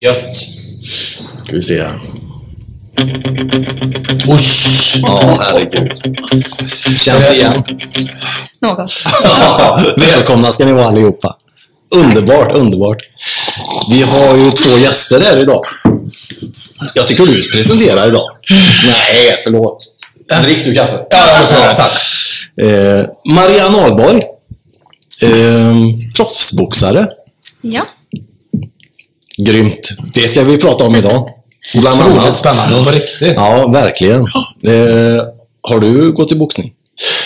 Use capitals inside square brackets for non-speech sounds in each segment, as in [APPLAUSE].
Gött. Ska vi se här. Usch! Ja, herregud. Känns det igen? Något. Ja, [LAUGHS] välkomna ska ni vara allihopa. Underbart, underbart. Vi har ju två gäster här idag. Jag tycker du presenterar idag. Nej, förlåt. Drick du kaffe? Ja, jag. Tack. Eh, Marianne Ahlborg. Eh, proffsboxare. Ja. Grymt. Det ska vi prata om idag. Bland Otroligt annat. spännande på riktigt. Ja, verkligen. Eh, har du gått i boxning?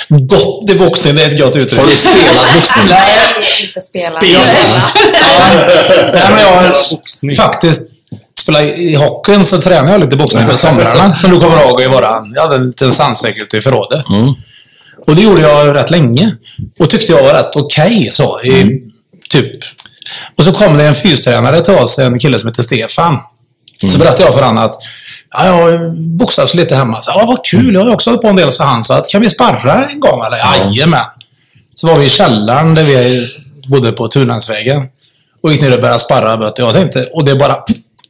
Gott i boxning, det är ett gott uttryck. Har du spelat boxning? Nej, [LAUGHS] inte spela. Spela. Nej, men jag har [LAUGHS] faktiskt spelat i hockeyn så tränar jag lite boxning på somrarna. Som du kommer ihåg i våran. Jag hade en liten sandsäck ute i förrådet. Mm. Och det gjorde jag rätt länge. Och tyckte jag var rätt okej så. I, typ. Och så kom det en fystränare till oss, en kille som heter Stefan. Så berättade jag för honom att ja, jag boxas lite hemma. Så, ja, vad kul, jag har också hållit på en del, sa han. Så att, kan vi sparra en gång eller? Jajamän. Så var vi i källaren där vi bodde på Tunhänsvägen. Och gick ner och började sparra. Jag tänkte, och det bara...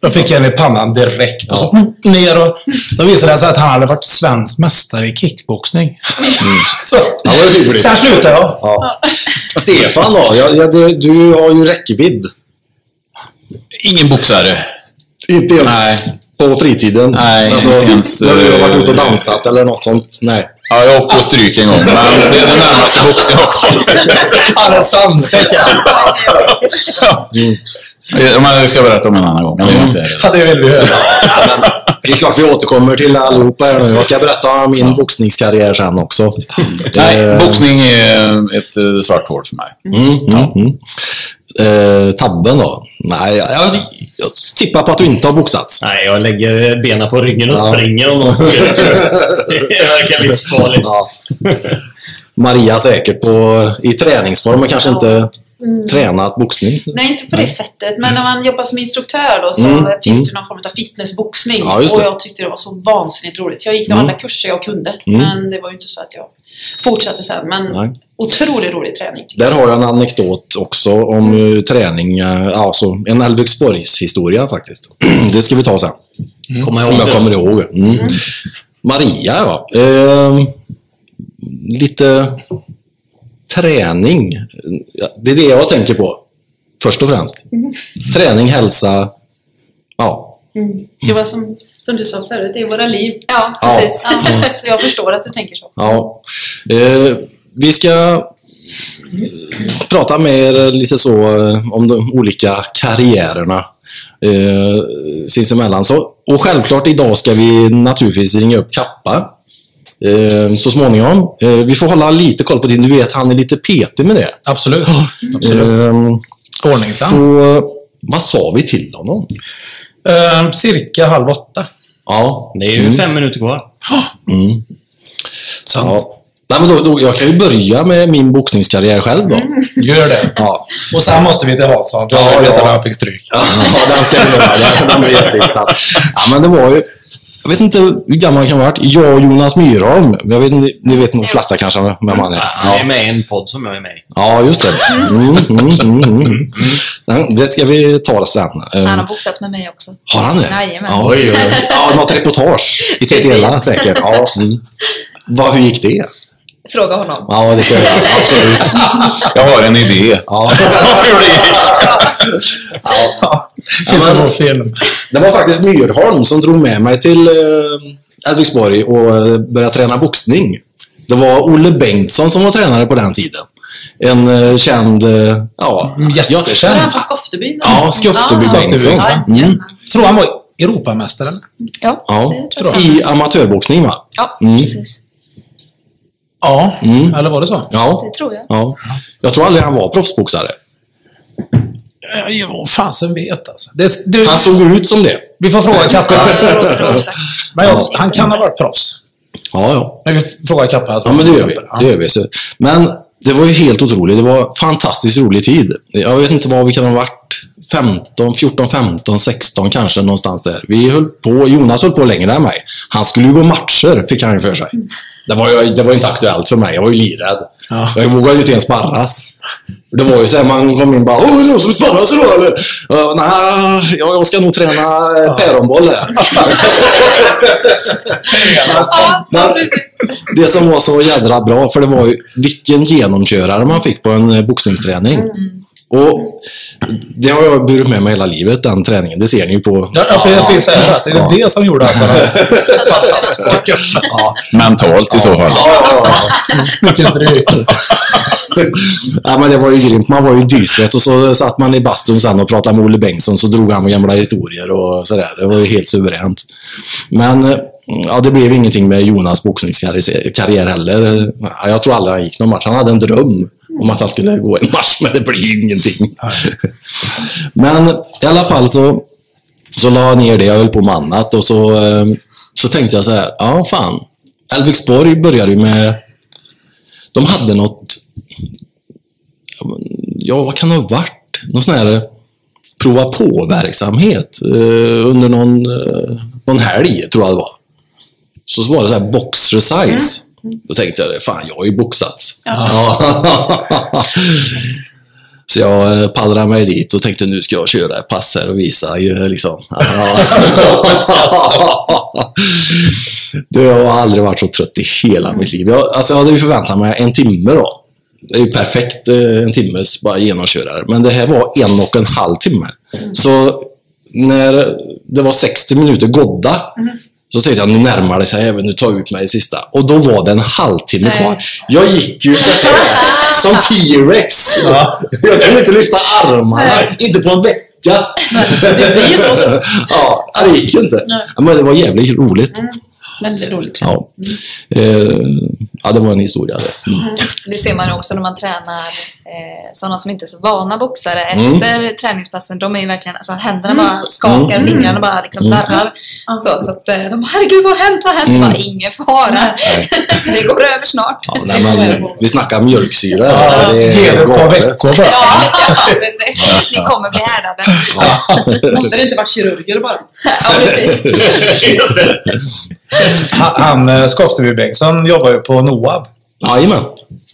Jag fick en i pannan direkt. Och så [LAUGHS] ner och... Då visade det sig att han hade varit svensk mästare i kickboxning. [LAUGHS] så, Ja, vad hyggligt. sen slutade jag. Ja. [LAUGHS] Stefan då? Ja, ja, du, du har ju räckvidd. Ingen boxare. Inte ens Nej. på fritiden. Nej, alltså, inte ens, när du har varit ute och eh, dansat eller något sånt. Nej. Ja, jag åkte på stryk en gång, men det är den närmaste boxning jag kommer. Han är sandsäck. Ja, Men det ska jag berätta om en annan gång. Vet inte. Ja, det vill vi höra. Det är klart vi återkommer till allihopa här nu. Jag ska berätta om min boxningskarriär sen också. Nej, Eh, boxning är ett eh, svart hål för mig. Mm, mm, mm. Eh, tabben då? Nej, jag, jag, jag tippar på att du inte har boxats. Nej, jag lägger benen på ryggen och Ja. springer om någon [LAUGHS] Det verkar livsfarligt. Ja. Maria säkert på, i träningsform, men kanske inte tränat boxning. Nej, inte på det sättet. Men när man jobbar som instruktör då så Mm, finns det någon form av fitnessboxning. Ja, och jag tyckte det var så vansinnigt roligt. Så jag gick Mm. alla kurser jag kunde. Mm. Men det var ju inte så att jag fortsatte sen. Men Nej. otroligt rolig träning. Där har jag en anekdot också om eh, träning, eh, alltså en Älvsborgs historia faktiskt. [CLEARS THROAT] Det ska vi ta sen. Kommer jag jag kommer ihåg. Mm. Maria, ja. Eh, lite träning. Det är det jag tänker på. Först och främst. Träning, hälsa. Ja. Mm. Det var som, som du sa förut, det är våra liv. Ja, precis. Ja, [LAUGHS] så jag förstår att du tänker så. ja. Eh, vi ska prata mer lite så eh, om de olika karriärerna eh, sinsemellan. Så, och självklart idag ska vi naturligtvis ringa upp Kappa eh, så småningom. Eh, vi får hålla lite koll på det. Du vet, han är lite petig med det. Absolut. Absolut. Eh, Ordningsam. så vad sa vi till honom? Eh, cirka halv åtta. Ja. Det är ju fem minuter kvar. Mm. Sant. ja. Nej, men då, då, jag kan ju börja med min boxningskarriär själv då. Gör det. Ja. Och sen måste vi till Hansson. Ja, ja, vet ja. jag han fick stryk. [LAUGHS] Ja, den ska vi göra. Den- Den var jätteintressant. Ja, men det var ju... Jag vet inte hur gammal jag kan ha varit. Jag och Jonas Myrholm. Jag vet, inte- ni vet nog de flesta kanske vem han är. Han är med i en podd som jag är med i. Ja, just det. Mm, mm, mm, mm. Nej, Det ska vi ta sen. Han har boxats med mig också. Har han det? Jajamän. Ja, Oj, oj, oj. ja något reportage i TTL Precis. säkert. Ja, mm. Vad, hur gick det? Fråga honom. Ja, det ska jag. Absolut. Jag har en idé. Ja. [LAUGHS] Finns det men- film? Det var faktiskt Myrholm som drog med mig till eh, Älvsborg och eh, började träna boxning. Det var Olle Bengtsson som var tränare på den tiden. En eh, känd... Eh, ja, Var Jättekänd. han från Skofteby? Ja, Skofteby Ja, Bengtsson. Ja, Mm. Tror han var Europamästare eller? Ja, Ja, det tror jag. i amatörboxning va? Ja, Mm. precis. Ja, Mm. eller var det så? Ja, Det tror jag. ja. Jag tror aldrig han var proffsboxare. Ja, Jo, fasen vet alltså. Det, du, Han såg ut som det. vi får fråga Kappa. Det. Men jag, han kan ha varit proffs. Ja, ja. Men vi frågar Kappa. Ja, men det gör vi. Det gör vi. Så- Men det var ju helt otroligt. Det var fantastiskt rolig tid. Jag vet inte vad vi kan ha varit. 15, 14, 15, 16 kanske någonstans där. Vi höll på, Jonas höll på längre än mig. Han skulle ju gå matcher, fick han ju för sig. Det var ju det var inte aktuellt för mig. Jag var ju livrädd. Ja. Jag vågade ju inte ens sparras. Det var ju så här, man kom in bara Åh, är det någon som vill sparras idag eller? Uh, Nej, jag jag ska nog träna eh, päronboll här. [LAUGHS] Ja, Men det som var så jädra bra, för det var ju vilken genomkörare man fick på en eh, boxningsträning. Och det har jag burit med mig hela livet, den träningen. Det ser ni ju på... Ja, ja, jag skulle säga det. Det är det som gjorde alltså. Ja, [LAUGHS] Mentalt i så fall. Mycket stryk. [LAUGHS] ja, men det var ju grymt. Man var ju dysret och så satt man i bastun sen och pratade med Olle Bengtsson så drog han med gamla historier och sådär. Det var ju helt suveränt. Men ja, det blev ingenting med Jonas boxningskarriär heller. Ja, Jag tror aldrig han gick någon match. Han hade en dröm om att han skulle gå en match, men det blev ju ingenting. [LAUGHS] Men i alla fall så, så la jag ner det. Jag höll på med annat och så, eh, så tänkte jag så här, ja fan. Älvviksborg började ju med de hade något, ja vad kan det ha varit? Någon sån här eh, prova på-verksamhet eh, under någon, eh, någon helg, tror jag det var. Så var det så här boxercise. Då tänkte jag, fan jag har ju boxats. Ja. [LAUGHS] Så jag eh, pallrade mig dit och tänkte nu ska jag köra ett pass här och visa ju liksom. [LAUGHS] Jag har aldrig varit så trött i hela mitt liv. Jag, alltså jag hade ju förväntat mig en timme då. Det är ju perfekt eh, en timmes bara genomkörare. Men det här var en och en halv timme. Så när det var 60 minuter godda så tänkte jag nu närmar det sig även nu tar jag ut mig i sista. Och då var det en halvtimme Nej. kvar. Jag gick ju så här som T-Rex. Jag kunde inte lyfta armarna. Inte på en vecka. Det blir ju så. [LAUGHS] Ja, det gick ju inte. Nej. Ja, Men det var jävligt roligt. Väldigt roligt. Ja. Eh, ja, det var en historia det. Mm. Det ser man ju också när man tränar eh, sådana som inte är så vana boxare Mm. efter träningspassen. De är ju verkligen, alltså händerna bara skakar, Mm. fingrarna bara liksom darrar. Så, så att eh, de herregud vad har hänt, vad har hänt? Mm. Bara, ingen fara. [LAUGHS] det går över snart. Ja, nej, men, vi snackar mjölksyra. Ja, så det är Ge det ett par veckor bara. Ja. Ni kommer bli härdade. Måste det inte vara kirurger bara? [LAUGHS] Ja, precis. [LAUGHS] Han, han eh, Skofteby Bengtsson jobbar ju på Noab. Jajamän.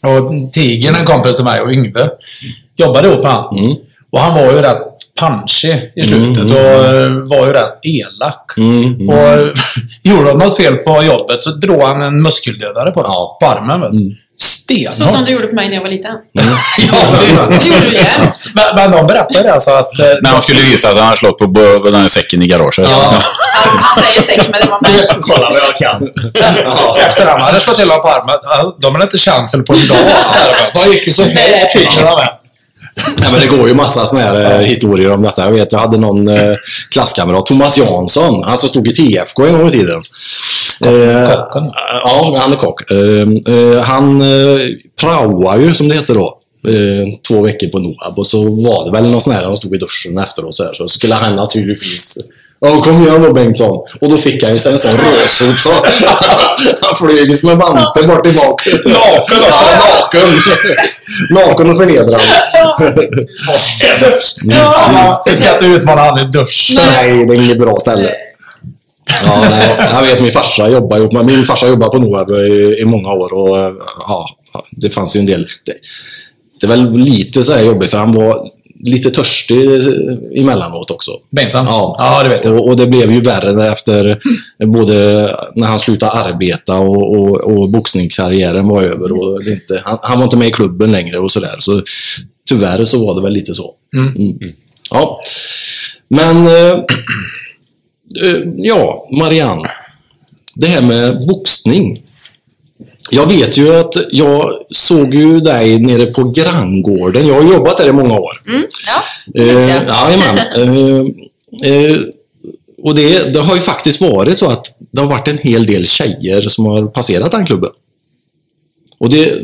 Och Tigern, en kompis till mig och Yngve, jobbade ihop med han. Mm. Och han var ju rätt punchig i slutet Mm. och eh, var ju rätt elak. Mm, mm. Och [LAUGHS] gjorde han något fel på jobbet så drog han en muskeldödare på, Ja. på armen. Vet. Mm. Stenhårt. Så som du gjorde på mig när jag var liten. [LAUGHS] Ja, det, Det gjorde du [LAUGHS] igen. men, men de berättade alltså att... eh, När han skulle visa att han hade slått på den här säcken i garaget. Ja. Han, han säger säkert, men det var mig. Kolla vad jag kan. Efter han hade slått till honom på armen, ja, de hade inte chansen på en dag. [LAUGHS] Så han gick ju så här piggorna med. [LAUGHS] Nej, men det går ju massa såna här eh, historier om detta. Jag vet, jag hade någon eh, klasskamrat, Thomas Jansson, han som stod i TFK en gång i tiden. Eh. Ja, han är kock. Eh, eh, han eh, praoade ju, som det heter då, eh, två veckor på Noab. Och så var det väl någon sån här, han stod i duschen efteråt så, här, så skulle han naturligtvis Ja, kom igen då Bengtsson. Och då fick han ju sig en sån rödsop så [LAUGHS] han flög ju som en vante bort tillbaka. Naken också. Naken. Naken och förnedrad. Ja, det ska inte utmana han i duschen. Nej, det är inget bra ställe. Ja, nej, jag vet min farsa jobbar ihop med, min farsa jobbar på Noab i, i många år och ja, det fanns ju en del. Det, det är väl lite så här jobbigt för han var lite törstig emellanåt också. Bengtsson? Ja. ja, det vet jag. Och, och det blev ju värre efter både när han slutade arbeta och, och, och boxningskarriären var över. Och inte, han, han var inte med i klubben längre och sådär. Så tyvärr så var det väl lite så. Mm. Mm. Ja. Men eh, eh, ja, Marianne. Det här med boxning. Jag vet ju att jag såg ju dig nere på granngården. Jag har jobbat där i många år. Mm, ja, det Eh, jag. [LAUGHS] Eh, eh, och det, det har ju faktiskt varit så att det har varit en hel del tjejer som har passerat den klubben. Och det,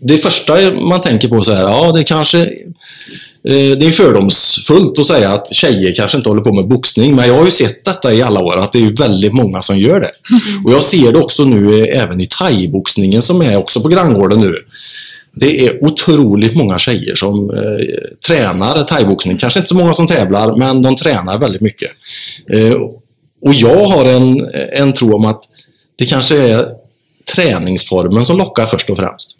det första man tänker på så här, ja det kanske eh, det är fördomsfullt att säga att tjejer kanske inte håller på med boxning, men jag har ju sett detta i alla år, att det är väldigt många som gör det. Och jag ser det också nu eh, även i thaiboxningen som är också på granngården nu. Det är otroligt många tjejer som eh, tränar thaiboxning. Kanske inte så många som tävlar, men de tränar väldigt mycket. Eh, och jag har en, en tro om att det kanske är träningsformen som lockar först och främst?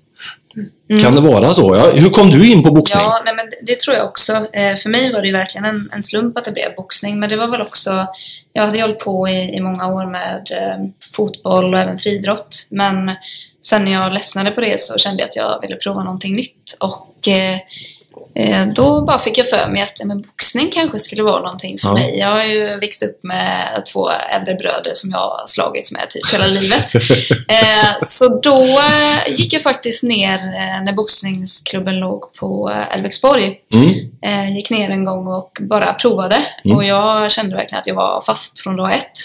Kan det vara så? Ja, hur kom du in på boxning? Ja, nej, men det, det tror jag också. Eh, för mig var det ju verkligen en, en slump att det blev boxning. Men det var väl också... Jag hade hållit på i, i många år med eh, fotboll och även friidrott. Men sen när jag ledsnade på det så kände jag att jag ville prova någonting nytt. Och eh, då bara fick jag för mig att men boxning kanske skulle vara någonting för Ja. mig. Jag har ju växt upp med två äldre bröder som jag har slagits med typ hela livet. [LAUGHS] Eh, så då eh, gick jag faktiskt ner eh, när boxningsklubben låg på eh, Älvexborg. Mm. Eh, gick ner en gång och bara provade. Och jag kände verkligen att jag var fast från dag ett.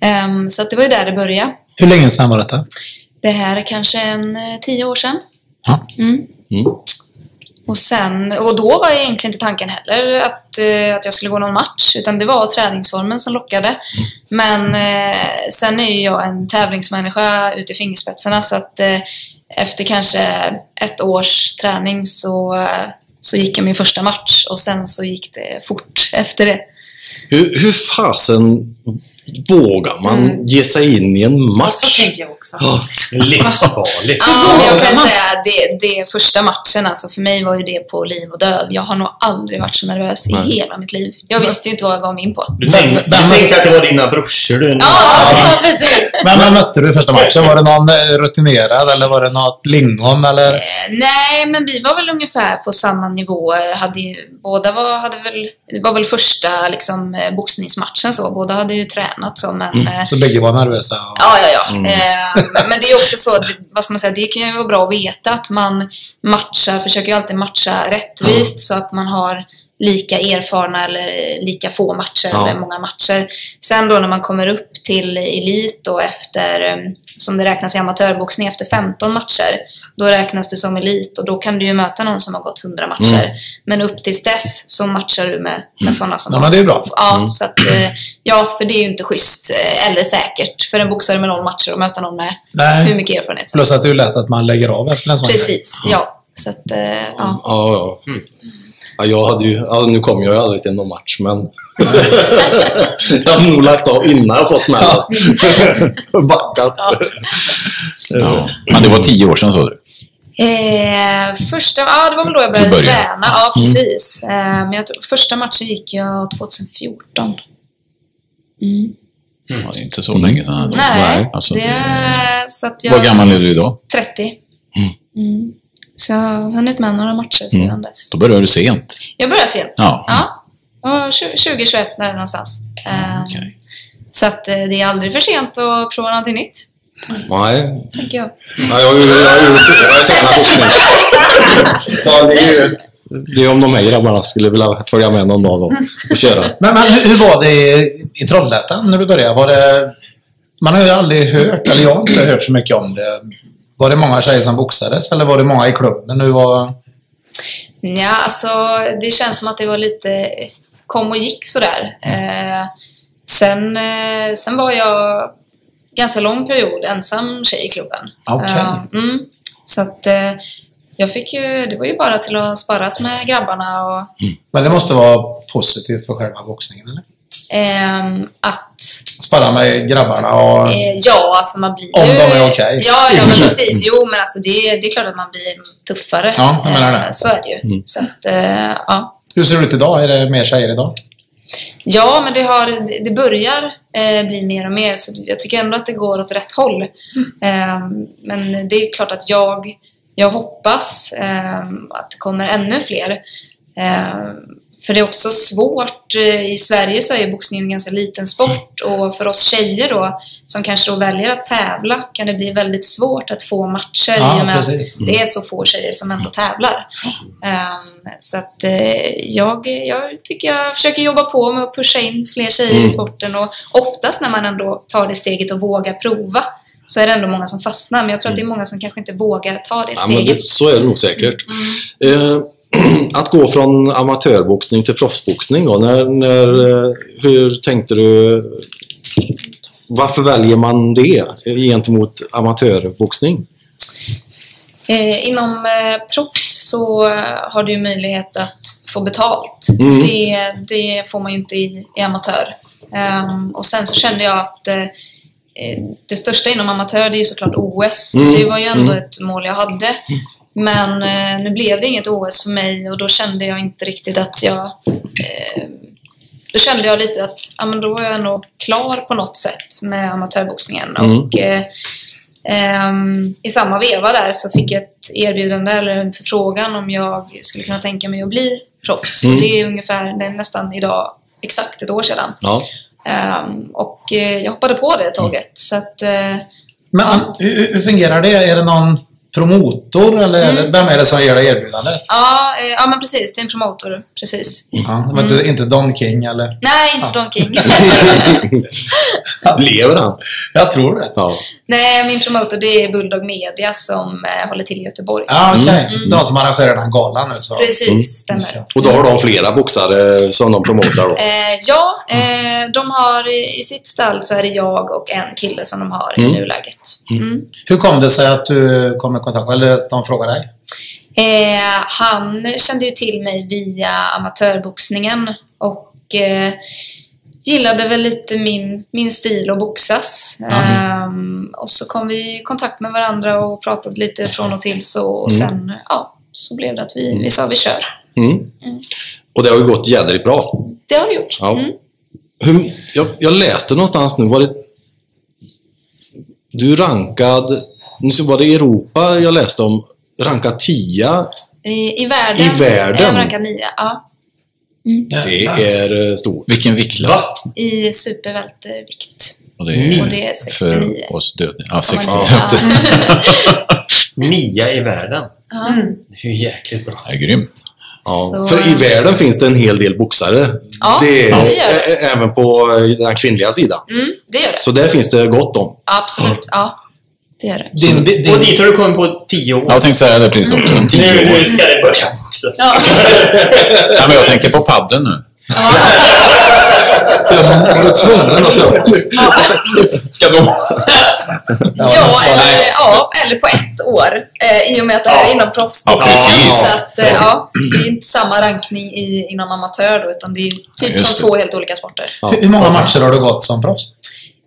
Ehm, så att det var ju där det började. Hur länge sedan var detta? Det här är kanske en eh, tio år sedan. Ja. Mm. Och, sen, och då var egentligen inte tanken heller att, eh, att jag skulle gå någon match, utan det var träningsformen som lockade. Men eh, sen är ju jag en tävlingsmänniska ut i fingerspetsarna, så att eh, efter kanske ett års träning så, eh, så gick jag min första match och sen så gick det fort efter det. Hur, hur fasen vågar man ge sig in i en Så match? tänker jag också. Ja, Livsfarligt. [LAUGHS] Ja, men jag kan säga att det, det första matchen, alltså för mig var ju det på liv och död. Jag har nog aldrig varit så nervös i Nej. hela mitt liv. Jag visste ju inte vad jag gav mig in på. Du, tänkte, du tänkte att det var dina brorsor du... Ja, precis. Men vem mötte du första matchen? Var det någon eh, rutinerad eller var det något lingon eller? Eh, nej, men vi var väl ungefär på samma nivå. Hade ju, båda var, hade väl, det var väl första liksom, eh, boxningsmatchen så. Båda hade ju tränat så, men... eh, Så bägge var nervösa? och- Ja, ja, ja. Eh, men- men det är också så, vad ska man säga, det kan ju vara bra att veta att man matchar, försöker ju alltid matcha rättvist så att man har lika erfarna eller lika få matcher Ja. eller många matcher. Sen då när man kommer upp till elit och efter, eh, som det räknas i amatörboxning, efter 15 matcher, då räknas du som elit och då kan du ju möta någon som har gått 100 matcher. Men upp tills dess så matchar du med, med sådana som Ja, har men det är bra. Ja, så att, eh, ja, för det är ju inte schysst eh, eller säkert för en boxare med noll matcher att möta någon med Nej. hur mycket erfarenhet som Plus att det är lätt att man lägger av efter en sån grej. Precis, ja. Så att, eh, ja. ja. ja. ja jag hade ju, ja, nu kom jag ju aldrig till någon match, men [LAUGHS] jag hade nog lagt av innan jag fått smällen. [LAUGHS] Backat. Ja. Men det var tio år sedan sa du? Eh, första, ja, det var väl då jag började träna. Ja, precis. Eh, men jag första matchen gick jag 2014. Mm. Ja, det är inte så länge sedan. Nej, Alltså, det, det... så att jag... Vad gammal är du idag? 30. Mm. Så jag har hunnit med några matcher sedan dess. Då började du sent. Jag började sent. Ja. ja. Och 2021 där någonstans. Eh, Okej. Så att eh, det är aldrig för sent att prova någonting nytt, Nej, tänker jag. Ja, jag har ju jag gjort jag har tränat boxning. Så det är ju... Det är om de här grabbarna skulle vilja följa med någon dag då och köra. Men, men hur, hur var det i, i Trollhättan när du började? Var det, man har ju aldrig hört, eller jag har inte hört så mycket om det. Var det många tjejer som boxades eller var det många i klubben? Hur var... Ja, alltså det känns som att det var lite kom och gick sådär. Eh, sen, eh, sen var jag ganska lång period ensam tjej i klubben. Eh, mm, så att eh, jag fick ju, det var ju bara till att sparras med grabbarna och Men det måste vara positivt för själva boxningen, eller? ehm, att Sparra med grabbarna och... Eh, ja, alltså man blir Om ju... de är okej. Ja, ja, men [LAUGHS] precis. Jo, men alltså det, det är klart att man blir tuffare. Ja, jag menar det. Eh, Så är det ju. Så att, eh, ja. Hur ser det ut idag? Är det mer tjejer idag? Ja, men det, har, det börjar eh, bli mer och mer, så jag tycker ändå att det går åt rätt håll. Eh, men det är klart att jag, jag hoppas eh, att det kommer ännu fler. För det är också svårt. eh, I Sverige så är ju boxningen en ganska liten sport och för oss tjejer då, som kanske då väljer att tävla, kan det bli väldigt svårt att få matcher Ja, i och med precis. att det är så få tjejer som ändå tävlar. Ehm, så att eh, jag, jag tycker jag försöker jobba på med att pusha in fler tjejer i sporten och oftast när man ändå tar det steget och vågar prova så är det ändå många som fastnar. Men jag tror att det är många som kanske inte vågar ta det Ja, men steget. det, så är det nog säkert. Eh, [CLEARS THROAT] att gå från amatörboxning till proffsboxning då, när, när, eh, hur tänkte du? Varför väljer man det gentemot amatörboxning? Eh, inom eh, proffs så har du möjlighet att få betalt. Mm. Det, det får man ju inte i, i amatör. Ehm, och sen så kände jag att eh, det största inom amatör det är ju såklart OS. Mm, Det var ju ändå mm. ett mål jag hade. Men eh, nu blev det inget OS för mig och då kände jag inte riktigt att jag... Eh, då kände jag lite att ja, men då var jag ändå klar på något sätt med amatörboxningen. Mm. Och, eh, ehm, I samma veva där så fick jag ett erbjudande eller en förfrågan om jag skulle kunna tänka mig att bli proffs. Mm. Så det är ungefär, det är nästan idag exakt ett år sedan. Ja. Ehm, och eh, jag hoppade på det tåget. Så att, eh, Men Ja. hur, hur fungerar det? Är det någon promotor eller det- vem är det som ger dig erbjudandet? ja, eh, ja, men precis. Det är en promotor. Precis. Ja, men du, inte Don King eller? Nej, inte Don King. [LAUGHS] [LAUGHS] Lever han? Jag tror det. Ja. Nej, min promotor det är Bulldog Media som eh, håller till i Göteborg. Ja, okej. Mm. De som arrangerar den här galan nu. Så. Precis, stämmer. Och då har de flera boxare som de promotar då? Eh, ja, eh, de har i, i sitt stall så är det jag och en kille som de har Mm. i nuläget. Mm. Hur kom det sig att du kom i kontakt eller att de frågade dig? Eh, han kände ju till mig via amatörboxningen och eh, gillade väl lite min, min stil att boxas. Ehm, och så kom vi i kontakt med varandra och pratade lite från och till så och sen ja, så blev det att vi, vi sa vi kör. Mm. Och det har ju gått jädrigt bra. Det har det gjort. Ja. Mm. Hur, jag, jag läste någonstans nu, var det... Du rankad... Nu var det Europa jag läste om. Rankad 10. I, I världen. I världen? Jag rankad nia, ja. Det är eh, stort. Vilken viktklass? I supervältervikt. Och det är, Och det är 69. För oss döda. Ja, Om 69. man säger. [LAUGHS] Nia i världen. Ja. Det är ju jäkligt bra. Det är grymt. Ja. Så, För i världen finns det en hel del boxare. Ja, det, det gör det. Även på eh, den kvinnliga sidan. Mm, det gör det. Så där finns det gott om. Absolut, ja. Det gör det. Din, Och din, dit har du kommit på tio år. Ja, Jag tänkte säga det precis också. Tio nu, år. nu ska det börja boxas. Ja. [LAUGHS] Ja, men jag tänker på padden nu. [LAUGHS] var du tvungen att ta upp? Ska de... Ja, eller, ja, eller på ett år. Eh, I och med att det här är inom proffsboxning. Ja. Så att, eh, ja, det är inte samma rankning i, inom amatör då, utan det är typ Just som det. två helt olika sporter. Ja. Hur hur många matcher har du gått som proffs?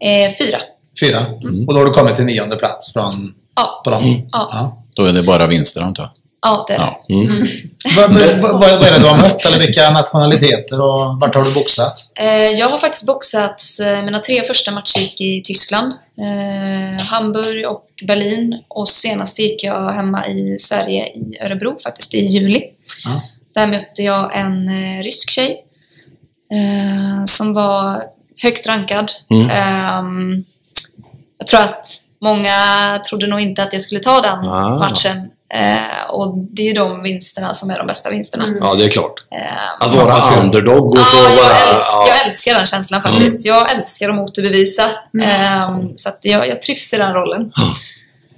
Eh, fyra. Fyra? Och då har du kommit till nionde plats från, Ja, på dem? Ja. Ja. Då är det bara vinster antar jag. ja det är det. Ja. [LAUGHS] Vad, vad, är det du har mött? Eller vilka nationaliteter och vart har du boxat? Eh, jag har faktiskt boxat, eh, mina tre första matcher gick i Tyskland. Eh, Hamburg och Berlin. Och senast gick jag hemma i Sverige, i Örebro faktiskt, i juli. Ja. Där mötte jag en rysk tjej. Eh, som var högt rankad. Mm. Jag tror att många trodde nog inte att jag skulle ta den Ah. matchen. Eh, och det är ju de vinsterna som är de bästa vinsterna. Ja, det är klart. Ehm, Att vara underdog och så Ja, jag, bara... älsk, ja. jag älskar den känslan faktiskt. Jag älskar att motbevisa. Ehm, så att jag, jag trivs i den rollen.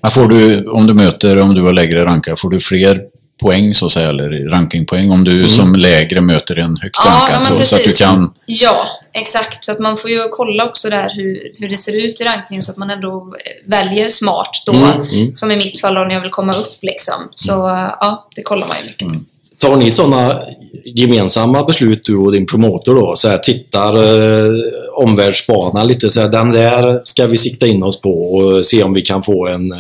Men får du, om du möter, om du var lägre rankad, får du fler poäng så att säga, eller rankingpoäng om du som lägre möter en högt Ja, rankad? så, så att du kan... Ja, exakt. Så att man får ju kolla också där hur, hur det ser ut i rankningen så att man ändå väljer smart då. Mm, mm. Som i mitt fall när jag vill komma upp liksom. Så ja, det kollar man ju mycket på. Tar ni sådana gemensamma beslut du och din promotor då? Så här, tittar, eh, omvärldsspanar lite så här, den där ska vi sikta in oss på och se om vi kan få en... Eh,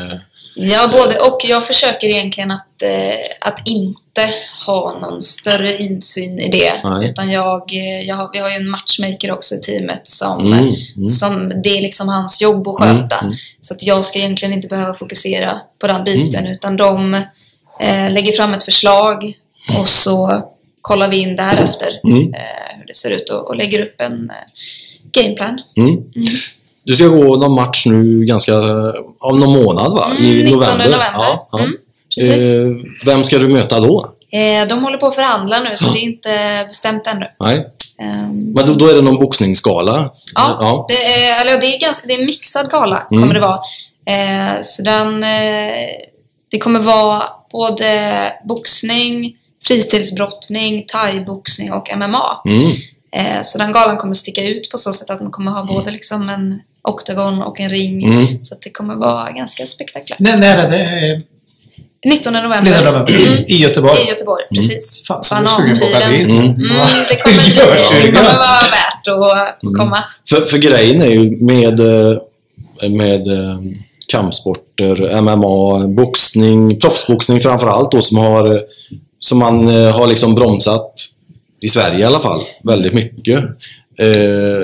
Ja, både och. Jag försöker egentligen att, eh, att inte ha någon större insyn i det. Nej. Utan jag, eh, jag har, vi har ju en matchmaker också i teamet som, Mm, eh, mm. som det är liksom hans jobb att Mm, sköta. mm. Så att jag ska egentligen inte behöva fokusera på den biten utan de eh, lägger fram ett förslag och så kollar vi in därefter Mm. eh, hur det ser ut och, och lägger upp en eh, gameplan. Du ska gå någon match nu ganska... Om någon månad va? I Mm, 19 november? november. Ja, ja. Mm. Eh, vem ska du möta då? Eh, de håller på att förhandla nu så det är inte bestämt ännu. Nej. Ehm, Men då, då är det någon boxningsskala? Ja, ja. Det, är, eller det, är ganska, det är en mixad gala, Mm. kommer det vara. Eh, så den, eh, det kommer vara både boxning, fristilsbrottning, thaiboxning och MMA. Mm. Eh, så den galan kommer sticka ut på så sätt att man kommer ha både liksom en oktagon och en ring. Mm. Så att det kommer vara ganska spektakulärt. När, när är det? 19 november. 19 november. Mm. I Göteborg? I Göteborg, precis. Fan, så du på att åka dit? Mm, det, kommer [LAUGHS] bli, det kommer vara värt att, att komma. För, för grejen är ju med... eh, med eh, kampsporter, MMA, boxning, proffsboxning framförallt då som har som man eh, har liksom bromsat i Sverige i alla fall väldigt mycket. Eh,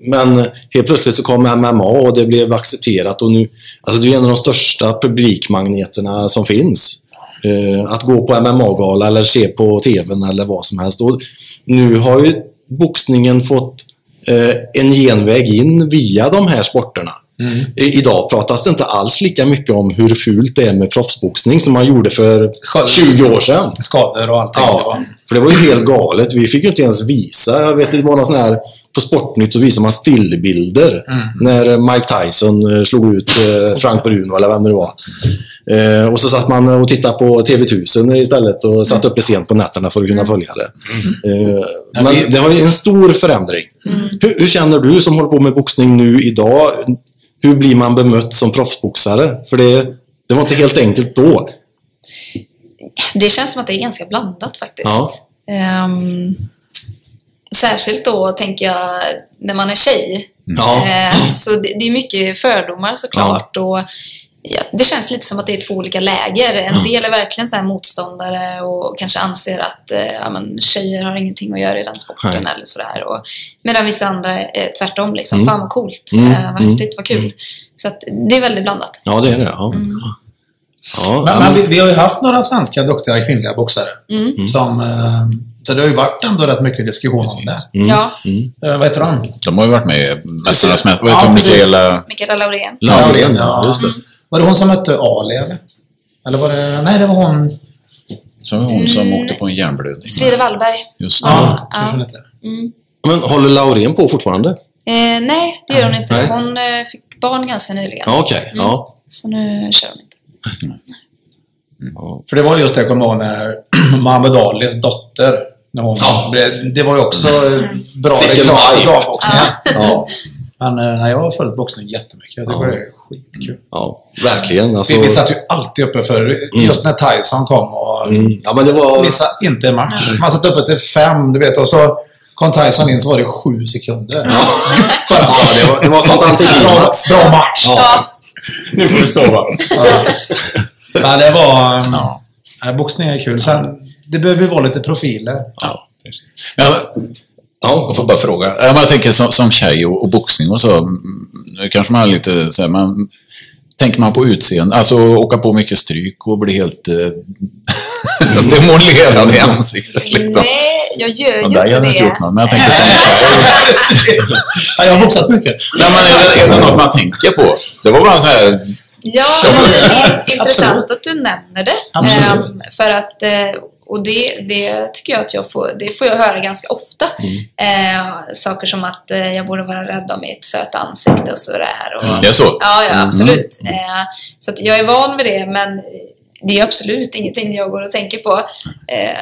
men helt plötsligt så kom MMA och det blev accepterat och nu, alltså det är en av de största publikmagneterna som finns. Eh, att gå på MMA-gala eller se på TVn eller vad som helst. Och nu har ju boxningen fått eh, en genväg in via de här sporterna. I, idag pratas det inte alls lika mycket om hur fult det är med proffsboxning som man gjorde för Skador. 20 år sedan. Skador och allting. Ja, för det var ju helt galet. Vi fick ju inte ens visa. Jag vet det var någon sån här, på Sportnytt så visade man stillbilder när Mike Tyson eh, slog ut eh, Frank Bruno eller vem det var. Eh, och så satt man och tittade på TV1000 istället och satt uppe sent på nätterna för att kunna följa det. Eh, men det har ju en stor förändring. Hur, hur känner du som håller på med boxning nu idag? Hur blir man bemött som proffsboxare? För det, det var inte helt enkelt då. Det känns som att det är ganska blandat faktiskt. Ja. Ehm, särskilt då tänker jag när man är tjej. Ja. Eh, så det, är mycket fördomar såklart. Och, ja, det känns lite som att det är två olika läger. En del är verkligen så här motståndare och kanske anser att eh, ja, men, tjejer har ingenting att göra i den sporten Nej. eller sådär. Och, medan vissa andra är tvärtom. Liksom. Mm. Fan vad coolt, Mm, eh, vad mm, häftigt, vad kul. Så att, det är väldigt blandat. Ja, det är det. Ja. Ja, Men, ja, men men- vi, vi har ju haft några svenska duktiga kvinnliga boxare. Mm. Som, eh, så det har ju varit ändå rätt mycket diskussion om det. Ja, Eh, vad heter de? De har ju varit med i Mästarnas mästare. Vad Ja, heter precis. Mikaela... Mikaela Laurén. Laurén, ja. Ja. Just det. Var det hon som mötte Ali eller? Eller var det... Nej, det var hon... Som var hon som åkte på en hjärnblödning. Frida Wallberg. Just det. Ja. Hon hette. Men håller Laurén på fortfarande? Eh, nej, det gör hon inte. Nej. Hon eh, fick barn ganska nyligen. Ja, Okej. Ja. Så nu kör hon inte. För det var just det jag kommer ihåg när [CLEARS THROAT] Muhammad Alis dotter, när hon Ja. Det var ju också bra reklam för hype. damboxningen. Ja. Men eh, nej, jag har följt boxning jättemycket. Jag tycker Ja. det är skitkul. ja, verkligen. Alltså, Vi, vi satt ju alltid uppe för just när Tyson kom och mm, ja, men det var... missa inte en match. Man satt uppe till fem, du vet, och så kom Tyson in så var det sju sekunder. Ja, det var, det var sånt Bra, antiklimax. bra match. Ja. Nu får du sova. Ja. Men det var... Ja. Nej, boxning är kul. Sen, det behöver ju vara lite profiler. Ja, precis. Jag, ja, jag får bara fråga. Ja, Jag tänker som, som tjej och, och boxning och så. mm, Nu kanske man är lite så här, man, Tänker man på utseende, alltså åka på mycket stryk och bli helt eh, [LAUGHS] demolerad i ansiktet liksom. Nej, jag gör ju inte inte gjort det. något, men jag tänker som [LAUGHS] ja, jag har boxats mycket. Nej, men är, det, är det något man tänker på? Det var bara så här, Ja, det är intressant att du nämner det. Absolut. Ehm, för att, eh, och det, det tycker jag att jag får, det får jag höra ganska ofta. Mm. Eh, saker som att eh, jag borde vara rädd om mitt söta ansikte och sådär. Och, det är så? Ja, ja absolut. Eh, så att jag är van med det, men det är absolut ingenting jag går och tänker på. Eh,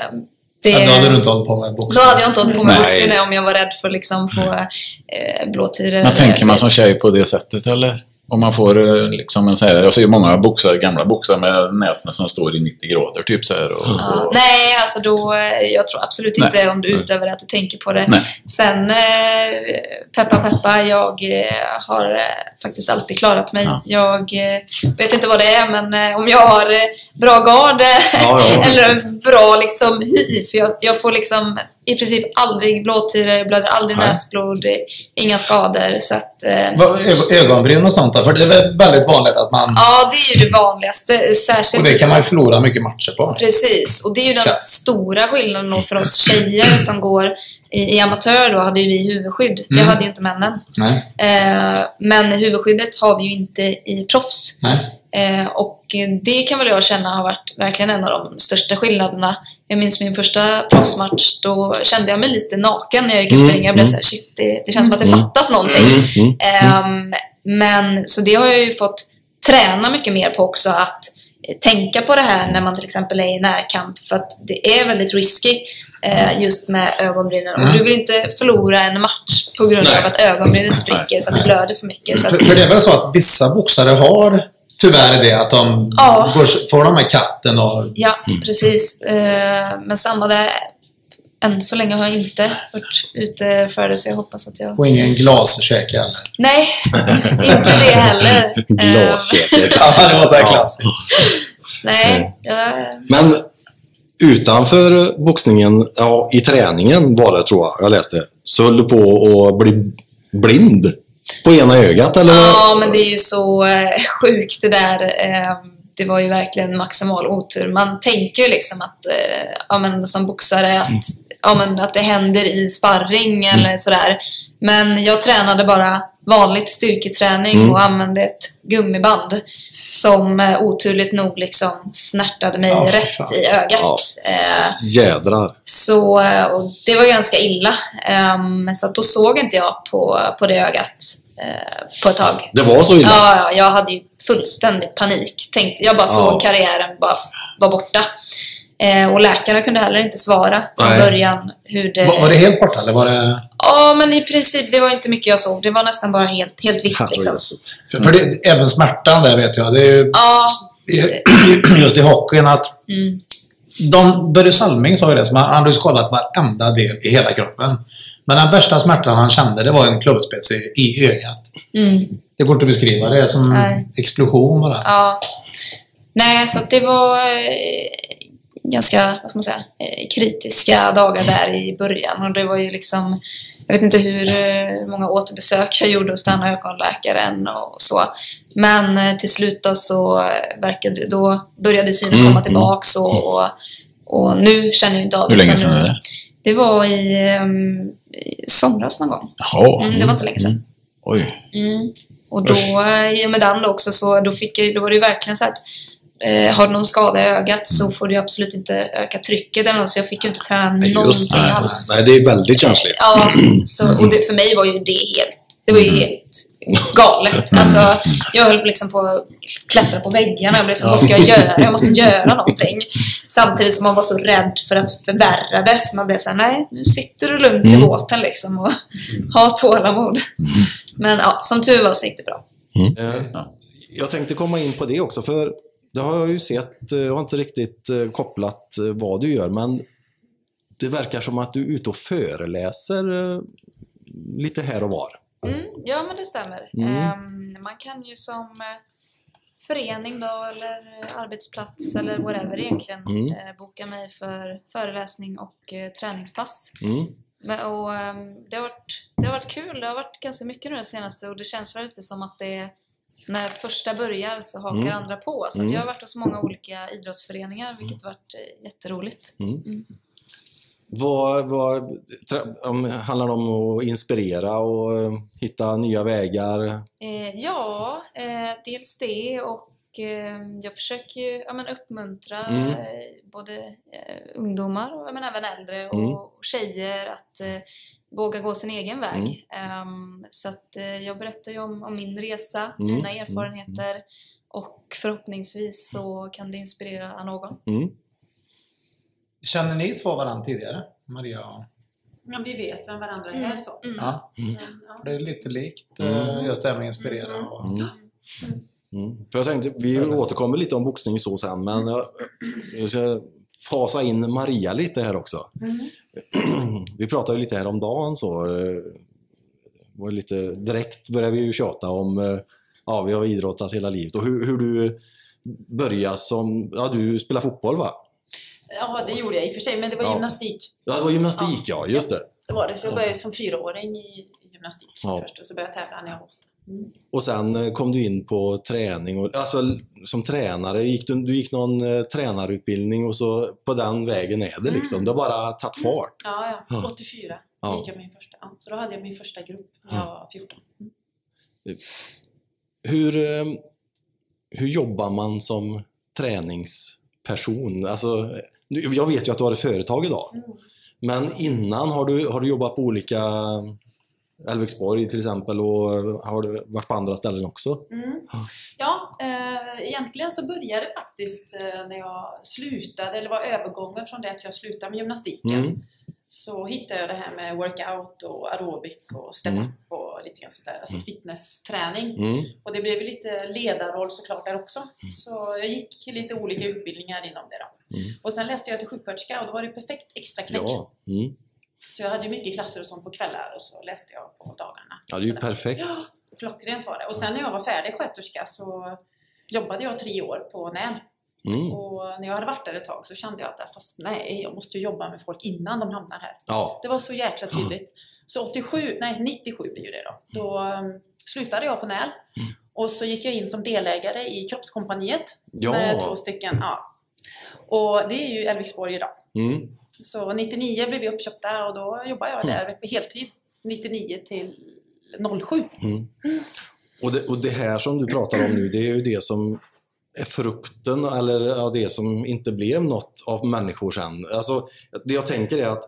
det, Ja, då hade du inte hållit på med då boxning. hade jag inte hållit på med boxning om jag var rädd för liksom få eh, blåtiror. Men tänker man som tjej på det sättet eller? Om man får eh, liksom en så här, jag ser många boxare, gamla boxare med näsarna som står i 90 grader typ så här. Och, Ja, och, nej, alltså då, eh, jag tror absolut Nej. inte om du utöver det att du tänker på det. Nej. Sen, eh, peppa peppa, jag har eh, faktiskt alltid klarat mig. Ja. Jag eh, vet inte vad det är, men eh, om jag har eh, bra gard Ja, ja. [LAUGHS] eller bra liksom hy, för jag, jag får liksom i princip aldrig blåtiror, blöder aldrig Nej. näsblod, inga skador. Så att, eh, Ögonbryn och sånt där, för det är väl väldigt vanligt att man... ja, det är ju det vanligaste. Särskilt Och det kan man ju förlora mycket matcher på. Precis, och det är ju den stora skillnaden då för oss tjejer som går i, i amatör då hade ju vi huvudskydd. Det Mm. hade ju inte männen. Eh, men huvudskyddet har vi ju inte i proffs. Eh, och det kan väl jag känna har varit verkligen en av de största skillnaderna. Jag minns min första proffsmatch, då kände jag mig lite naken när jag gick upp i ringen. Jag blev såhär, shit, det, det känns som att det fattas någonting. Mm, mm. Ehm, men så det har jag ju fått träna mycket mer på också att eh, tänka på det här när man till exempel är i närkamp för att det är väldigt risky eh, just med ögonbrynen och du vill inte förlora en match på grund Nej. av att ögonbrynet spricker för att det blöder för mycket. Så att, För, för det är väl så att vissa boxare har tyvärr det att de Ja. går, får de här katten och... ja, precis. Eh, men samma där. Än så länge har jag inte varit ute för det så jag hoppas att jag... Och ingen glaskäke heller. Nej, [LAUGHS] inte det heller. [LAUGHS] Eh, Glaskedjor. Ja, det var så här klassiskt. Nej, jag, Men utanför boxningen, ja, i träningen var det tror jag, jag läste, så höll du på att bli blind på ena ögat eller? Ja, men det är ju så eh, sjukt det där. Eh, det var ju verkligen maximal otur. Man tänker ju liksom att, eh, ja, men, som boxare att, ja, men, att det händer i sparring eller sådär. Men jag tränade bara vanligt styrketräning Mm. och använde ett gummiband som eh, oturligt nog liksom snärtade mig för rätt fan. i ögat. Ja. Eh, Jädrar. så eh, och det var ganska illa. Ehm, så då såg inte jag på, på det ögat eh, på ett tag. Det var så illa? Ja, ja, jag hade ju fullständig panik. Tänkte, jag bara såg karriären bara var borta. Eh, och läkarna kunde heller inte svara från Nej. början hur det... Var, var det helt borta eller var det... Ja, men i princip, det var inte mycket jag såg. Det var nästan bara helt, helt vitt liksom. För, för det, även smärtan där vet jag. Det är ju Ja, [CLEARS THROAT] just i hockeyn att mm, de, Börje Salming sa ju det, som han hade skadat varenda del i hela kroppen. Men den värsta smärtan han kände, det var en klubbspets i, i ögat. mm, Det går inte att beskriva, det är som Nej. explosion bara. ja. Nej, så att det var eh, ganska, vad ska man säga, eh, kritiska dagar där i början. Och det var ju liksom, jag vet inte hur eh, många återbesök jag gjorde hos den ögonläkaren och så. Men eh, till slut då så verkade det, då började synen Mm, komma tillbaks och, och, och nu känner jag inte av Hur länge sedan är det? Det var i, ehm, i somras någon gång. Jaha. Mm, det var inte länge sedan. Oj. Mm. Och då, i och med den också, så då, fick jag, då var det ju verkligen så att eh, har du någon skada i ögat så får du absolut inte öka trycket eller något, så jag fick ju inte träna Nej, någonting det. alls. Nej, det är väldigt känsligt. Ja, [CLEARS THROAT] så, och det, för mig var ju det helt, det var ju helt galet. Alltså, jag höll liksom på att klättra på väggarna. Jag blev liksom, vad ska jag göra? Jag måste göra någonting. Samtidigt som man var så rädd för att förvärra det. Så man blev såhär, nej, nu sitter du lugnt i båten liksom och [LAUGHS] ha tålamod. Men ja, som tur var så gick det bra. Eh, Jag tänkte komma in på det också, för det har jag ju sett, eh, jag har inte riktigt eh, kopplat eh, vad du gör, men det verkar som att du är ute och föreläser lite här och var. Mm, ja, men det stämmer. Mm. Ehm, man kan ju som förening då, eller arbetsplats eller whatever egentligen Mm. boka mig för föreläsning och träningspass. Mm. Och, ehm, det, har varit, det har varit kul. Det har varit ganska mycket nu det senaste och det känns väl lite som att det när första börjar så hakar Mm. andra på. Så Mm. jag har varit hos många olika idrottsföreningar vilket har varit eh, jätteroligt. Mm. Vad, vad om, handlar det om att inspirera och eh, hitta nya vägar? Eh, ja, eh, dels det och eh, jag försöker ju ja, men uppmuntra Mm. eh, både ungdomar men även äldre och, Mm. och tjejer att våga gå sin egen väg. Mm. Ehm, så att eh, jag berättar ju om, om min resa, Mm. mina erfarenheter och förhoppningsvis så kan det inspirera någon. Mm. Känner ni två varandra tidigare? Maria och... Ja, vi vet vem varandra är Mm. så. Mm. Ja, Ja. det är lite likt Mm. just det här med att inspirera. Och... Mm. Mm. För jag tänkte, vi återkommer lite om boxning så sen, men jag, jag ska fasa in Maria lite här också. Mm. [CLEARS THROAT] Vi pratade lite här om dagen så. eh, Var lite, direkt började vi ju tjata om, eh, ja vi har idrottat hela livet och hur, hur du började som, ja du spelar fotboll va? Ja, det gjorde jag i och för sig, men det var Ja. gymnastik. Ja det var gymnastik ja, just det. Det var det, så jag började som fyraåring i gymnastik Ja. först och så började jag tävla när jag var åtta. Mm. Och sen eh, kom du in på träning, och, alltså som tränare, gick du, du gick någon eh, tränarutbildning och så på den vägen är det liksom. Det har bara tagit fart. Ja, Ja. ja. 84 Ja. gick jag min första. Så då hade jag min första grupp när jag var 14. Mm. Hur, eh, hur jobbar man som träningsperson? Alltså, jag vet ju att du har ett företag idag. Mm. Men innan, har du, har du jobbat på olika Älvexborg till exempel och har du varit på andra ställen också? Mm. Ja, eh, egentligen så började det faktiskt eh, när jag slutade, eller var övergången från det att jag slutade med gymnastiken. Mm. Så hittade jag det här med workout och aerobic och step Mm. och lite grann sådär, alltså fitnessträning. Mm. Och det blev lite ledarroll såklart där också. Så jag gick lite olika utbildningar inom det då. Mm. Och sen läste jag till sjuksköterska och då var det perfekt extra knäck. Ja. Mm. Så jag hade ju mycket klasser och sånt på kvällar och så läste jag på dagarna. ja, det är ju perfekt. Ja, klockrent var det. Och sen när jag var färdig sköterska så jobbade jag tre år på NÄL. Mm. Och när jag hade varit där ett tag så kände jag att fast nej, jag måste ju jobba med folk innan de hamnar här. Ja. Det var så jäkla tydligt. Så 87, nej 97 blir ju det då. Då um, slutade jag på NÄL. Och så gick jag in som delägare i Kroppskompaniet. Ja. Med två stycken, ja. Och det är ju Älvsborg idag. Mm. Så 99 blev vi uppköpta och då jobbade jag där på heltid. 99 till 07. Och, det, och det här som du pratar om nu, det är ju det som är frukten, eller det som inte blev något av människor sen. Alltså, det jag tänker är att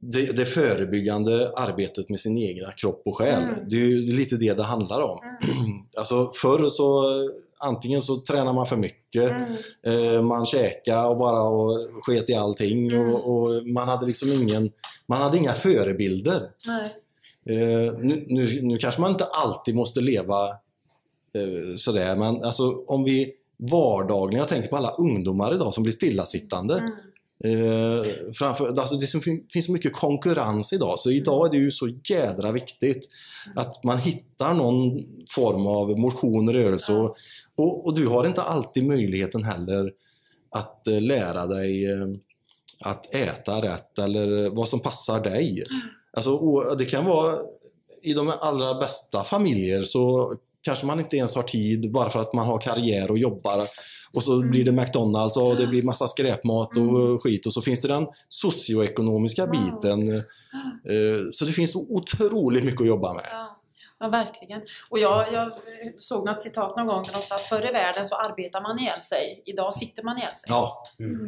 det, det förebyggande arbetet med sin egna kropp och själ, det är ju lite det det handlar om. [CLEARS THROAT] alltså förr så antingen så tränar man för mycket, eh, man käkade och bara och sket i allting och, och man hade liksom ingen, man hade inga förebilder. Eh, nu, nu, nu kanske man inte alltid måste leva eh, sådär, men alltså om vi vardagligen, jag tänker på alla ungdomar idag som blir stillasittande. Eh, framför, alltså det finns så mycket konkurrens idag, så idag är det ju så jädra viktigt att man hittar någon form av motion, rörelse och, och, och du har inte alltid möjligheten heller att eh, lära dig eh, att äta rätt eller vad som passar dig. Alltså, och det kan vara i de allra bästa familjer så kanske man inte ens har tid bara för att man har karriär och jobbar. Och så blir det McDonalds och det blir massa skräpmat och skit. Och så finns det den socioekonomiska biten. [GASPS] Eh, Så det finns otroligt mycket att jobba med. Ja, ja verkligen. Och jag, jag såg något citat någon gång där de sa att förr i världen så arbetar man ihjäl sig. Idag sitter man ihjäl sig. Ja,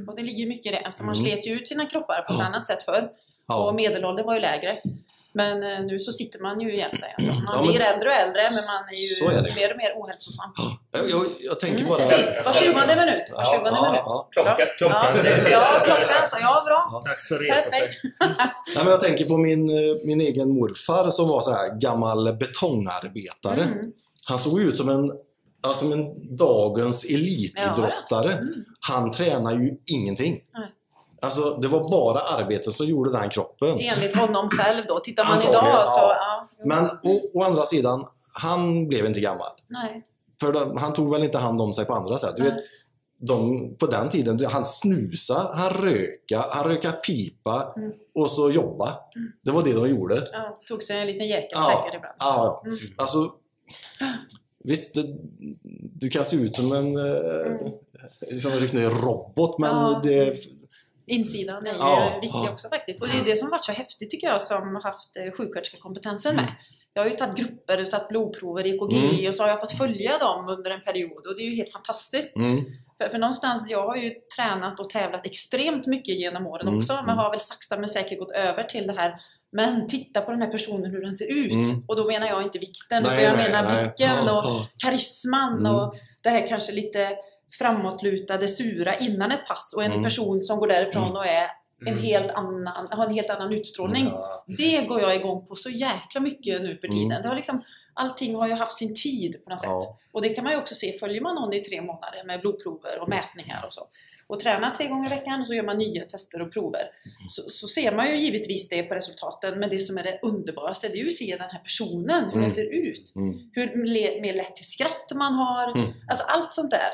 Och det ligger mycket i det. Alltså man slet ju ut sina kroppar på ett annat sätt förr. Ja. Och medelåldern var ju lägre. Men eh, nu så sitter man ju ihjäl sig. Alltså. Man Ja, men- blir äldre och äldre men man är ju är mer och mer ohälsosam. jag, jag, jag tänker bara... Fint. Var tjugonde minut. Var tjugonde ja, minut. ja. Klockan, klockan Ja, säger ja, klockan så. Ja, bra. Dags att resa sig. [LAUGHS] Nej, men jag tänker på min, eh, min egen morfar som var så här gammal betongarbetare. Mm. Han såg ut som en, som en dagens elitidrottare. Han tränar ju ingenting. Nej. Alltså, det var bara arbetet som gjorde den kroppen. Enligt honom själv då. Tittar man Antagligen, idag så... ja. Ja. Men å, å andra sidan, han blev inte gammal. Nej. För de, han tog väl inte hand om sig på andra sätt. Du vet, de, på den tiden, han snusa, han röka, han röka pipa Mm. och så jobba. Det var det de gjorde. Ja, tog sig en liten jäkel Ja, säkert ibland. ja. Mm. Alltså, visst, du, du kan se ut som en, eh, som en riktig robot, men Ja. det... Insidan är Ja, viktig också faktiskt. Och det är det som varit så häftigt tycker jag som haft eh, sjuksköterskekompetensen med. Jag har ju tagit grupper och tagit blodprover, EKG Mm. och så har jag fått följa dem under en period och det är ju helt fantastiskt. Mm, För, för någonstans, jag har ju tränat och tävlat extremt mycket genom åren Mm, också men har väl sakta men säkert gått över till det här men titta på den här personen hur den ser ut. Mm. Och då menar jag inte vikten Nej, utan jag nej, menar nej. blicken och karisman Mm. och det här kanske lite framåtlutade, sura innan ett pass och en Mm. person som går därifrån och är en helt annan, har en helt annan utstrålning. Det går jag igång på så jäkla mycket nu för tiden. Mm. Det har liksom, allting har ju haft sin tid på något Ja. sätt. Och det kan man ju också se, följer man någon i tre månader med blodprover och mätningar och så och tränar tre gånger i veckan och så gör man nya tester och prover. Så, så ser man ju givetvis det på resultaten men det som är det underbaraste det är ju att se den här personen, hur Mm. den ser ut. mm. Hur le, mer lätt till skratt man har. Mm. Alltså allt sånt där.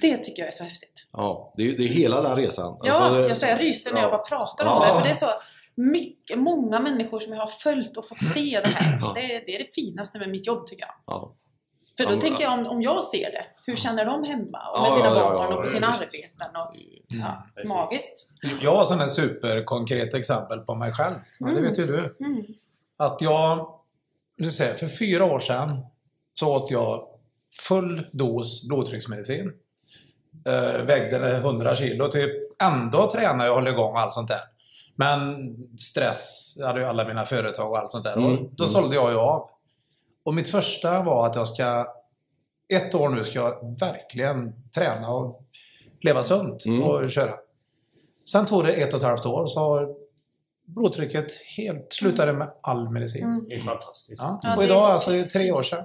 Det tycker jag är så häftigt. Ja, det är, det är hela den resan. Ja, Alltså, det- jag, så jag ryser när jag ja. bara pratar om Ja. det. För det är så mycket, många människor som jag har följt och fått se det här. Ja. Det, är- det är det finaste med mitt jobb tycker jag. Ja. För då Ja, tänker jag om, om jag ser det, hur känner de hemma? Och Ja, med sina barn ja, och på sina visst. arbeten. Och, ja, precis. magiskt. Jag har ett superkonkret exempel på mig själv. Ja, det vet ju du. Mm. Att jag, jag säga, för fyra år sedan så åt jag full dos blodtrycksmedicin. Eh, vägde 100 kilo typ. Ändå tränar jag och håller igång och allt sånt där. Men stress, hade ju alla mina företag och allt sånt där. Mm, Och då mm. sålde jag ju av. Och mitt första var att jag ska, ett år nu ska jag verkligen träna och leva sunt Mm. och köra. Sen tog det ett och ett halvt år så blodtrycket helt slutade med all medicin. Det är fantastiskt. Ja. Ja, och det idag alltså det är precis. tre år sedan.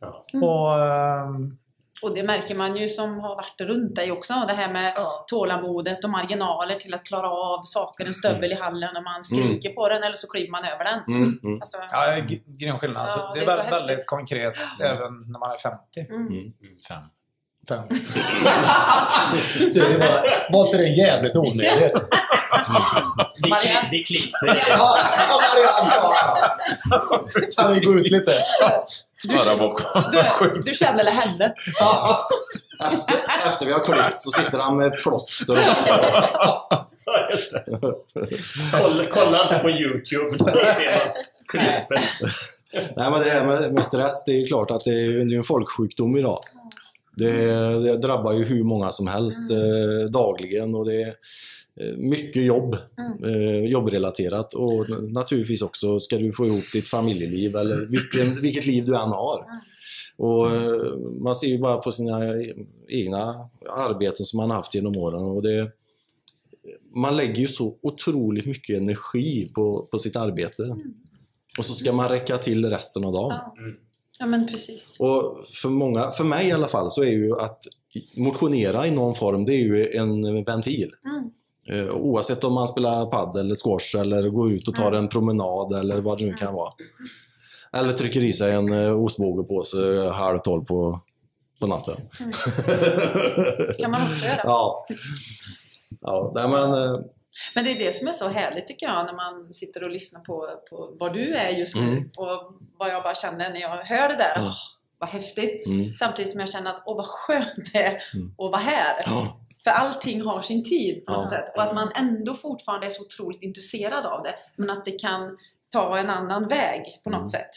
Ja. Och, ehm, Och det märker man ju som har varit runt dig också. Det här med tålamodet och marginaler till att klara av saker, en stövel i hallen och man skriker på den eller så kliver man över den. Mm, mm. Alltså, ja, det är g- grym skillnad. Ja, så det är, det är väldigt, väldigt konkret även när man är 50. Fem. Fem. [LAUGHS] det var inte det jävligt onödigt? [LAUGHS] Vi, Marianne. vi klipper. Ja, Marianne! Kan vi gå ut lite? Bara bakom. du, du känner eller henne? Efter, efter vi har klippt så sitter han med plåster och det. Kolla, kolla inte på YouTube. Då ser man klippet. Nej, men det här med, med stress, det är klart att det är, det är en folksjukdom idag. Det, det drabbar ju hur många som helst eh, dagligen och det är mycket jobb, eh, jobbrelaterat och naturligtvis också ska du få ihop ditt familjeliv eller vilken, vilket liv du än har. Och eh, man ser ju bara på sina egna arbeten som man haft genom åren och det man lägger ju så otroligt mycket energi på, på sitt arbete. Och så ska man räcka till resten av dagen. Ja. ja, men precis. Och för många, för mig i alla fall, så är ju att motionera i någon form, det är ju en ventil. Mm. Eh, Oavsett om man spelar paddel eller squash eller går ut och tar en promenad eller vad det nu kan vara. Eller trycker i sig en eh, ostbågepåse halv tolv på, på natten. kan man också göra. [LAUGHS] ja. Ja, nej, men, eh, Men det är det som är så härligt tycker jag när man sitter och lyssnar på, på vad du är just nu Mm. och vad jag bara känner när jag hör det där. Åh, vad häftigt! Mm. Samtidigt som jag känner att åh vad skönt det är att vara här. ja. För allting har sin tid på något Ja. sätt. Och att man ändå fortfarande är så otroligt intresserad av det. Men att det kan ta en annan väg på något Mm. sätt.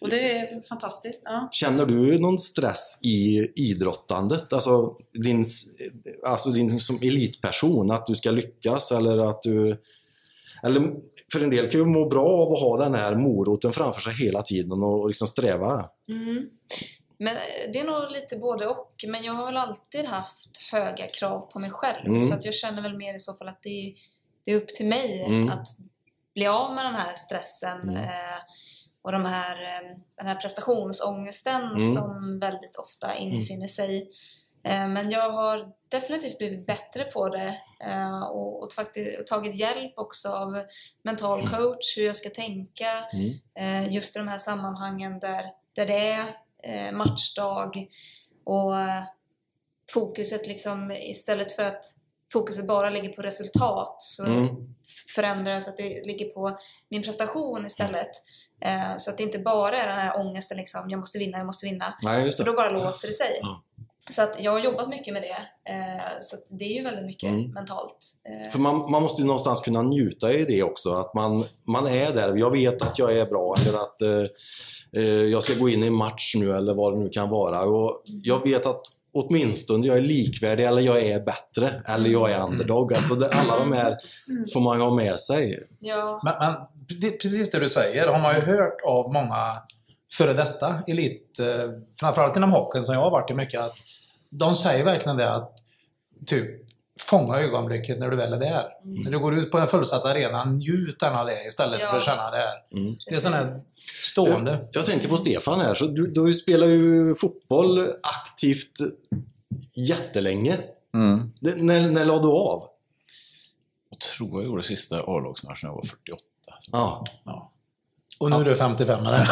Och det är fantastiskt. Ja. Känner du någon stress i idrottandet? Alltså din, alltså din som elitperson, att du ska lyckas eller att du... Eller för en del kan ju må bra av att ha den här moroten framför sig hela tiden och, och liksom sträva. Mm. Men eh, det är nog lite både och. Men jag har väl alltid haft höga krav på mig själv. Mm. Så att jag känner väl mer i så fall att det är, det är upp till mig Mm. att bli av med den här stressen Mm. eh, och de här, eh, den här prestationsångesten Mm. som väldigt ofta infinner sig. Eh, men jag har definitivt blivit bättre på det eh, och, och, tagit hjälp också av mental coach, hur jag ska tänka. Mm. Eh, just i de här sammanhangen där, där det är matchdag och eh, fokuset liksom istället för att fokuset bara ligger på resultat så Mm. förändras att det ligger på min prestation istället. Eh, så att det inte bara är den här ångesten liksom, jag måste vinna, jag måste vinna. Nej, För då bara låser det sig. Ja. Så att jag har jobbat mycket med det. Eh, så att det är ju väldigt mycket Mm. mentalt. Eh, För man, man måste ju någonstans kunna njuta i det också. Att man, man är där. Jag vet att jag är bra eller att eh, eh, jag ska gå in i en match nu eller vad det nu kan vara. Och jag vet att åtminstone jag är likvärdig eller jag är bättre eller jag är underdog. Alltså det, alla de här får man ha med sig. ja, Men, men det, precis det du säger har man ju hört av många före detta elit, eh, framförallt inom hockeyn som jag har varit i mycket, att de säger verkligen det att typ fånga ögonblicket när du väl är där. När du går ut på en fullsatt arena, njut av det istället Ja. för att känna det här. Mm. Det är sån här stående. Jag tänker på Stefan här. Så du, du spelar ju fotboll aktivt jättelänge. Mm. Det, när, när la du av? Jag tror jag gjorde sista A-lagsmatchen när jag var 48. Ja. Ja. Och nu är du 55 eller? [LAUGHS]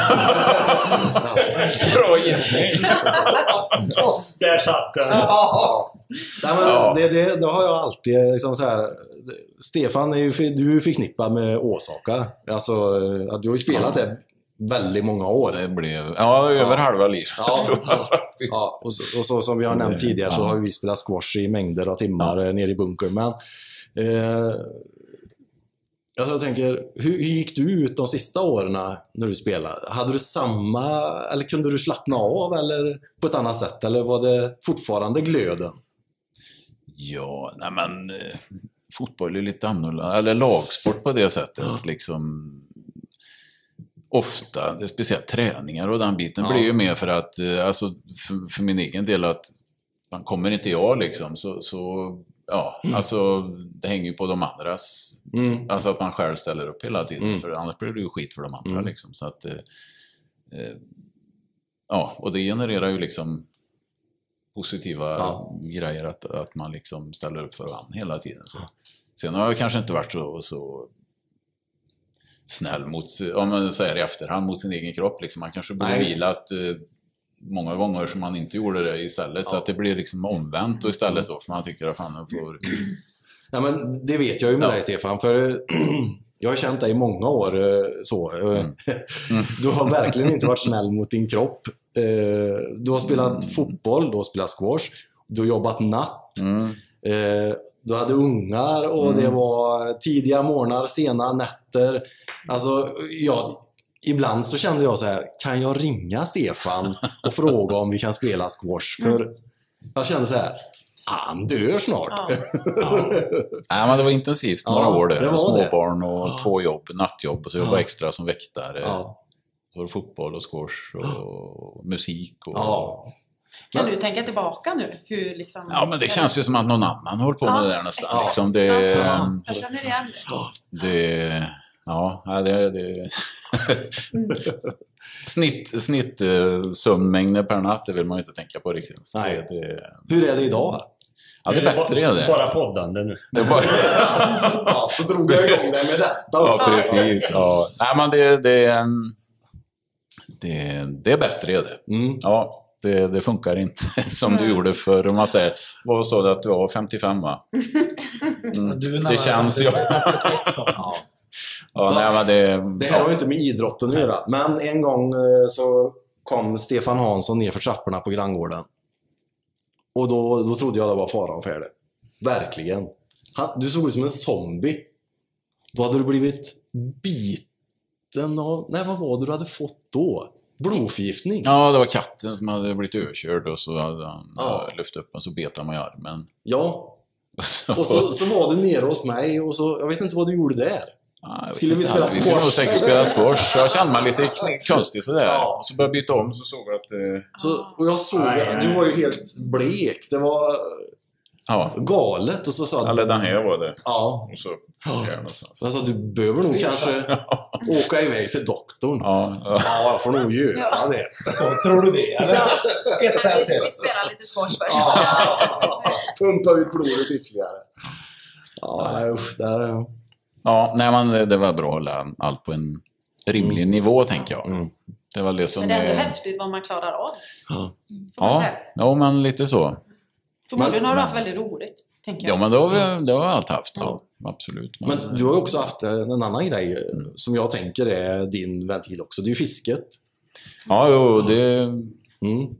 Bra gissning. [LAUGHS] Där satt den. Nej, men Ja. det, det, det har jag alltid liksom så här. Stefan är ju du är ju förknippad med Åsaka. Alltså, att du har ju spelat det väldigt många år. Det blev ja, över halva livet. Ja. Ja, och, så, och så som vi har nämnt tidigare så Ja. har vi spelat squash i mängder av timmar eh, nere i bunkern. Men eh, alltså jag tänker, hur, gick du ut de sista åren när du spelade? Hade du samma, eller kunde du slappna av eller på ett annat sätt? Eller var det fortfarande glöden? Ja, nej men eh, fotboll är lite annorlunda, eller lagsport på det sättet. Liksom, ofta, speciellt träningar och den biten Ja. blir ju mer för att, eh, alltså för, för min egen del att man kommer inte jag liksom så, så ja, alltså det hänger ju på de andras. Mm. Alltså att man själv ställer upp hela tiden. Mm. För annars blir det ju skit för de andra Mm. liksom. Så att, eh, eh, ja, och det genererar ju liksom positiva Ja. grejer att, att man liksom ställer upp för varandra hela tiden. Så. Sen har jag kanske inte varit så, så snäll mot, om man säger i efterhand, mot sin egen kropp. Liksom. Man kanske borde Nej. vilat eh, många gånger som man inte gjorde det istället. Så Ja. att det blir liksom omvänt och istället då, för man tycker att fan, jag får... Ja, men det vet jag ju med Ja. dig Stefan, för [CLEARS THROAT] jag har känt dig i många år. eh, så. eh, Mm. [LAUGHS] Du har verkligen inte varit snäll mot din kropp. Eh, Du har spelat Mm. fotboll, du har spelat squash, du har jobbat natt. Mm. Eh, Du hade ungar och Mm. det var tidiga morgnar, sena nätter. Alltså, ja, ibland så kände jag så här, kan jag ringa Stefan och fråga om vi kan spela squash? För jag kände så här, han dör snart. [LAUGHS] Ja. Nej, men det var intensivt några Ja, år där. det var det. Småbarn och Ja. två jobb, nattjobb och så jobba Ja. extra som väktare. Ja. Så var det fotboll och squash och musik. Och... Ja. Kan du tänka tillbaka nu? Hur liksom... Ja, men det känns ju som att någon annan håller på med Ja, det där nästan. Liksom det, Ja, jag känner igen det. det, ja, det, det [LAUGHS] Snitt, snitt eh, sömnmängder per natt, det vill man ju inte tänka på riktigt. Så Nej. Det, Hur är det idag? ja, det är bättre är det. Bara poddande nu. det är bara, [LAUGHS] Ja, så drog jag igång det med detta ja, också. precis. Ja. Nej, men det, det, mm, det, det är bättre är det. Mm. Ja, det, det funkar inte [LAUGHS] som du gjorde förr. Om man säger, vad sa du att du var 55 va? Mm. Du är Det känns ju... 56 då. Ja. Ja, nej, men det, Det här har ju inte med idrotten att göra. Men en gång eh, så kom Stefan Hansson ner för trapporna på granngården. Och då, då trodde jag det var fara och färde. Verkligen. Han, du såg ut som en zombie. Då hade du blivit biten av... Nej, vad var det du hade fått då? Blodförgiftning? Ja, det var katten som hade blivit överkörd och så hade han Ja. ja. lyft upp och så bet han mig i armen. Ja. [LAUGHS] Och så, så var du nere hos mig och så... Jag vet inte vad du gjorde där. Ja, vet Skulle vi spela Vi skulle nog squash? säkert spela squash. Jag kände mig lite konstig sådär. Ja. Och så började jag byta om så såg jag att... Eh, Så, och jag såg att du var ju helt blek. Det var ja, galet. Och så sa eller den här var det. Ja. Och så... Ja. Ja. Så jag sa, du behöver nog kanske [LAUGHS] åka iväg till doktorn. Ja, ja. Ja, jag får nog göra Ja. det. Så tror du det? Eller? Ett sätt Vi, till. vi spelar lite squash först. Ja. Pumpa ut blodet ytterligare. Ja, nej, usch. Där, ja, nej men det, det var bra att hålla allt på en rimlig nivå tänker jag. Mm. Det var det som... Men det är ändå är- häftigt vad man klarar av. Ja. Ja, ja, men lite så. Förmodligen Men- har du haft väldigt roligt. Tänker jag. Ja, men det har vi det har vi allt haft. Så. Absolut. Men du har ju också haft en annan grej eh, som jag tänker är din ventil också. Det är ju fisket. Ja, jo, det... Mm.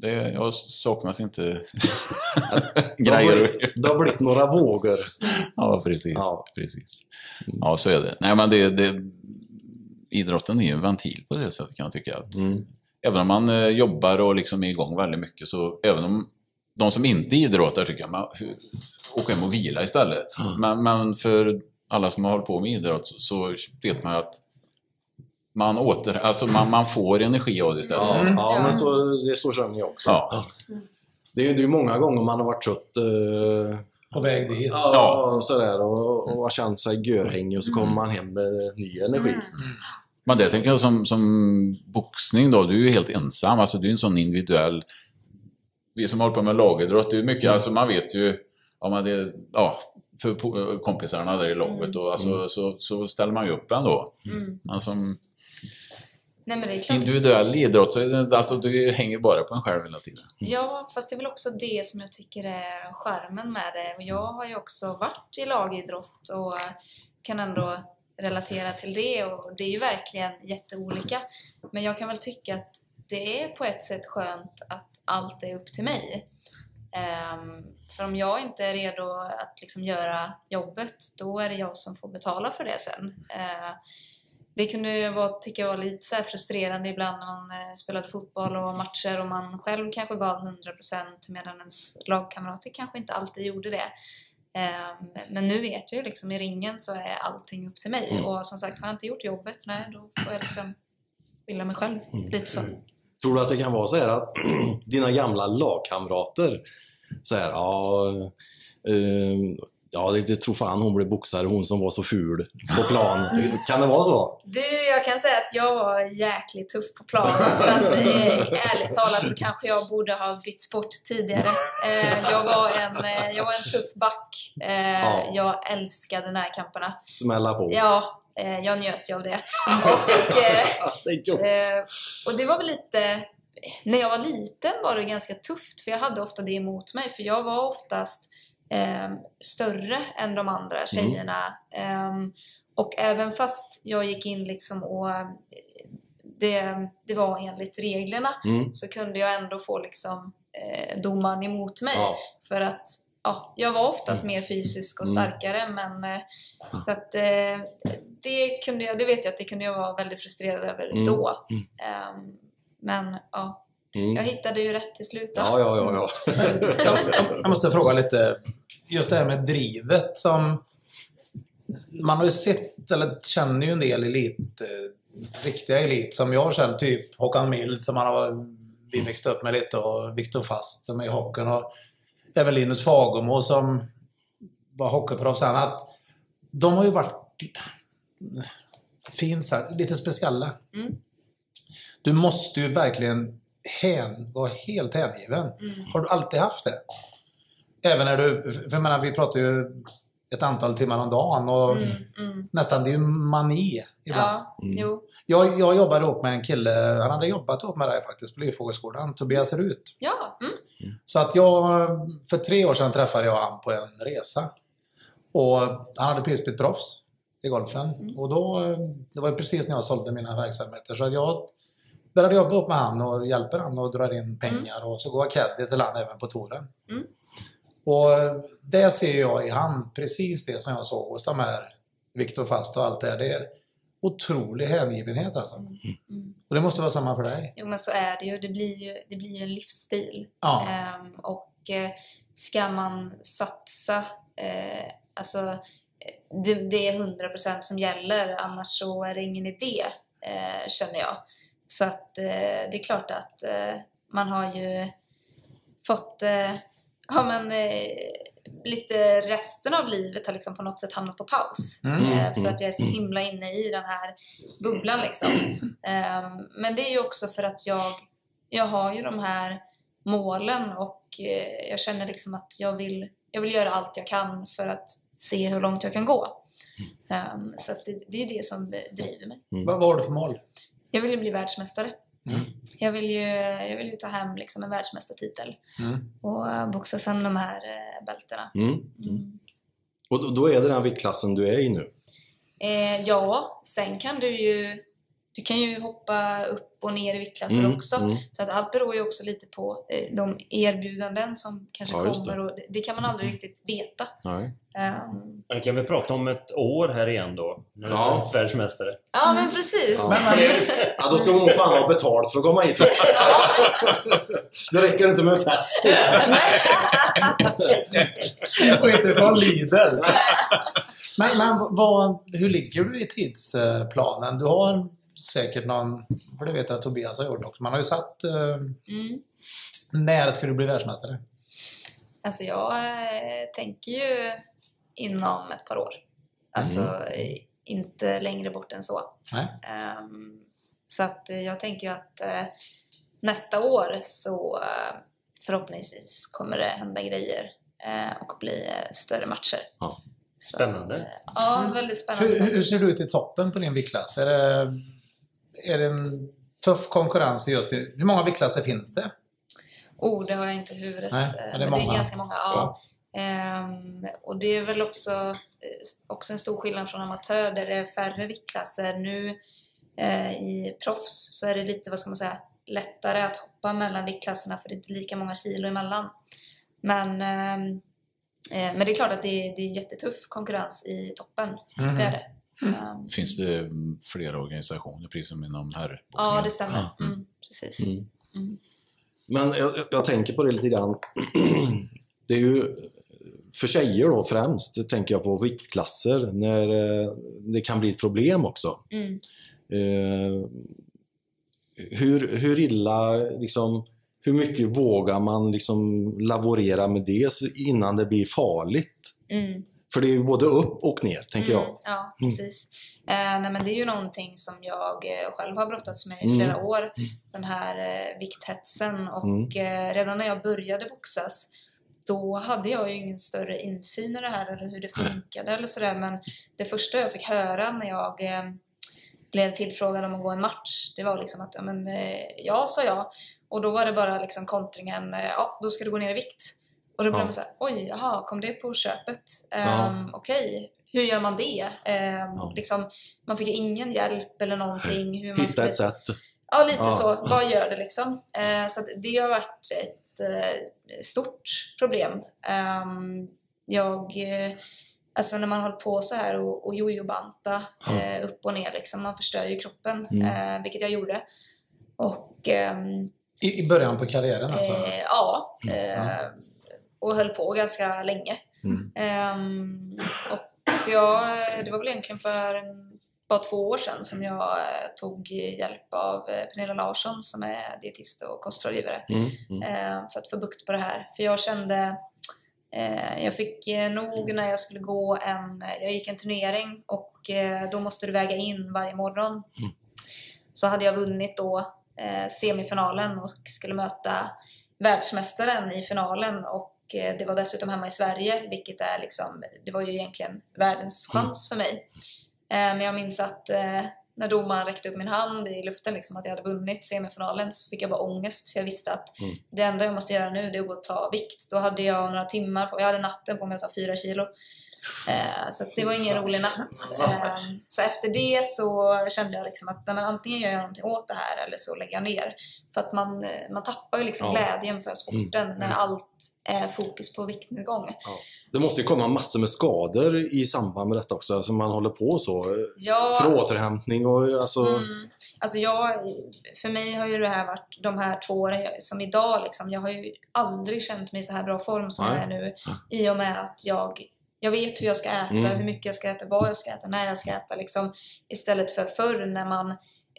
Det jag saknas inte [LAUGHS] Det, har grejer. blivit, det har blivit några vågor. Ja, precis. Ja. precis. Ja, så är det. Nej, men det, det, idrotten är ju en ventil på det sättet kan jag tycka. Att Mm. Även om man eh, jobbar och liksom är igång väldigt mycket så även om de som inte idrottar tycker jag, man, åka hem och vila istället. Men, men för alla som har hållit på med idrott så, så vet man ju att man, åter, alltså man, man får energi av det istället. Ja, Ja. ja, men så, det, så känner jag också. Ja. Det är ju många gånger man har varit trött. eh, På väg dit. Ja, Ja. och sådär. Och, och har känt sig görhängig och så kommer man hem med ny energi. Men det tänker jag som, som boxning då, du är ju helt ensam. Alltså du är en sån individuell... Vi som håller på med lagidrott, det är mycket, alltså man vet ju... Ja, men det, ja, för kompisarna där i laget och alltså, så, så ställer man ju upp ändå. Mm. Men som Nej, men det är klart. individuell idrott så alltså, du hänger bara på en själv hela tiden. Ja, fast det är väl också det som jag tycker är charmen med det. Och jag har ju också varit i lagidrott och kan ändå relatera till det och det är ju verkligen jätteolika. Men jag kan väl tycka att det är på ett sätt skönt att allt är upp till mig. Ehm, för om jag inte är redo att liksom göra jobbet, då är det jag som får betala för det sen. Ehm, det kunde vara, tycker jag, lite så frustrerande ibland när man eh, spelade fotboll och matcher och man själv kanske gav 100% medan ens lagkamrater kanske inte alltid gjorde det. Ehm, Men nu vet jag ju liksom i ringen så är allting upp till mig och som sagt har jag inte gjort jobbet, nej då får jag liksom skylla mig själv. Lite så. Tror du att det kan vara så här att [CLEARS THROAT] dina gamla lagkamrater så här, ja, Eh, ja, det, det tror fan hon blev boxare, hon som var så ful på plan. kan det vara så? Du, jag kan säga att jag var jäkligt tuff på planen. Så att, eh, ärligt talat så kanske jag borde ha bytt sport tidigare. Eh, jag, var en, eh, jag var en tuff back. Eh, Ja. Jag älskade närkamperna. Smälla på. Ja, eh, jag njöt ju av det. [LAUGHS] Och, eh, [LAUGHS] Det och det var väl lite... När jag var liten var det ganska tufft för jag hade ofta det emot mig för jag var oftast eh, större än de andra tjejerna. Ehm, och även fast jag gick in liksom och eh, det, det var enligt reglerna Mm. så kunde jag ändå få liksom eh, domaren emot mig. Ja. För att ja, jag var oftast mer fysisk och Mm. starkare men eh, så att eh, det kunde jag, det vet jag att det kunde jag vara väldigt frustrerad över Mm. då. Ehm, men ja, Mm. jag hittade ju rätt till slut då. Ja, ja, ja. ja. jag, jag- jag måste fråga lite, just det här med drivet som... Man har ju sett, eller känner ju en del elit, eh, riktiga elit som jag känner, typ Håkan Mild som man har vi växt upp med lite och Viktor Fast som är i hockeyn och även Linus Fagermo som var hockeyproffs sen. Att de har ju varit fin, så här, lite speciella. Mm. Du måste ju verkligen hän, vara helt hängiven. Har du alltid haft det? Även när du, för jag menar, vi pratar ju ett antal timmar om dagen och Mm, mm. nästan, det är ju mani ibland. Ja, jo. Jag, jag jobbade ihop med en kille, han hade jobbat ihop med dig faktiskt på Lyfågelskolan, Tobias Rut. Ja, mm. Så att jag, för tre år sedan träffade jag han på en resa. Och han hade precis blivit proffs i golfen. Och då, det var precis när jag sålde mina verksamheter. Så jag började jobba upp med han och hjälper han och drar in pengar. Och så går jag caddy till han även på touren. Mm. Och det ser jag i han, precis det som jag såg hos de här Viktor Fast och allt det här. Det är otrolig hängivenhet alltså. Mm. Och det måste vara samma för dig. Jo, men så är det ju. Det blir ju, det blir ju en livsstil. Ja. Ehm, och eh, ska man satsa, eh, alltså eh, det, det är 100% som gäller, annars så är det ingen idé, eh, känner jag. Så att eh, det är klart att eh, man har ju fått, eh, ja men eh, lite resten av livet har liksom på något sätt hamnat på paus. Mm. Eh, för att jag är så himla inne i den här bubblan liksom. Ehm, men det är ju också för att jag, jag har ju de här målen och eh, jag känner liksom att jag vill, jag vill göra allt jag kan för att se hur långt jag kan gå. Ehm, så att det, det är det som driver mig. Vad, vad har du för mål? Jag vill ju bli världsmästare. Mm. Jag, vill ju, jag vill ju ta hem liksom en världsmästartitel Mm. och boxa sen de här eh, bältena. Mm. Mm. Och då- då är det den viktklassen du är i nu? Eh, ja, sen kan du ju du kan ju hoppa upp och ner i viktklasser Mm, också. mm. Så att allt beror ju också lite på eh, de erbjudanden som kanske Ja, just det. kommer. Och det, det kan man aldrig riktigt veta. Nej. Men kan vi prata om ett år här igen då? När du Ja. är världsmästare. ja, men precis. Ja. Ja, då ska hon fan ha betalt för att komma hit. det räcker inte med en festis. [LAUGHS] Och inte från Lidl. men men vad, hur ligger du i tidsplanen? Du har säkert någon, för det vet jag att Tobias har gjort också. Man har ju satt, eh, Mm. när ska du bli världsmästare? Alltså jag eh, tänker ju inom ett par år. Alltså eh, inte längre bort än så. Nej. Ehm, så att eh, jag tänker ju att eh, nästa år så förhoppningsvis kommer det hända grejer och bli större matcher. Ja. Så Spännande. Eh, ja, väldigt spännande. Hur, hur ser du ut i toppen på din viktklass? Är det, är det en tuff konkurrens i just i, Hur många viktklasser finns det? Oh, det har jag inte i huvudet. Nej, eh, men det är men det är ganska många. Ja. Ehm, och det är väl också, eh, också en stor skillnad från amatör där det är färre viktklasser. Nu eh, i proffs så är det lite, vad ska man säga, lättare att hoppa mellan viktklasserna för det är inte lika många kilo emellan. Men, ehm, eh, men det är klart att det är, det är jättetuff konkurrens i toppen. Mhm. Det är det. Ehm, Finns det mm, flera organisationer, precis som inom herrboxningen? ja, det stämmer. Mm, precis. Mm. Men jag, jag- tänker på det lite grann. [CLEARS THROAT] Det är ju för tjejer då främst, det tänker jag på viktklasser, när eh, det kan bli ett problem också. Mm. Eh, hur, hur illa liksom, hur mycket vågar man liksom laborera med det så- innan det blir farligt? Mm. För det är ju både upp och ner, tänker Mm, jag. ja, precis. Eh, nej, men det är ju någonting som jag eh, själv har brottats med i Mm. flera år. Den här eh, vikthetsen. Och Mm. eh, redan när jag började boxas då hade jag ju ingen större insyn i det här eller hur det funkade eller sådär. Men det första jag fick höra när jag eh, blev tillfrågad om att gå en match, det var liksom att ja, men, eh, ja, sa jag. Och då var det bara liksom kontringen, ja, då ska du gå ner i vikt. Och då blev Ja. man såhär, oj, jaha, kom det på köpet? Ja. Um, Okej, hur gör man det? Ehm, Ja. liksom, man fick ju ingen hjälp eller någonting. Hur man Hitta skulle... ett sätt. Ja, lite Ja. så. Vad gör det liksom? Eh, så att det har varit ett eh, stort problem. Ehm, jag, eh, alltså när man håller på så här och, och jojobanta eh, upp och ner, liksom, man förstör ju kroppen, Mm. eh, vilket jag gjorde. Och ehm, I, I början på karriären alltså? Eh, ja, eh, och höll på ganska länge. Mm. Ehm, och så jag, det var väl egentligen för en, bara två år sedan som jag eh, tog hjälp av eh, Pernilla Larsson som är dietist och kostrådgivare Mm. Mm. eh, för att få bukt på det här. För jag kände, eh, jag fick nog när jag skulle gå en, jag gick en turnering och eh, då måste du väga in varje morgon. Så hade jag vunnit då eh, semifinalen och skulle möta världsmästaren i finalen och det var dessutom hemma i Sverige, vilket är liksom, det var ju egentligen världens chans för mig. Eh, men jag minns att eh, när domaren räckte upp min hand i luften, liksom, att jag hade vunnit semifinalen, så fick jag bara ångest. För jag visste att Mm. det enda jag måste göra nu det är att gå och ta vikt. Då hade jag några timmar på Jag hade natten på mig att ta fyra kilo. Eh, så det var ingen rolig natt. Eh, så efter det så kände jag liksom att nej, men antingen gör jag någonting åt det här eller så lägger jag ner. För att man, eh, man tappar ju liksom Ja. glädjen för sporten när allt är fokus på viktnedgång. Ja. Det måste ju komma massor med skador i samband med detta också, alltså man håller på så. Ja, För återhämtning och alltså... Mm. Alltså jag, för mig har ju det här varit de här två åren jag, som idag liksom, jag har ju aldrig känt mig i så här bra form som Nej. jag är nu. I och med att jag, jag vet hur jag ska äta, Mm. hur mycket jag ska äta, vad jag ska äta, när jag ska äta. Liksom, istället för förr när man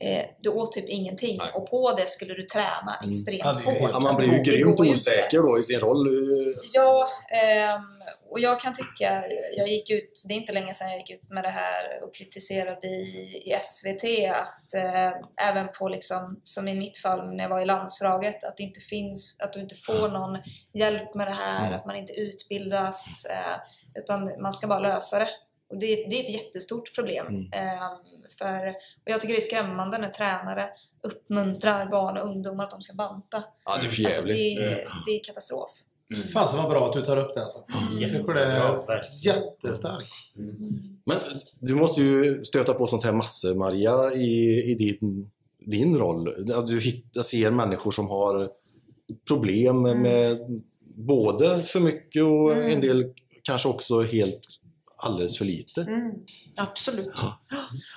eh, du åt typ ingenting Nej. och på det skulle du träna extremt Ja, hårt. Ja, man Alltså, blir ju grymt osäker då i sin roll. Ja, ehm, och jag kan tycka, jag gick ut, det är inte länge sedan jag gick ut med det här och kritiserade i, i SVT att eh, även på liksom, som i mitt fall när jag var i landslaget, att det inte finns, att du inte får någon hjälp med det här, Mm. att man inte utbildas, eh, utan man ska bara lösa det. Och det, det är ett jättestort problem. Mm. Ehm, för, och jag tycker det är skrämmande när tränare uppmuntrar barn och ungdomar att de ska banta. Ja, det är för Alltså, det, det är katastrof. Fasen vad bra att du tar upp det alltså. Jag tycker det är jättestarkt. Men du måste ju stöta på sånt här massor, Maria, i, i din, din roll. Att du hittar, ser människor som har problem Mm. med både för mycket och en del kanske också helt alldeles för lite. Mm, absolut.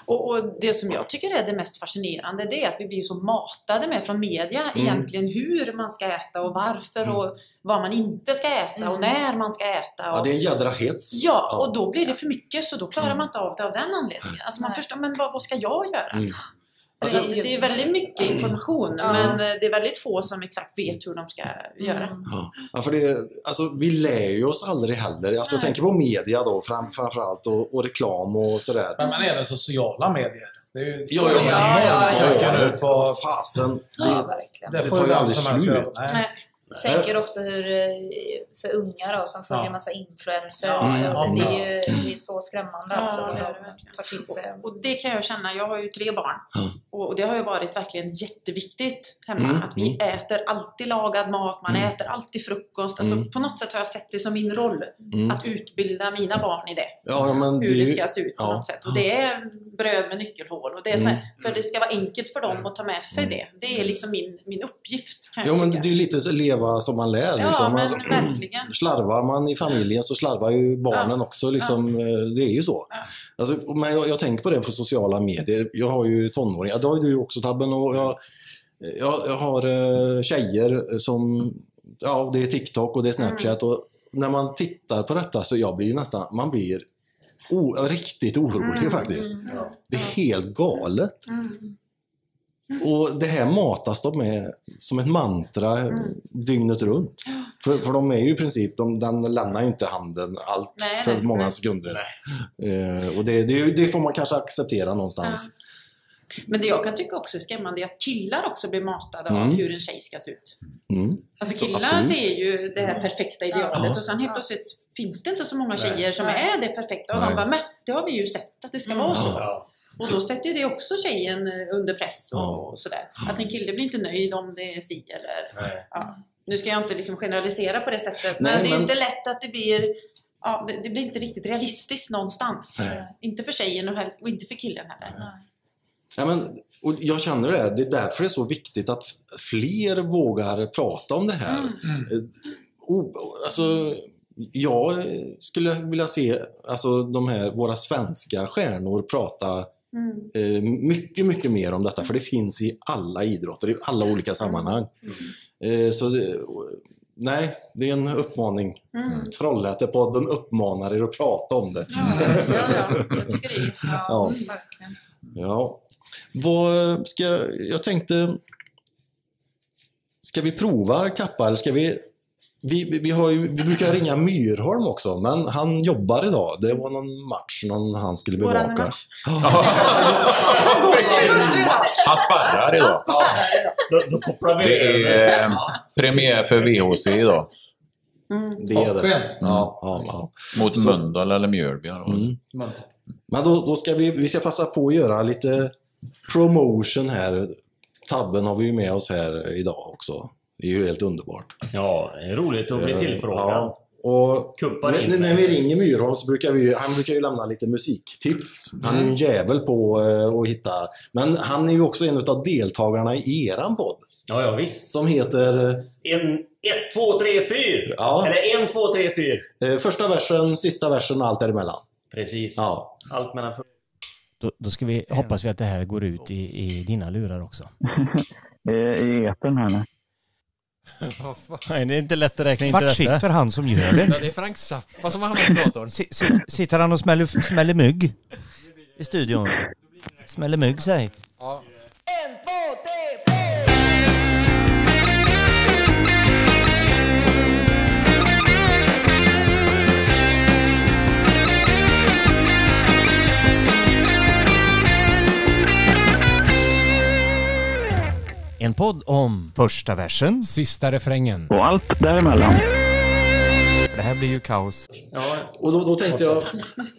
Och, och det som jag tycker är det mest fascinerande det är att vi blir så matade med från media Mm. egentligen hur man ska äta och varför och vad man inte ska äta och Mm. när man ska äta. Och, Ja, det är en jädra hets. Ja, och då blir det för mycket så då klarar Mm. man inte av det av den anledningen. Alltså man Nej. förstår, men vad, vad ska jag göra? Mm. Alltså, Det är ju- det är väldigt mycket information Ja. men eh, det är väldigt få som exakt vet hur de ska göra. Mm. Ja. Ja, för det, alltså, vi lär ju oss aldrig heller. Alltså, jag tänker på media då fram, framförallt och, och reklam och sådär. Men, men även sociala medier. Det är ju... Ja, ja, men Ja, ja, ja. Nu på... Fasen. Ja, Det, verkligen. Det Det får tar ju aldrig slut. Nej. Nej. tänker också hur, eh, för unga då, som följer Ja. massa influencers. Ja, ja, det, är ju, det är så skrämmande alltså, tar till sig. Och, och det kan jag känna, jag har ju tre barn. Och, och det har ju varit verkligen jätteviktigt hemma. Mm, Att vi äter alltid lagad mat, man äter alltid frukost. Alltså, Mm. På något sätt har jag sett det som min roll. Mm. Att utbilda mina barn i det. ja, ja, men Hur det, det ska se ut på ja. något sätt. Och det är bröd med nyckelhål. Och det är så här, Mm. För det ska vara enkelt för dem att ta med sig det. Det är liksom min, min uppgift kan Ja, jag men tycka. det är lite så leva som man lär. Ja, liksom. men Alltså, verkligen. [CLEARS THROAT] Slarvar man i familjen så slarvar ju barnen Ja. också. Liksom, eh, Det är ju så. Ja. Alltså, men jag, jag tänker på det på sociala medier. Jag har ju tonåringar. Det har ju du också Tabben. Och jag, jag, jag har eh, tjejer som... Ja, det är TikTok och det är Snapchat. Och när man tittar på detta så jag blir nästan... Man blir o, riktigt orolig faktiskt. Det är helt galet. Mm. Och det här matas de med som ett mantra dygnet runt. För, för de är ju i princip, de, den lämnar ju inte handen allt Nej, för nej, många nej. sekunder. Eh, och det, det, det får man kanske acceptera någonstans. Men det jag kan tycka också är skrämmande är att killar också blir matade av Mm. hur en tjej ska se ut. Mm. Alltså Så, killar ser ju det här perfekta idealet Ja. och sen helt plötsligt finns det inte så många tjejer som Nej. är det perfekta. Och Nej. de bara, men det har vi ju sett att det ska Mm. vara så. Ja. Och då sätter ju det också tjejen eh, under press och, Ja. och sådär. Att en kille blir inte nöjd om det är si eller... Nej. Ja. Nu ska jag inte liksom generalisera på det sättet, Nej, men det är men- inte lätt att det blir... Ja, det, det blir inte riktigt realistiskt någonstans. Nej. Inte för tjejen och, och inte för killen heller. Ja, men, och jag känner det, det är därför det är så viktigt att fler vågar prata om det här. Eh, o- alltså, jag skulle vilja se alltså, de här, våra svenska stjärnor prata Mm. eh, mycket, mycket mer om detta. För det finns i alla idrotter, i alla olika sammanhang. Eh, så det, nej, det är en uppmaning. Mm. Trollhättepodden uppmanar er att prata om det. Ja, ja, ja, jag tycker det är [LAUGHS] Ja, Ja. Ja. Vad ska, jag tänkte... Ska vi prova Kappa eller ska vi... Vi, vi, har ju, vi brukar ringa Myrholm också, men han jobbar idag. Det var någon match någon han skulle bevaka. match. [LAUGHS] Han sparrar idag. Det är eh, premiär för VHC idag. Det är det. Skönt. Ja, ja, ja. Mot Mölndal eller Mjölby. Mm. Men då, då ska vi, vi ska passa på att göra lite promotion här. Tabben har vi ju med oss här idag också. Det är ju helt underbart. Ja, det är roligt att bli Eh, tillfrågad. Ja. Och när, in. när vi ringer Myrholm så brukar vi han brukar ju lämna lite musiktips. Han är ju en jävel på eh, att hitta. Men han är ju också en av deltagarna i eran podd. Ja, ja visst. Som heter En, ett, två, tre, fyr! Ja. Eller en, två, tre, fyr. eh, första versen, sista versen och allt däremellan. Precis. Ja. Allt mellan... Då, då ska vi, hoppas vi att det här går ut i, i dina lurar också. [LAUGHS] I etern här nu. [LAUGHS] Nej, det är inte lätt att räkna in Vart till detta. sitter han som gör det? Ja, det är Frank Zappa som har hamnat på datorn. Si- si- Sitter han och smäller, smäller mygg? I studion? Smäller mygg, säg. Ja. En podd om... Första versen. Sista refrängen. Och allt däremellan. Det här blir ju kaos. Ja, Och då, då tänkte jag,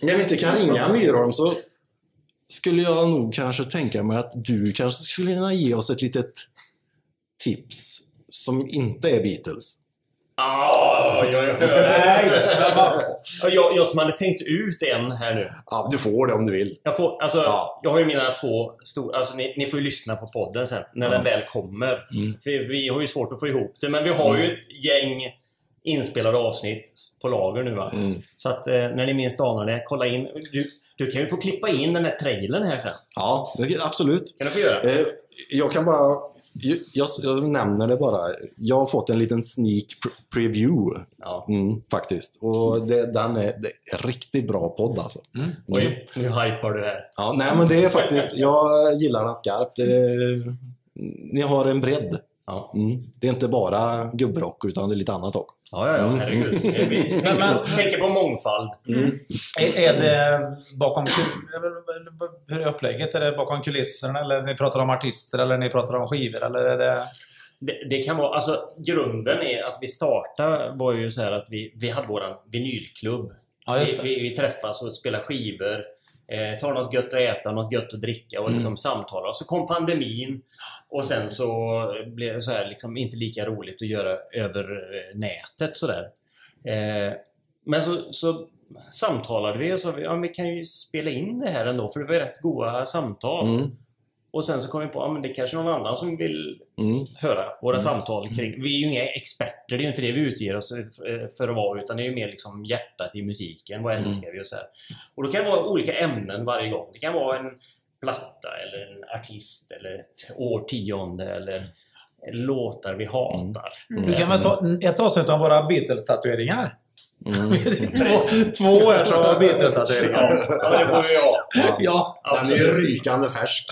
när vi inte kan ringa Myrholm så skulle jag nog kanske tänka mig att du kanske skulle kunna ge oss ett litet tips som inte är Beatles. Ah, jag jag, jag som hade tänkt ut en här nu. Ja, du får det om du vill. Jag, får, alltså, Ja. jag har ju mina två stora... Alltså, ni, ni får ju lyssna på podden sen, när den väl kommer. Mm. För vi har ju svårt att få ihop det, men vi har ju ett gäng inspelade avsnitt på lager nu va. Mm. Så att eh, när ni minst anar det, kolla in. Du, du kan ju få klippa in den här trailern här sen. Ja, det, absolut. kan du få göra. Eh, jag kan bara... Jag, jag nämner det bara. Jag har fått en liten sneak pre- preview. Ja. Mm, faktiskt. Och det, den är, det är riktigt bra podd alltså. Mm. Oj, nu hypar du här. Ja, nej men det är faktiskt... Jag gillar den skarpt. Det, ni har en bredd. Ja, Mm. Det är inte bara gubbrock utan det är lite annat också. Ja, ja, ja Mm. herregud. Vi, vi, Men- men- tänker på mångfald. Är, är det bakom... Hur är upplägget? Är det bakom kulisserna eller ni pratar om artister eller ni pratar om skivor eller är det... Det, det kan vara, alltså grunden är att vi startade var ju så här att vi, vi hade våran vinylklubb. Ja, just det. vi, vi, vi träffas och spelar skivor, eh, tar något gött att äta, något gött att dricka och liksom samtalar. Och så kom pandemin och sen så blev det så här liksom inte lika roligt att göra över eh, nätet sådär. Eh, men så, så samtalade vi och sa ja, vi kan ju spela in det här ändå för det var rätt goda samtal. Mm. Och sen så kom vi på att ja, men det är kanske någon annan som vill Mm. höra våra samtal kring... Vi är ju inga experter, det är ju inte det vi utger oss för att vara, utan det är ju mer liksom hjärtat i musiken. Vad älskar vi och så här. Och då kan det vara olika ämnen varje gång. Det kan vara en platta eller en artist eller ett årtionde eller låtar vi hatar. Du kan väl ta ett avsnitt om våra Beatles-tatueringar? [LAUGHS] två, två är så Beatles-tatueringar. Ja, det får vi ha. Ja. Den är ju rykande färsk.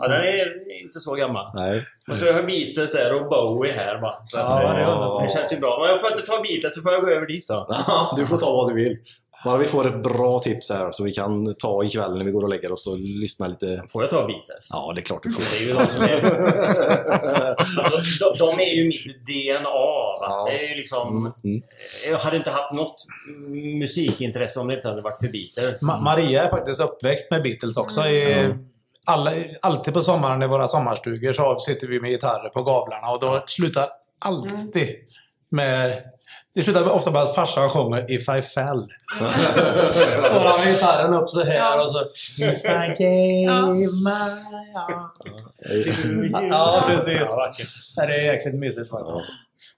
Ja, den är inte så gammal. Nej. Och så har jag Beatles där och Bowie här va. Så Ja, det är eh, det känns ju bra. Men jag får inte ta Beatles så får jag gå över dit då. Ja, du får ta vad du vill. Bara vi får ett bra tips här så vi kan ta ikväll när vi går och lägger oss och lyssna lite. Får jag ta Beatles? Ja, det är klart du Det får. är ju de som är... [LAUGHS] Alltså, de, de är ju mitt DNA. Ja. Det är ju liksom... Mm, mm. Jag hade inte haft något musikintresse om det inte hade varit för Beatles. Ma- Maria är faktiskt uppväxt med Beatles också. I, alla, alltid på sommaren i våra sommarstugor så sitter vi med gitarrer på gavlarna och då slutar alltid med... Det slutar ofta med att farsan sjunger If I fell. [LAUGHS] Står han med gitarren upp så här och så If I [LAUGHS] gave my all. Ja, precis. Ja. Det är jäkligt mysigt faktiskt.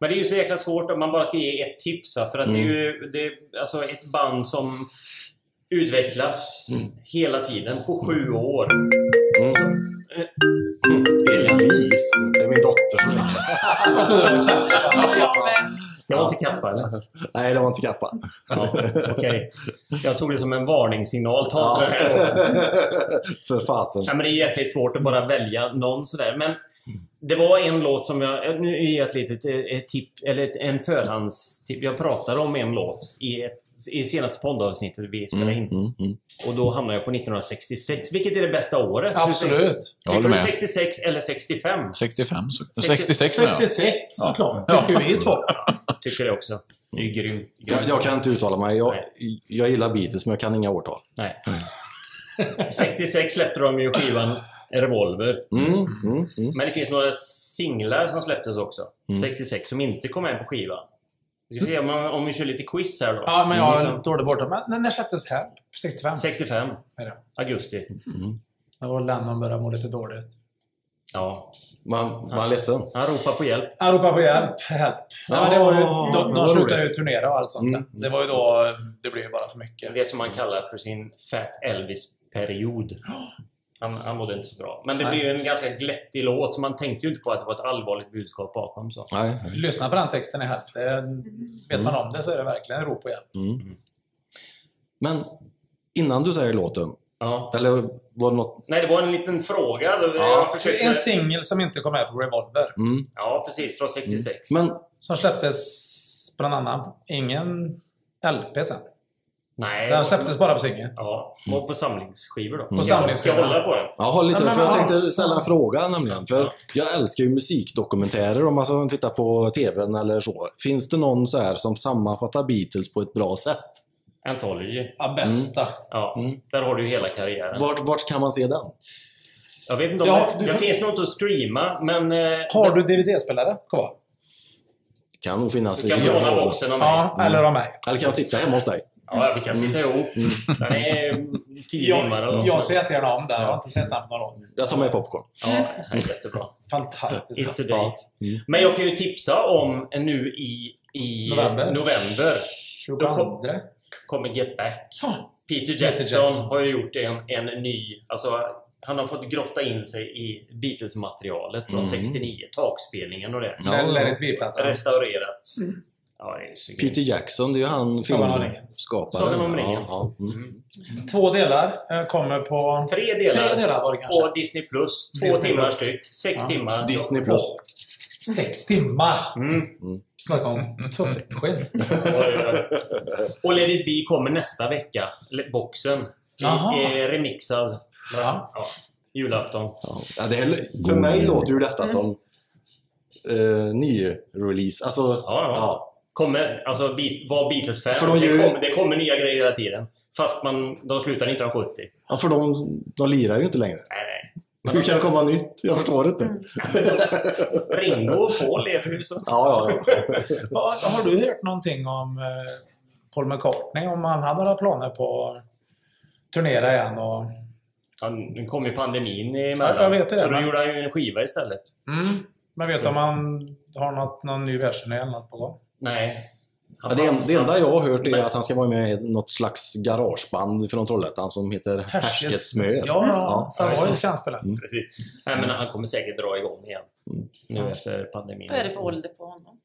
Men det är ju så jäkla svårt om man bara ska ge ett tips. Va? För att det är ju det är, alltså ett band som utvecklas hela tiden på sju år. Elvis. Det är min dotter som ringer. [LAUGHS] Det var. Ja, inte kappa eller? Nej, det var inte kappa. Ja, okej. Jag tog det som en varningssignal. Ta inte det här. [LAUGHS] För fasen. Ja, men det är jäkligt svårt att bara välja någon sådär. Men det var en låt som jag... Nu ger jag ett litet eh, ett tip, eller ett, en förhandstipp. Jag pratade om en låt i, ett, i senaste poddavsnittet vi spelade in. Mm, mm. Och då hamnade jag på 1966. Vilket är det bästa året? Absolut. Jag Tycker du med. 66 eller 65? 65, så, 66 menar jag. 66 såklart. Tycker vi två. [LAUGHS] Tycker det också. Det är grymt. Jag, jag kan inte uttala mig. Jag, jag gillar Beatles men jag kan inga årtal. Nej. [LAUGHS] 66 släppte de ju skivan Revolver. Mm, mm, mm. Men det finns några singlar som släpptes också. 66 som inte kom med på skivan. Vi ska se om, om vi kör lite quiz här då. Ja, men jag är Liksom, dålig borta. Men när- släpptes här? 65? 65. Är det. Augusti. Det var Lennon började må lite dåligt. Ja. Man, man är ledsen. Han ropar på hjälp. Han ropade på hjälp. Hjälp. Nej, men det var ju, Ja, de, de slutade ju turnera och allt sånt sen. Det var ju då det blev ju bara för mycket. Det som man kallar för sin Fat Elvis-period. Han, han mådde inte så bra. Men det Nej. blir ju en ganska glättig låt, så man tänkte ju inte på att det var ett allvarligt budskap bakom. Så. Nej. Lyssna på den texten i Help. Det, vet man om det så är det verkligen rop på hjälp. Mm. Men innan du säger låten, Ja. eller var det något... Nej, det var en liten fråga. Ja. försökte... En singel som inte kom med på Revolver. Mm. Ja, precis. Från 66. Men Som släpptes bland annat. Ingen LP sen. Nej. Den släpptes bara på singel. Ja, och på samlingsskivor då. På Ska samlingsskivor. jag hålla på den? Ja, håll lite, Ja, men för jag tänkte ställa en fråga nämligen. För jag älskar ju musikdokumentärer om man så tittar på TVn eller så. Finns det någon så här som sammanfattar Beatles på ett bra sätt? Anthology. Ja, bästa. Ja, Mm. där har du ju hela karriären. Vart, vart kan man se den? Jag vet inte om Ja, det, du det får- finns något att streama, men... eh, Har du DVD-spelare kvar? Kan nog finnas Du kan låna boxen av mig. Ja, eller av mig. Eller kan jag sitta hemma hos dig? Ja, vi kan sitta ihop. Den är tio timmar Jag, ser jättegärna om den. Jag har inte sett den på några år. Jag tar med popcorn. Ja, jättebra. Fantastiskt. It's a date. Men jag kan ju tipsa om nu i, i November. november 22. kommer Get Back. Peter Peter Jackson, Jackson. har ju gjort en, en ny... Alltså, han har fått grotta in sig i Beatles-materialet från 69. Takspelningen och det. Ja, Let ja. Ja, Peter. Jackson, det är ju han filmskaparen. Sagan om ringen. Ja, ja. Mm. Två delar eh, kommer på... Tre delar. Tre delar var det kanske. På Disney+. Plus. Två Disney timmar Plus. styck. Sex Ja. timmar. Disney Plus. Sex timmar! Mm. Snacka om tuppskinn. [LAUGHS] Och, och Let it be kommer nästa vecka. Boxen. Jaha. Är remixad. Ja. Ja, julafton. Ja, det är, för mig låter ju detta som uh, ny-release. Alltså, Ja, ja. ja. Kommer, alltså Beat, var Beatles-fan. För de det, ju- kommer, det kommer nya grejer hela tiden. Fast man, de slutar 1970. ja, för de, de lirar ju inte längre. Nej, nej. Hur kan det komma nytt? Jag förstår inte. [LAUGHS] Ringo och Paul lever ju så. Ja, ja, ja. [LAUGHS] Har du hört någonting om eh, Paul McCartney? Om han hade några planer på att turnera igen? Och... Ja, nu kom ju pandemin emellan. Ja, jag vet det, Så då men- gjorde han ju en skiva istället. Mm. Men vet du om han har något, någon ny version eller något på gång? Nej. Ja, det, en, det enda jag har hört är att han ska vara med i något slags garageband från Trollhättan som heter Härsketsmör. Ja, ja. Savoy ska han spela. Mm. Precis. Nej, men han kommer säkert dra igång igen. Nu efter pandemin. Vad är det för ålder på honom?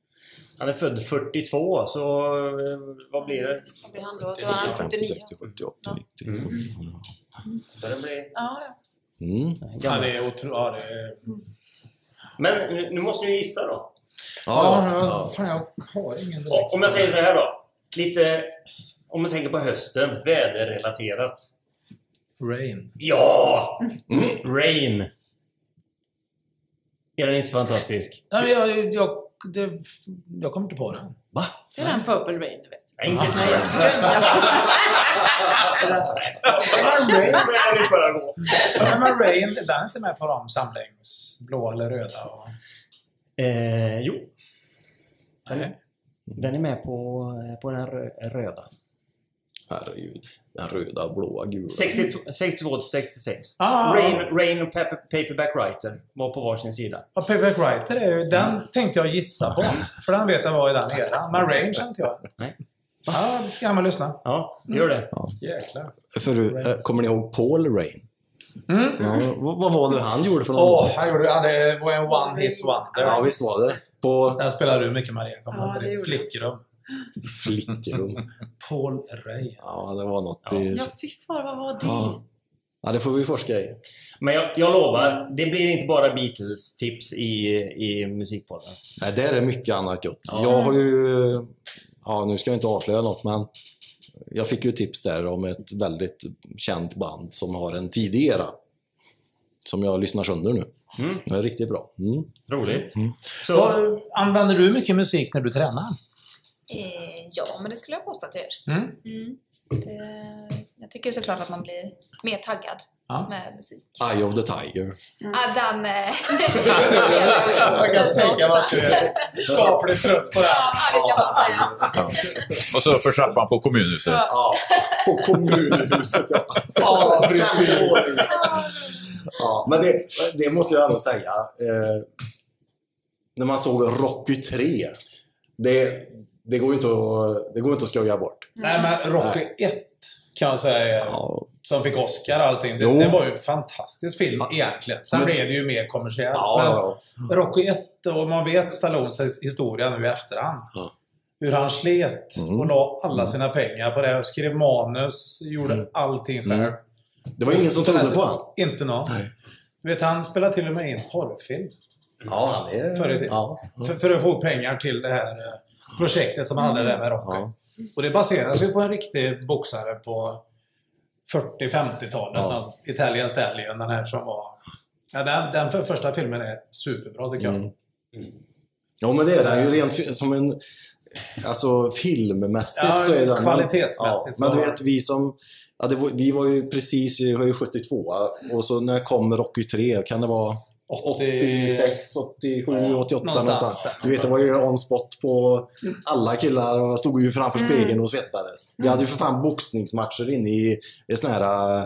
Han är född 42, så eh, vad blir det? Vad blir han då? Då är han 50, 49. 60, 70, 80, 90. Mm. Börjar bli... Ja, ja. Mm. Ja, det är otroligt. Ja. Men nu- nu måste ni gissa då. Ja, Ja, ja, fan jag har ingen direkt. Om jag säger så här då. Lite... Om man tänker på hösten, väderrelaterat. Rain. Ja! Rain. Är den inte fantastisk? Nej, men jag, jag, det, jag kommer inte på den. Va? Det är den Purple Rain, du vet. Nej, inte Nej, jag skojar. Rain, den är inte med på de samlings... Blå eller röda. Och... Eh, jo, Nej. den är med på, eh, på den rö röda. Herregud. Den röda, blåa, gula. 62 62 till 66. Ah. Rain, Rain och Paper, Paperback Writer var på varsin sida. Ja, Payback Writer är ju... Den tänkte jag gissa på. För den vet jag var i den eran. [LAUGHS] Men Rain kände jag. Nej. Ja, ska man lyssna. Ja, gör det. Jäklar. För, eh, kommer ni ihåg Paul Rain? Mm. Ja, vad, var det han gjorde för någon låt? han gjorde, ja, det var en one hit wonder. Ja, visst var det. På Där spelade du mycket Maria. Kommer Ja, det flickrum. Flickrum. [LAUGHS] Paul Ray. Ja, det var något i... Ja, fy fan, vad var det? Ja. ja, det får vi forska i. Men jag, jag lovar, det blir inte bara Beatles-tips i, i musikpodden. Nej, där är mycket annat gott. Ja. Jag har ju... Ja, nu ska jag inte avslöja något, men jag fick ju tips där om ett väldigt känt band som har en tidig era. Som jag lyssnar sönder nu. Mm, Det är riktigt bra. Mm. roligt. Mm. Så, Vad- Använder du mycket musik när du tränar? Eh, ja, men det skulle jag påstå att jag gör. Mm. Mm. Det, jag tycker såklart att man blir mer taggad Ja. med musik. Eye of the Tiger. Ah, den... eh, [LAUGHS] Jag kan tänka mig att du är skapligt trött på det här. Ja, det kan man säga. Och så för trappan på kommunhuset. Ja, på kommunhuset ja. Ja, precis. Ja, men det, det måste jag ändå säga. Eh, när man såg Rocky 3. Det, det, går ju inte att, det går inte att skoja bort. Nej, men Rocky 1 kan jag säga, Ja, som fick Oscar och allting. Det, det var ju en fantastisk film Ja. egentligen. Sen Men- blev det ju mer kommersiellt. ja, men ja. Rocky 1, och man vet Stallones historia nu i efterhand. Ja. Hur han slet Mm. och la alla sina pengar på det. Skrev manus, gjorde Mm. allting själv. Mm. Det var ingen som trodde på honom. Inte någon. Nej. Vet, han spelade till och med in porrfilm. Ja, han är... Tiden. Ja. För, för att få pengar till det här eh, projektet som han hade där med Rocky. Ja. Och det baseras ju på en riktig boxare på 40-50-talet. Ja. alltså Italian Stallion, den här som var... Ja, den, den för första filmen är superbra tycker jag. Mm. Ja, men det är den ju rent som en... Alltså filmmässigt Ja, så är den... kvalitetsmässigt. Ja, men du vet, vi som... Ja, det var, vi var ju precis, vi var ju 72 och så när kom Rocky 3, kan det vara 86, 87, Ja, 88 någonstans någonstans. Du vet, det var ju on spot på alla killar och stod ju framför spegeln och svettades. Vi hade ju för fan boxningsmatcher inne i, i såna här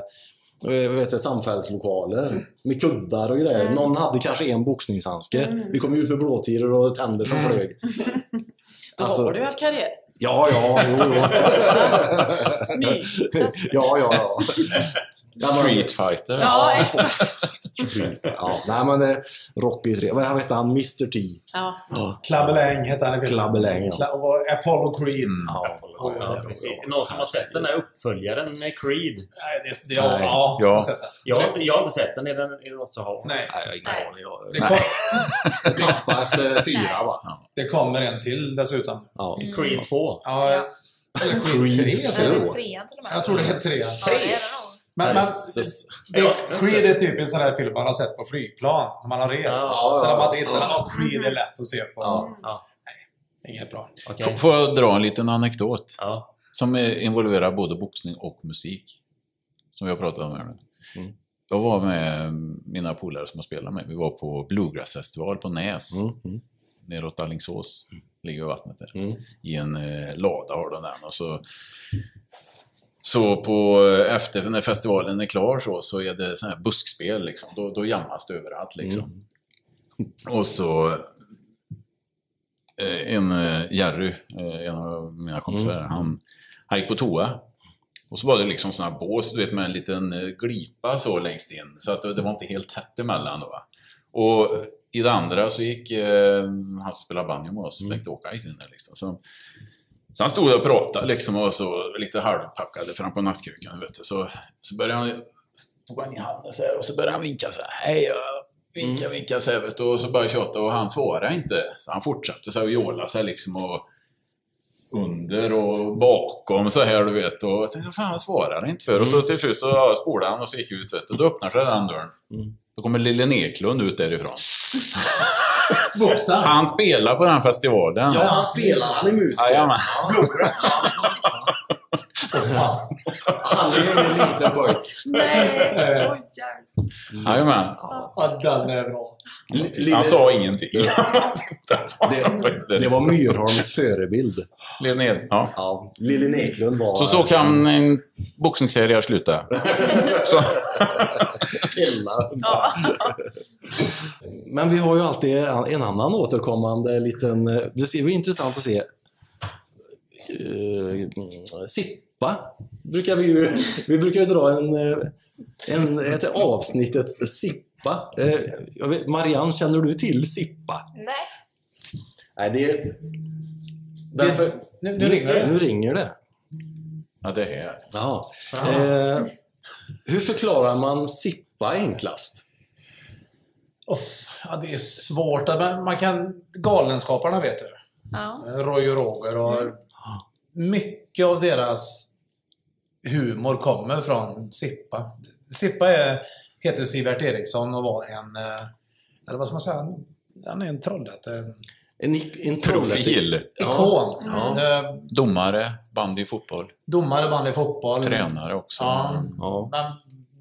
eh, heter det, samfällslokaler med kuddar och grejer. Någon hade kanske en boxningshandske. Vi kom ut med blåtiror och tänder som flög. [LAUGHS] Då Alltså- har du haft karriär. Ja, ja, jo, jo. [LAUGHS] Smyg. ja, ja, ja. [LAUGHS] Ja, Street Fighter. Ja, exakt. Ja, nej men det, Rocky 3. Vad hette han? Mr T? Ja. Ja, Klabbeläng hette han. Klabbeläng, ja. Kla- och Apollo Creed. ja, ja, Ja, vi precis. det. Någon som har sett den här uppföljaren med Creed? Nej, det, det, ja, Nej. ja, jag har Ja. sett den. Jag har inte, jag har inte sett den. Är, den, är det något att ha? Nej. Nej, jag har ingen aning. Det, [LAUGHS] Jag- kom, Jag tappade efter fyra va? det kommer en till dessutom. Ja. Creed 2. Ja, Ja. Eller Creed 3 Creed Den är tror jag. trean till och med. Jag tror det är tre. Ja, det är det nog. Men, men, det, Creed är typ en sån där film man har sett på flygplan när man har rest. Ja, så ja, när man ja. oh, Creed är lätt att se på. Ja. Ja, Inget bra. F- Får jag dra en liten anekdot? Ja. Som involverar både boxning och musik. Som vi har pratat om här nu. Mm. Jag var med mina polare som har spelat med. Vi var på Bluegrass-festival på Näs. Mm, mm, Neråt Alingsås. Ligger vid vattnet där. mm. I en eh, lada har de den. Och så, så på, eh, efter när festivalen är klar så, så är det sån här buskspel. Liksom. Då, då jammas det överallt. Liksom. Och så eh, en eh, Jerry, en av mina kompisar, han, han gick på toa. Och så var det liksom här bås, du vet med en liten glipa så längst in. Så att det, var inte helt tätt emellan då. Och i det andra så gick eh, han som spelade banjo med oss, Bengt-Åke in där liksom. Så, så han stod och pratade liksom och så lite halvpackade fram på nattkrukan. Vet du. Så, så började han, tog han i handen så här och så började han vinka så här. Hej. Vinka, vinka så här, vet du. Och så började tjata och han svarade inte. Så han fortsatte så här och jåla sig liksom och under och bakom så här du vet. Och jag tänkte, fan han svarar inte för. Och så till slut så ja, spolade han och så gick ut vet du. Och då öppnar sig den dörren. Då kommer Lille Eklund ut därifrån. [LAUGHS] Han spelar på den festivalen. Ja, han spelar. Han är musiker. Jajamän. Han är ingen liten pojk. Nej! Eh, Oj, jävlar. Jajamän. Ja, den är bra. Lille- Han sa ingenting. Det, [LAUGHS] det var Myrholms förebild. Lille ja. Ja, Lille Eklund var... Så så kan en boxningsserie sluta. [LAUGHS] Så. Men vi har ju alltid en annan återkommande liten... eh, det är intressant att se. Uh, Sippa brukar vi ju... Vi brukar ju dra en, eh, en, ett avsnittet Sippa. Eh, jag vet, Marianne, känner du till Sippa? Nej. Nej, det är... Därför, Nu, nu ringer det. Nu ringer det. ja, det är Ja. Eh, hur förklarar man Sippa enklast? Oh, ja, det är svårt. Men man kan... Galenskaparna vet du. Ja. Roy och Roger och mycket av deras humor kommer från Sippa. Sippa är, heter Sivert Eriksson och var en, eh, eller vad ska man säga, han är en Trollhätte, en En, Profil. ikon. Ja. Eh, Domare, bandy, fotboll, Domare, bandy, fotboll. tränare också. Ja, Ja. men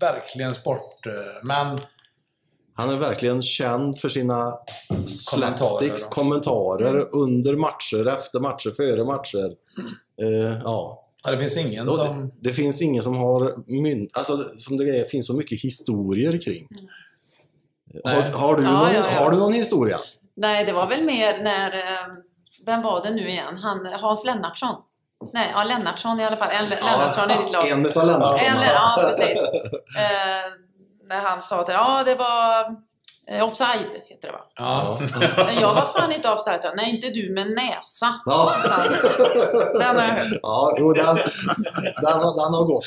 verkligen sport. eh, Men Han är verkligen känd för sina slapsticks, då. kommentarer under matcher, efter matcher, före matcher. Eh, ja. ja, det finns ingen Och som... det, det finns ingen som har myn, alltså som det är, finns så mycket historier kring. Har, Nej. har, du Ja, någon, ja, ja. har du någon historia? Nej, det var väl mer när... eh, Vem var det nu igen? Han, Hans Lennartsson? Nej, ja Lennartsson i alla fall. En, Lennartsson är ditt lag. En utav Lennartsson. En, ja, precis. [LAUGHS] Eh, när han sa att ja, det var eh, offside, heter det va? Ja. Men jag var fan inte offside. sa jag. Nej, inte du med näsa. Ja. Den har jag hört. ja jo, den, den, har, den har gått.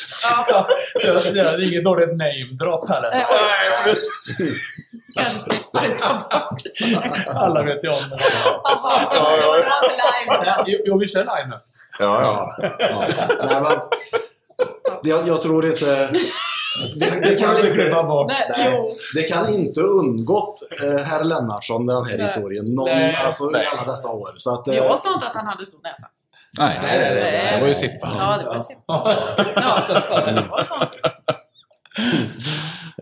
Ja, Det det är inget dåligt name-drop heller. kanske ta bort. Alla vet ju om det. Var till live. Ja, Jo, jo, vi kör live nu. Ja, ja. Ja. Nej, men, jag, jag tror inte... Det, det, kan inte bort. Nej, det kan inte undgått eh, herr Lennartsson den här Nej. historien. Någon, Nej. alltså, I alla dessa år. Så att, eh, Jag sa inte att han hade stor näsa. Nej, Nej, nej, nej. det var ju Sippa. Ja, det var så. Ja, det var sånt.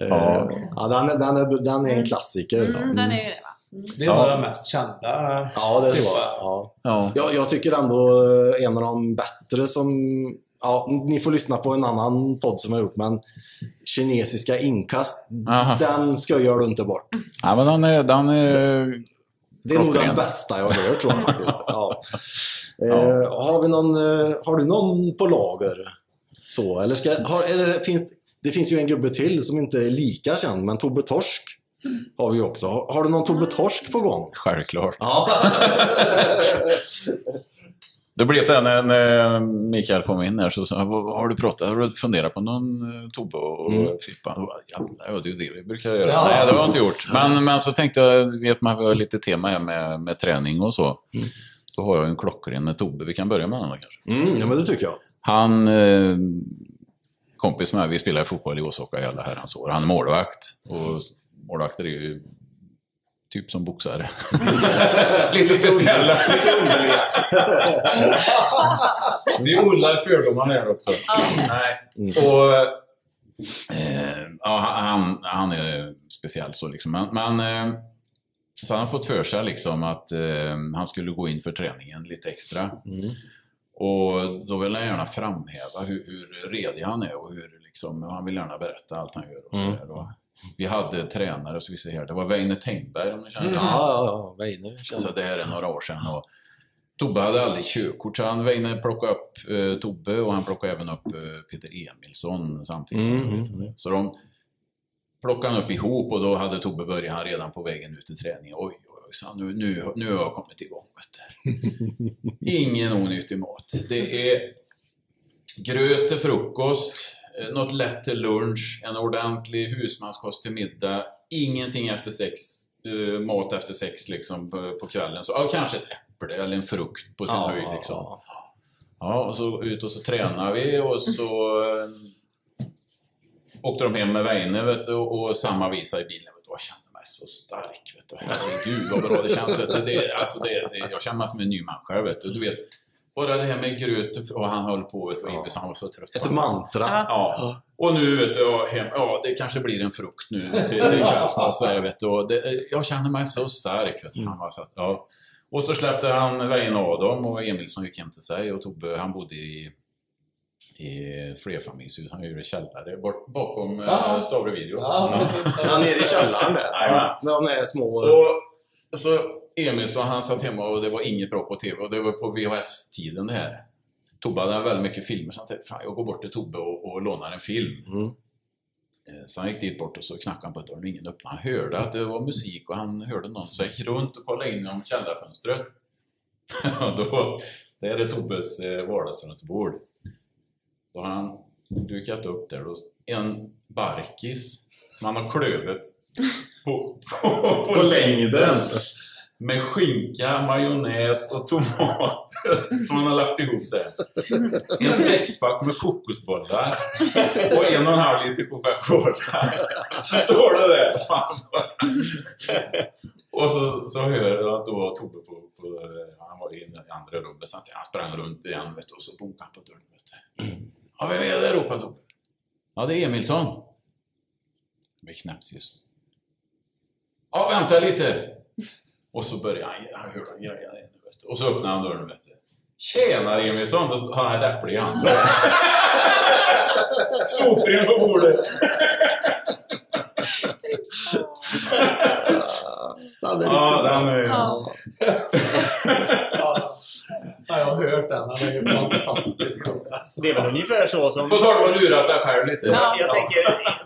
eh, ja, den, är- den, är, den är en klassiker. Mm, den är ju det va? Det är en av de mest kända. Ja, det Sippa. var ja. Ja. jag. Jag tycker ändå eh, en av de bättre som... Ja, ni får lyssna på en annan podd som jag har gjort, men kinesiska inkast, Aha. den ska jag inte bort. ja, men den är... Den är Det är nog den bästa jag har hört tror jag [LAUGHS] faktiskt. Ja. Eh, har, vi någon, eh, har du någon på lager? Så, eller ska, har, eller finns, det finns ju en gubbe till som inte är lika känd, men Tobbe Torsk har vi också. Har, har du någon Tobbe Torsk på gång? självklart. Ja. [LAUGHS] Det blev sen när, när Mikael kom in här så sa han, "Vad har du pratat, har du funderat på någon eh, Tobbe och Mm. Fippa? Ja, det är ju det vi brukar göra. Ja. Nej, det har jag inte gjort. Men, men så tänkte jag, vet man har lite tema här med, med träning och så. Då har jag en klockren med Tobbe. Vi kan börja med honom kanske. Mm, ja, men det tycker jag. Han, eh, kompis med, vi spelar fotboll i Åsåka i alla herrans år. Han är målvakt. Och målvakter är ju typ som boxare. [LAUGHS] Lite speciella. Lite underliga. Vi odlar fördomarna här också. Nej. Och, eh, ja, han, han är speciell så liksom. Men, men eh, så han har fått för sig liksom att eh, han skulle gå in för träningen lite extra. Mm. Och då vill han gärna framhäva hur, hur redig han är och hur liksom, han vill gärna berätta allt han gör. Och så där. Vi hade tränare, så vi ser här, det var Väinö Tengberg om ni känner till Ja, ja. Weine. så det här är några år sedan. Och Tobbe hade aldrig körkort, så han och plockade upp eh, Tobbe och han plockade även upp eh, Peter Emilsson samtidigt. Mm, mm, mm, Så de plockade han upp ihop och då hade Tobbe börjat han redan på vägen ut till träning. Oj, oj, han, nu, nu, nu har jag kommit igång. [LAUGHS] Ingen onyttig mat. Det är gröt till frukost, något lätt till lunch, en ordentlig husmanskost till middag. Ingenting efter sex, eh, mat efter sex liksom på, på kvällen. Så, ja, kanske ett äpple eller en frukt på sin Ja, höjd. Liksom. Ja, och så ut och så tränar vi och så eh, åkte de hem med Weine och, och samma visa i bilen. Vet du. Jag kände mig så stark. Vet du. Herregud vad bra det känns. Vet du. Det, alltså, det, det, jag känner mig som en ny människa. Vet du. Du vet, bara det här med gröt och han höll på och Ibis, han var så trött. Ett mantra. Ja. Och nu vet du, ja, hem, ja, det kanske blir en frukt nu till, till. [LAUGHS] Så jag, vet du, och det, jag känner mig så stark. Vet du. Han var så, ja. Och så släppte han Weine Adam och Emilsson gick hem till sig och Tobbe, han bodde i i ett flerfamiljshus. Han gjorde källare bort, bakom Ja. ja. Stavre Video. Ja, precis. Ja, nere i källaren där. Jajamän. De är små... Och så Emilsson han satt hemma och det var inget bra på TV och det var på VHS-tiden det här. Tobbe hade väldigt mycket filmer så han tänkte fan jag går bort till Tobbe och, och lånar en film. Eh, Så han gick dit bort och så knackade han på dörren och ingen öppnade. Han hörde att det var musik och han hörde någon så gick runt och kollade in genom källarfönstret. [LAUGHS] Och då, där är Tobbes eh, vardagsrumsbord. Då har han dukat upp där då, en barkis som han har klövet på, [LAUGHS] på, på längden. Med skinka, majonnäs och tomater som han har lagt ihop sig. En sexpack med kokosbollar och en och en halv liter Coca-Cola. Står det där. Och så, så hör jag då Tobbe på, på han var i andra rummet, så han sprang runt igen vet du, och så bokade han på dörren. Vet du. Ja, vem är det? ropade Tobbe. Ja, det är Emilsson. Det blir knäpptyst. Ja, vänta lite! Och så börjar han, han hör han du. Och så öppnar han dörren vet du. Tjena Emilsson! Då har han ett äpple i handen. [LAUGHS] Sopren på bordet. Ja, den är... Ja. [LAUGHS] Ja, jag har hört den. Den är ju fantastisk. Det är väl ungefär så som... På tal om att lura sig själv lite. Ja, jag tänker,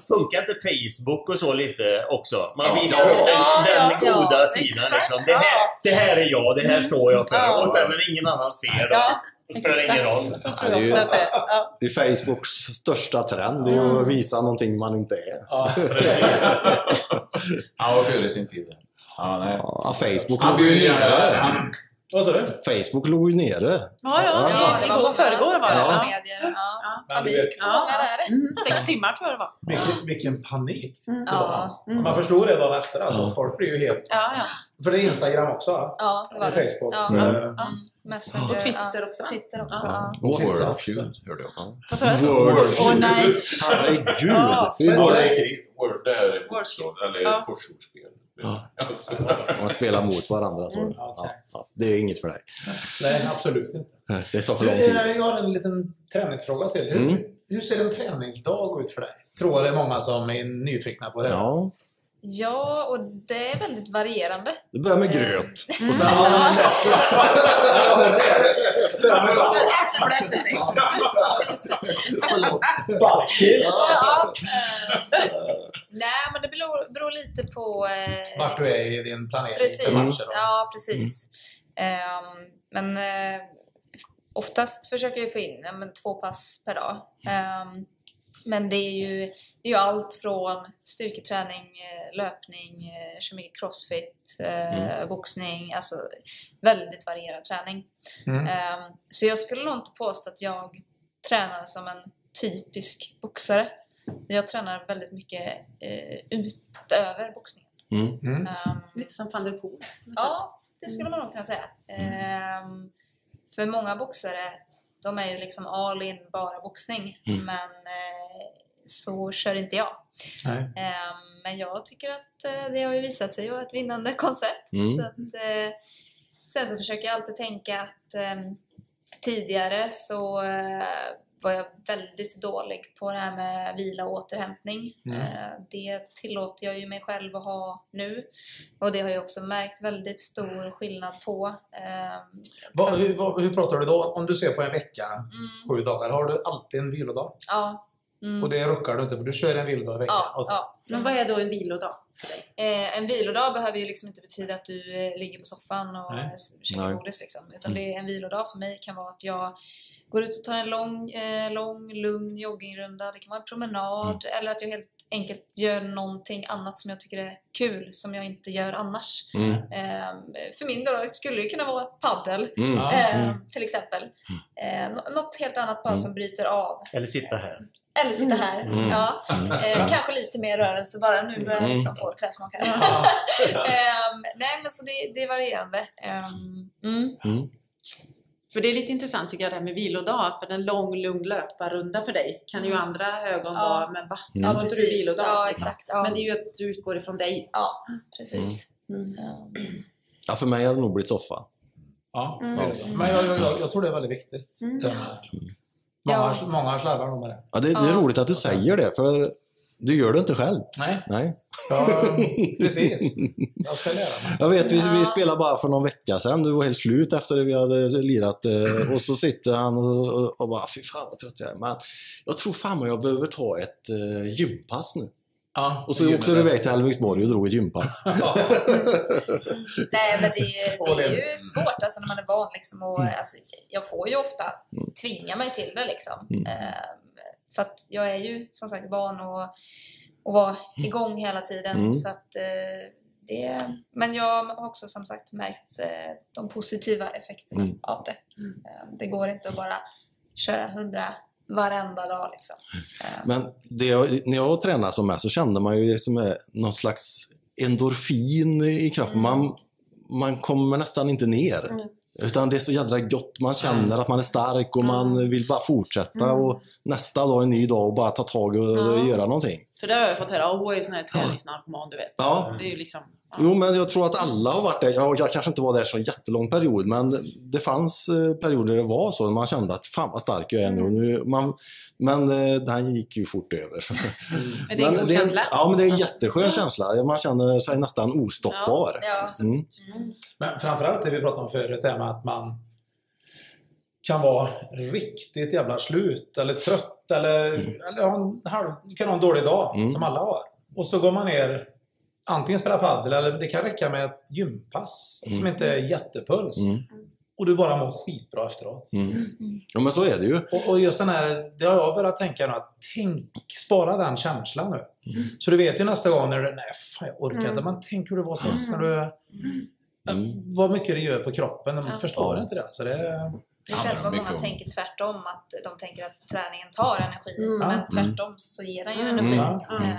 funkar inte Facebook och så lite också? Man Ja. visar upp den, Ja, den ja, goda ja, sidan liksom. Det här, det här är jag, det här står jag för. Ja. Och sen när ingen annan ser det, Ja, då spelar det ingen roll. Ja, det, är ju, det, ja. Facebooks största trend. Det är Mm. att visa någonting man inte är. Ja, Han var före sin tid. Ja, nej. Ja, Facebook Han nere. gärna... Han, Vad sa du? Facebook låg ju nere. Ja, ja, Ja. ja. det var Igår många förrgår var det. Ja. medier. Ja. Där? Mm, sex timmar tror jag det var. vilken, vilken panik. Mm. Ja. Mm. Man förstår det dagen efter. Alltså, Folk blir ju helt... Ja, ja. För det är Instagram också? Ja, det var Det det. Facebook. Ja. Mm. Mm. Messenger. Och Twitter ja. också. Twitter också. Ja. Ja. och Word of också. Feud hörde jag också. Word. Åh nej! Herregud! Ja. Ja, var det det? är krig. Word, det är Word bokstav, eller Ja. Ja. [LAUGHS] Alltså. Man spelar mot varandra. Så. Mm. Ja, ja. Det är inget för dig. Nej, absolut inte. Det tar för lång tid. eh, Jag har en liten träningsfråga till. Hur, Mm. hur ser en träningsdag ut för dig? Tror det är många som är nyfikna på det. Ja, ja, och det är väldigt varierande. det börjar med gröt. Och sen Äpple efter sex. Det. Barkis! Eh, Nej, men det beror, beror lite på... eh, Vart du är i din planering för Precis, matcher. då. ja precis. Ehm, men eh, oftast försöker jag få in ja, men, två pass per dag. Ehm, men det är, ju, det är ju allt från styrketräning, eh, löpning, eh, mycket crossfit, eh, boxning, alltså väldigt varierad träning. Mm. Ehm, så jag skulle nog inte påstå att jag tränar som en typisk boxare. Jag tränar väldigt mycket utöver boxningen. Mm. Mm. Ehm, Lite som van der Poel. Ja, det skulle man nog kunna säga. Ehm, för många boxare, de är ju liksom all in, bara boxning. Mm. Men eh, så kör inte jag. Nej. Ehm, men jag tycker att eh, det har ju visat sig vara ett vinnande koncept. Mm. Så att, eh, sen så försöker jag alltid tänka att ehm, tidigare så var jag väldigt dålig på det här med vila och återhämtning. Mm. Eh, det tillåter jag ju mig själv att ha nu. Och det har jag också märkt väldigt stor skillnad på. Ehm, Vad, hur, vad, hur pratar du då? Om du ser på en vecka, mm, sju dagar, har du alltid en vilodag? ja, Mm. Och det ruckar du inte för du kör en vilodag i veckan. Ja, ja. Men vad är då en vilodag för dig? Eh, en vilodag behöver ju liksom inte betyda att du eh, ligger på soffan och käkar godis. Liksom. Utan det är en vilodag för mig kan vara att jag går ut och tar en lång, eh, lång lugn joggingrunda. Det kan vara en promenad eller att jag helt enkelt gör någonting annat som jag tycker är kul som jag inte gör annars. Mm. Eh, för min del det skulle ju kunna vara paddel Mm. Eh, till exempel. Eh, nå- något helt annat bara Mm. som bryter av. Eller sitta här. Eller sitta här. Mm. Ja. Eh, kanske lite mer rörelse bara. Nu börjar jag Mm. liksom få träsmak här. [LAUGHS] Ehm, nej, men så det, det är varierande. Ehm, mm. Mm. För det är lite intressant tycker jag det här med vilodag. För en lång, lugn löparrunda för dig kan ju andra ögon Ja. vara, men va? Mm. Har Ja, inte du precis. vilodag? Ja, exakt. Ja, Men det är ju att du utgår ifrån dig. ja precis. Mm. Ehm, Ja, för mig hade det nog blivit soffa. Ja, Mm. Men jag, jag, jag, jag tror det är väldigt viktigt. Mm. Många, många slarvar nog med det. Ja, det, det är Ja. roligt att du säger det, för du gör det inte själv. Nej, Nej. ja, [LAUGHS] precis. Jag ska lära mig. Jag vet, vi, vi spelade bara för någon vecka sedan. Du var helt slut efter det vi hade lirat. eh, Och så sitter han och, och, och bara, fy fan vad trött jag är. Men jag tror fan jag behöver ta ett uh, gympass nu. Ja, Och så åkte du iväg till Hälleviksborg och drog ett gympass. [LAUGHS] Ja. [LAUGHS] nej, men det, det är ju svårt alltså, när man är van. Liksom, och, alltså, jag får ju ofta tvinga mig till det. Liksom. Mm. För att jag är ju som sagt van att, att vara igång hela tiden. Mm. Så att, eh, det, men jag har också som sagt märkt eh, de positiva effekterna Mm. av det. Ehm, det går inte att bara köra hundra varenda dag. Liksom. Men det jag, när jag tränade som mest så kände man ju det som är någon slags endorfin i kroppen. Man, man kommer nästan inte ner. Mm. Utan det är så jädra gott. Man känner att man är stark och man vill bara fortsätta. Och nästa dag är en ny dag och bara ta tag och Ja. göra någonting. För det har jag fått höra. Ja, hon är ju sån här träningsnarkoman, du vet. Ja. Det är ju liksom... Ja. Jo, men jag tror att alla har varit där. Jag, jag kanske inte var där så en jättelång period, men det fanns eh, perioder det var så. Man kände att fan vad stark jag är nu. nu man, men eh, den gick ju fort över. Men det är en god känsla. Ja, men det är en jätteskön känsla. Man känner sig nästan ostoppbar. ja. Mm. Men framförallt det vi pratade om förut, det med att man kan vara riktigt jävla slut eller trött eller, eller ha en halv, kan ha en dålig dag Mm. som alla har. Och så går man ner, antingen spelar padel eller det kan räcka med ett gympass som inte är jättepuls. Mm. Och du bara mår skitbra efteråt. Mm. Ja, men så är det ju. Och, och just den här, det har jag börjat tänka nu att tänk, spara den känslan nu. Så du vet ju nästa gång när du, nej fan jag orkar inte. Men tänk hur det var sist när du, Mm. vad mycket det gör på kroppen. De Ja. förstår inte det. Så det Det känns som att många om- tänker tvärtom, att de tänker att träningen tar energi. Mm. Men tvärtom så ger den ju Mm. energi. Mm. Mm.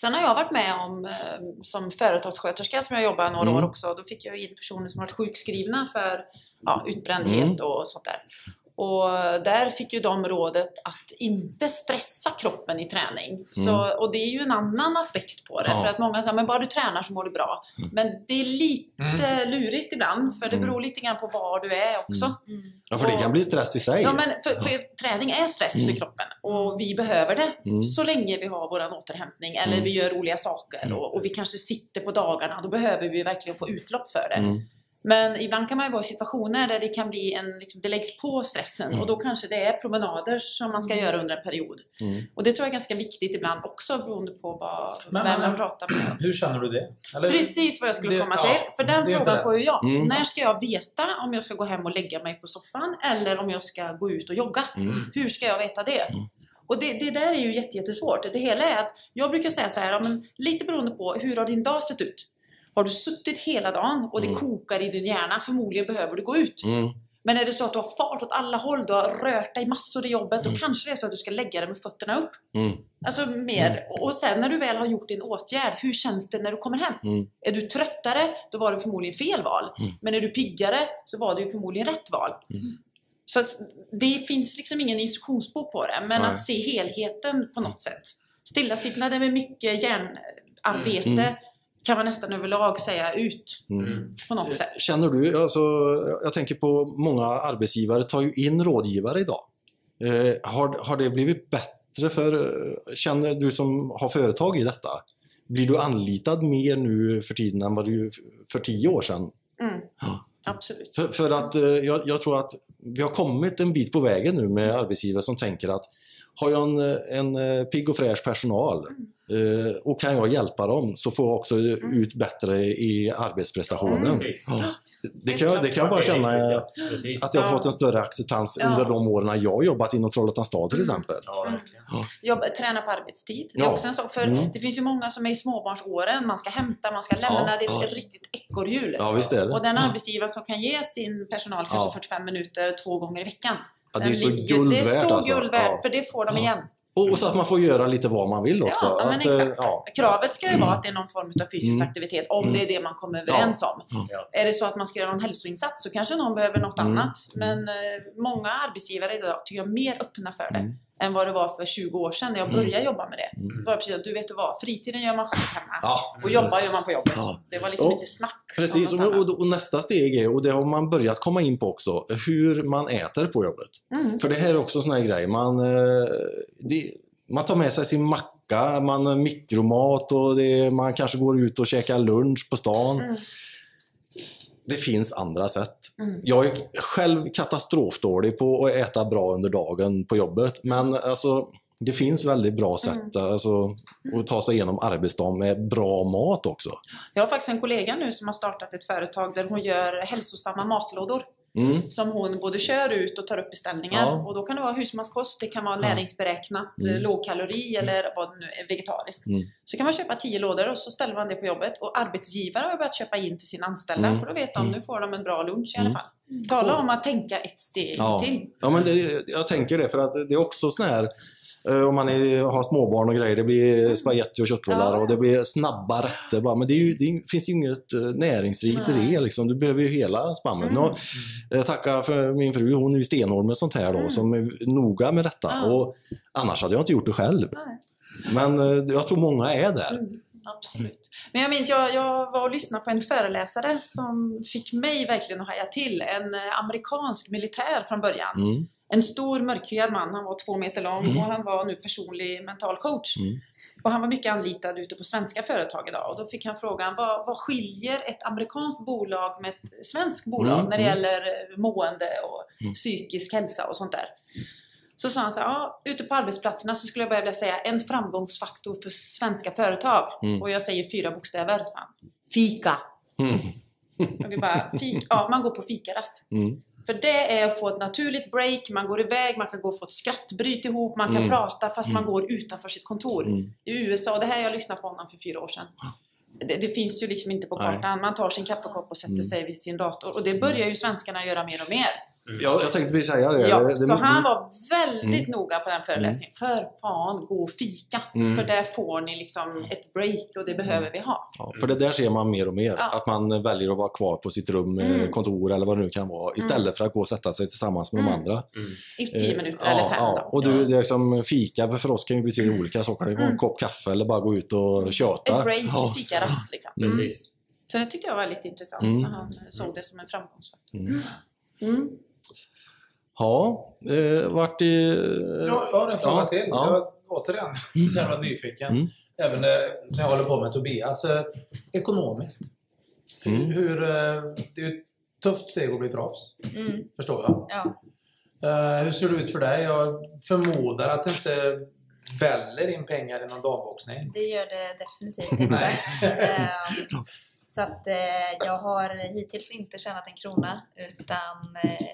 Sen har jag varit med om, eh, som företagssköterska som jag jobbade några Mm. år också, då fick jag in personer som varit sjukskrivna för ja, utbrändhet Mm. och sånt där. Och där fick ju de rådet att inte stressa kroppen i träning. Så, och det är ju en annan aspekt på det. Mm. Ja. För att många säger men bara du tränar så mår du bra. Men det är lite lurigt ibland, för det Mm. beror lite grann på var du är också. Ja, för det kan bli stress i sig. Ja, men för, för träning är stress för kroppen och vi behöver det Mm. så länge vi har vår återhämtning eller Mm. vi gör roliga saker och, och vi kanske sitter på dagarna. Då behöver vi verkligen få utlopp för det. Mm. Men ibland kan man ju vara i situationer där det kan bli en, liksom, det läggs på stressen och då kanske det är promenader som man ska göra under en period. Mm. Och det tror jag är ganska viktigt ibland också beroende på vad, Men- vem man pratar med. Hur känner du det? Eller- Precis vad jag skulle Det- komma ja, till. För den frågan får ju jag. Mm. När ska jag veta om jag ska gå hem och lägga mig på soffan eller om jag ska gå ut och jogga? Mm. Hur ska jag veta det? Och det, det där är ju jätte, jättesvårt. Det hela är att jag brukar säga så här, ja, men lite beroende på hur har din dag sett ut? Har du suttit hela dagen och det Mm. kokar i din hjärna? Förmodligen behöver du gå ut. Mm. Men är det så att du har fart åt alla håll, du har rört dig massor i jobbet, då kanske det är så att du ska lägga dig med fötterna upp. Mm. Alltså mer. Och sen när du väl har gjort din åtgärd, hur känns det när du kommer hem? Mm. Är du tröttare, då var det förmodligen fel val. Men är du piggare, så var det ju förmodligen rätt val. Så det finns liksom ingen instruktionsbok på det, men Nej. att se helheten på något sätt. Stillasittande med mycket hjärnarbete Mm. Kan man nästan överlag säga ut Mm. på något sätt. Känner du, alltså, jag tänker på många arbetsgivare tar ju in rådgivare idag. Eh, har, har det blivit bättre för, eh, känner du som har företag i detta, blir du anlitad mer nu för tiden än vad du för tio år sedan? Mm. Ja. Absolut. För, för att eh, jag, jag tror att vi har kommit en bit på vägen nu med arbetsgivare som tänker att har jag en, en eh, pigg och fräsch personal eh, och kan jag hjälpa dem så får jag också ut bättre i arbetsprestationen. Precis. Ja. Det, kan jag, det kan jag bara känna eh, Precis. att jag har fått en större acceptans Ja. under de åren jag har jobbat inom Trollhättans stad till exempel. Ja, verkligen. Jobba, träna på arbetstid. Det är Ja. också en sak. För Mm. det finns ju många som är i småbarnsåren. Man ska hämta, man ska lämna. Ja, det är ett ja. riktigt ekorrhjul. Ja. Och den Ja. arbetsgivaren som kan ge sin personal kanske Ja. 45 minuter två gånger i veckan. Ja, det är så guld Det är så alltså. guld Ja. för det får de igen. Och så att man får göra lite vad man vill också. Ja, att, eh, ja. Kravet ska ju vara att det är någon form av fysisk Mm. aktivitet, om Mm. det är det man kommer överens om. Ja. Är det så att man ska göra någon hälsoinsats så kanske någon behöver något Mm. annat. Men eh, många arbetsgivare idag tycker jag är mer öppna för det. Mm. Än vad det var för 20 år sedan när jag började jobba med det. Mm. Då var det precis du vet du vad, fritiden gör man själv hemma. Ja. Och jobbar gör man på jobbet. Ja. Det var liksom Och- inte snack Precis, och, och, nästa steg är, och det har man börjat komma in på också, hur man äter på jobbet. Mm. För det här är också en sån här grej. Man, eh, det, man tar med sig sin macka, man mikromat och det, man kanske går ut och käkar lunch på stan. Mm. Det finns andra sätt. Mm. Jag är själv katastrofdålig på att äta bra under dagen på jobbet. Men alltså, det finns väldigt bra sätt Mm. alltså, att ta sig igenom arbetsdagen med bra mat också. Jag har faktiskt en kollega nu som har startat ett företag där hon gör hälsosamma matlådor. Mm. Som hon både kör ut och tar upp beställningar. Ja. Och då kan det vara husmanskost, det kan vara näringsberäknat, Mm. eh, lågkalori eller vad det nu är, vegetariskt. Mm. Så kan man köpa 10 lådor och så ställer man det på jobbet. Och arbetsgivare har börjat köpa in till sina anställda Mm. för då vet de, Mm. nu får de en bra lunch i alla Mm. fall. Tala om att tänka ett steg Ja, till. ja men det, jag tänker det för att det är också sån här om man är, har småbarn och grejer, det blir spaghetti och köttbullar Ja. och det blir snabba rätter. Bara. Men det, ju, det finns ju inget eh, näringsrikt i det. Liksom. Du behöver ju hela spammen. Mm. Och, jag tackar för min fru, hon är ju stenhård med sånt här då, som är noga med detta. Ja. Och annars hade jag inte gjort det själv. Nej. Men eh, jag tror många är där. Mm, absolut. Men jag minns, jag, jag var och lyssnade på en föreläsare som fick mig verkligen att haja till. En eh, amerikansk militär från början. Mm. En stor mörkhyad man, han var två meter lång Mm. och han var nu personlig mental coach. Mm. Och han var mycket anlitad ute på svenska företag idag. Och då fick han frågan, vad, vad skiljer ett amerikanskt bolag med ett svenskt bolag Mm, när det mm. gäller eh, mående och Mm. psykisk hälsa och sånt där? Så sa han så här, ja, ute på arbetsplatserna så skulle jag vilja säga en framgångsfaktor för svenska företag. Mm. Och jag säger fyra bokstäver, sa han. Fika. Mm. Och vi bara, fika. Ja, man går på fikarast. Mm. För det är att få ett naturligt break, man går iväg, man kan gå och få ett skrattbryt ihop, man kan Mm. prata fast man Mm. går utanför sitt kontor. Mm. I USA, det här jag lyssnade på honom för fyra år sedan. Det, det finns ju liksom inte på kartan. Man tar sin kaffekopp och sätter Mm. sig vid sin dator. Och det börjar ju svenskarna göra mer och mer. Jag, jag tänkte precis säga det. Ja, det, så han var väldigt Mm. noga på den föreläsningen. För fan, gå och fika. Mm. För där får ni liksom ett break och det behöver vi ha. Ja, för det där ser man mer och mer. Ja. Att man väljer att vara kvar på sitt rum, eh, Mm. kontor eller vad det nu kan vara. Istället för att gå och sätta sig tillsammans med Mm. de andra. I tio Eh, minuter ja, eller fem ja. då. Och du, det är som fika för oss kan ju betyda olika saker. Det kan vara en Mm. kopp kaffe eller bara gå ut och köta. Ett break, Ja. fikarast liksom. Mm. Precis. Så det tyckte jag var lite intressant Mm. när han såg det som en framgångsfaktor. Mm. Mm. Ja, eh, vart i... Jag har en fråga Ja, till. ja. Jag, återigen, så jävla nyfiken. Mm. Även eh, som jag håller på med Tobias. Eh, ekonomiskt. Mm. Hur, eh, det är ju ett tufft steg att bli proffs. Mm, Förstår jag. ja. Eh, hur ser det ut för dig? Jag förmodar att det inte väller in pengar inom damboxning. Det gör det definitivt [LAUGHS] inte. Ehm, Så att eh, jag har hittills inte tjänat en krona utan eh,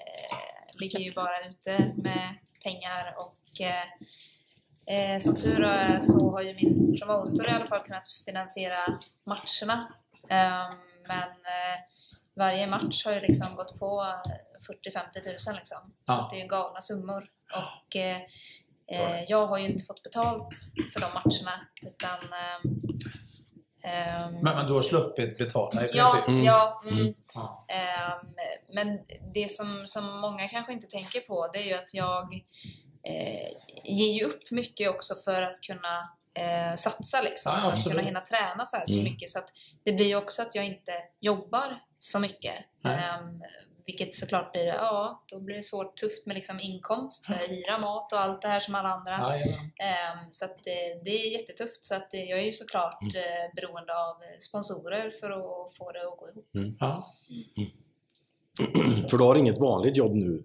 ligger ju bara ute med pengar och eh, eh, som tur är så har ju min promotor i alla fall kunnat finansiera matcherna. Ehm, men eh, varje match har ju liksom gått på 40-50 tusen liksom. Så Ja. det är ju galna summor. Och eh, jag har ju inte fått betalt för de matcherna utan ehm, Men, men du har sluppit betala i Ja, princip? Mm. ja. Mm. Ja. Ehm, men det som, som många kanske inte tänker på det är ju att jag eh, ger ju upp mycket också för att kunna eh, satsa liksom. Ja, för att kunna hinna träna så här så Mm. mycket. Så att det blir ju också att jag inte jobbar så mycket. Nej. Vilket såklart blir, ja, då blir det svårt, tufft med liksom inkomst, för hyra, mat och allt det här som alla andra. Jajamän. Ehm, så att det, det är jättetufft. Så att jag är ju såklart Mm. eh, beroende av sponsorer för att få det att gå ihop. Ja. [CLEARS THROAT] För du har inget vanligt jobb nu?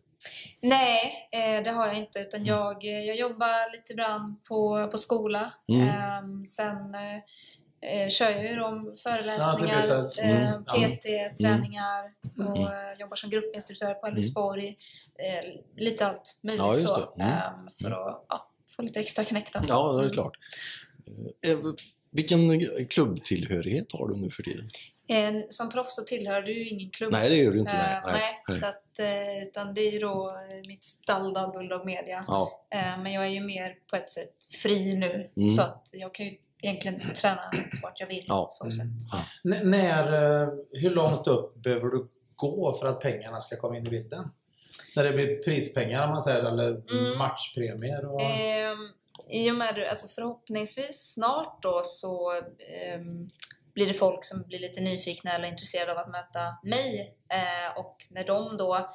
Nej, eh, det har jag inte. Utan jag, eh, jag jobbar lite ibland på, på skola. Mm. Ehm, sen eh, eh, kör ju de föreläsningar, Ja, eh, Mm. PT-träningar och eh, jobbar som gruppinstruktör på Elfsborg. Eh, lite allt möjligt Ja, så. Mm. ehm, för att ja, få lite extra knäck då. Ja, det är klart. Eh, vilken klubbtillhörighet har du nu för tiden? Eh, som proffs så tillhör du ju ingen klubb. Nej, det gör du inte. Nej, Eh, nej, nej. Så att, eh, utan det är ju då eh, mitt stall Bulldog Media. Ja, Eh, Men jag är ju mer på ett sätt fri nu. Mm. Så att jag kan ju egentligen träna vart jag vill. Ja. Så sätt. N- när, eh, hur långt upp behöver du gå för att pengarna ska komma in i bilden? När det blir prispengar om man säger, eller Mm. matchpremier? Och... Ehm, I och med, alltså förhoppningsvis snart då så ehm, blir det folk som blir lite nyfikna eller intresserade av att möta mig. Eh, och när de då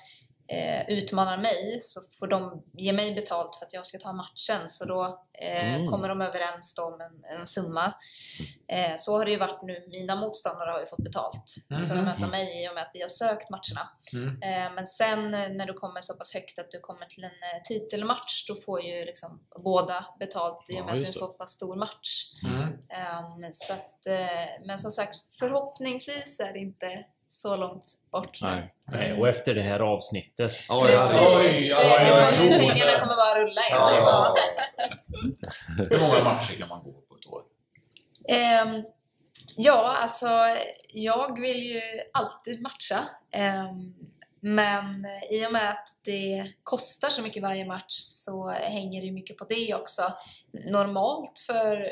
eh, utmanar mig så får de ge mig betalt för att jag ska ta matchen. Så då eh, Mm. kommer de överens om en, en summa. Eh, så har det ju varit nu. Mina motståndare har ju fått betalt för Mhm. att möta mig i och med att vi har sökt matcherna. Mm. Eh, Men sen eh, när du kommer så pass högt att du kommer till en eh, titelmatch, då får ju liksom båda betalt i och Ja, med att det är en så pass stor match. Mm. Ehm, Så att, men som sagt, förhoppningsvis är det inte så långt bort. nej. Nej, och efter det här avsnittet. Ja, Precis, Oj, ja, kommer, bara rulla in. ja, ja. Hur många matcher kan man gå på ett år? Ehm, ja, alltså jag vill ju alltid matcha. Ehm, men i och med att det kostar så mycket varje match så hänger det mycket på det också. Normalt för,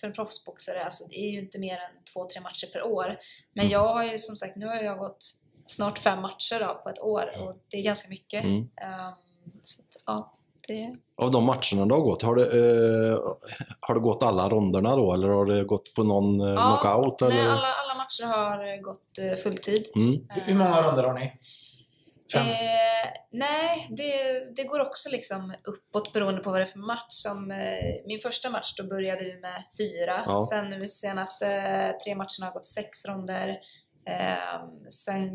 för en proffsboxare, alltså det är ju inte mer än två, tre matcher per år. Men jag har ju som sagt, nu har jag gått snart fem matcher då, på ett år och det är ganska mycket. Mm. Så att, ja, det... Av de matcherna du har gått, har det, eh, har det gått alla ronderna då? Eller har det gått på någon eh, Ja, knockout? Eller? Nej, alla, alla matcher har gått eh, fulltid. Mm. Hur- Hur många ronder har ni? Fem? Eh, nej, det, det går också liksom uppåt beroende på vad det är för match. Som, eh, min första match då började vi med fyra. Ja. Sen nu senaste tre matcherna har gått sex ronder. Eh, sen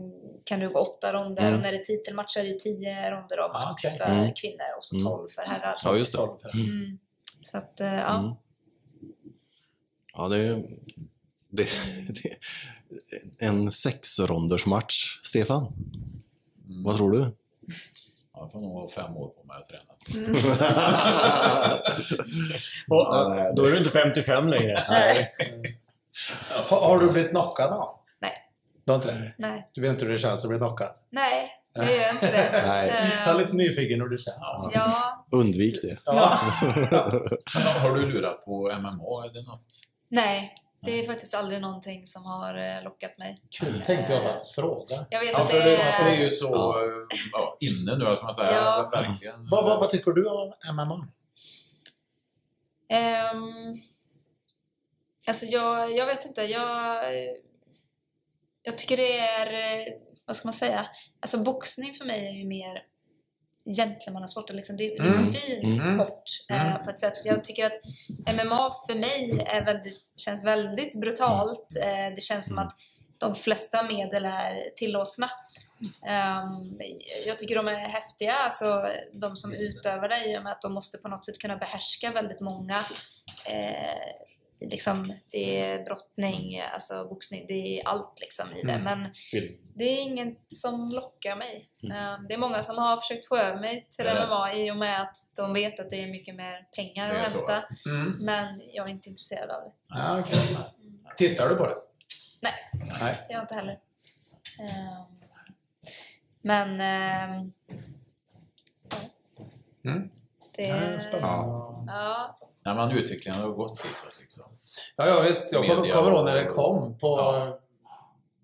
kan du gå åtta ronder Mm. och när det är titelmatcher är det tio ronder då, max Ah, okej. för Mm. kvinnor och så Mm. tolv för herrar. Ja, just det. Mm. Så att, eh, ja. Mm. Ja, det är, det, [LAUGHS] det är en sexronders match. Stefan, Mm. vad tror du? Jag får nog ha fem år på mig att träna. [LAUGHS] Och, eh, då är du inte 55 längre. Nej. [LAUGHS] Har, har du blivit knockad då? Nej. Du har inte det? Nej. Du vet inte hur det känns att bli knockad? Nej, jag gör inte det. [LAUGHS] Nej. Eh, Jag är lite nyfiken hur det känns. ja, Undvik det. Ja. Har du lurat på MMA? Är det något? nej. Det är faktiskt aldrig någonting som har eh, lockat mig. Kul tänkte jag faktiskt fråga. Jag vet Ja, att det det, är... det är ju så Ja. eh, ja, inne nu, som man säger. Ja. Verkligen. Vad, vad, vad tycker du om MMA? Ehm, alltså jag, jag vet inte. Jag, jag tycker det är, eh, vad ska man säga? Alltså boxning för mig är ju mer gentlemannasport. Liksom. Det är en Mm. fin Mm. sport eh, Mm. på ett sätt. Jag tycker att MMA för mig är väldigt, känns väldigt brutalt. Eh, det känns som att de flesta medel är tillåtna. Ehm, jag tycker de är häftiga, alltså de som utövar det i och med att de måste på något sätt kunna behärska väldigt många eh, liksom, det är brottning, alltså boxning, det är allt liksom i det. Mm. Men det är inget som lockar mig. Eh, Det är många som har försökt få över mig till. MMA i och med att de vet att det är mycket mer pengar att hämta. Mm. Men jag är inte intresserad av det. Ja, okej. Tittar du på det? Nej. Nej. Det är jag inte heller. Ehm, Men... ehm, Mm. Det är spännande. Ja. När man utvecklingen har gått ditåt liksom. Ja, ja visst. Jag kommer, kommer ihåg när det kom på Ja.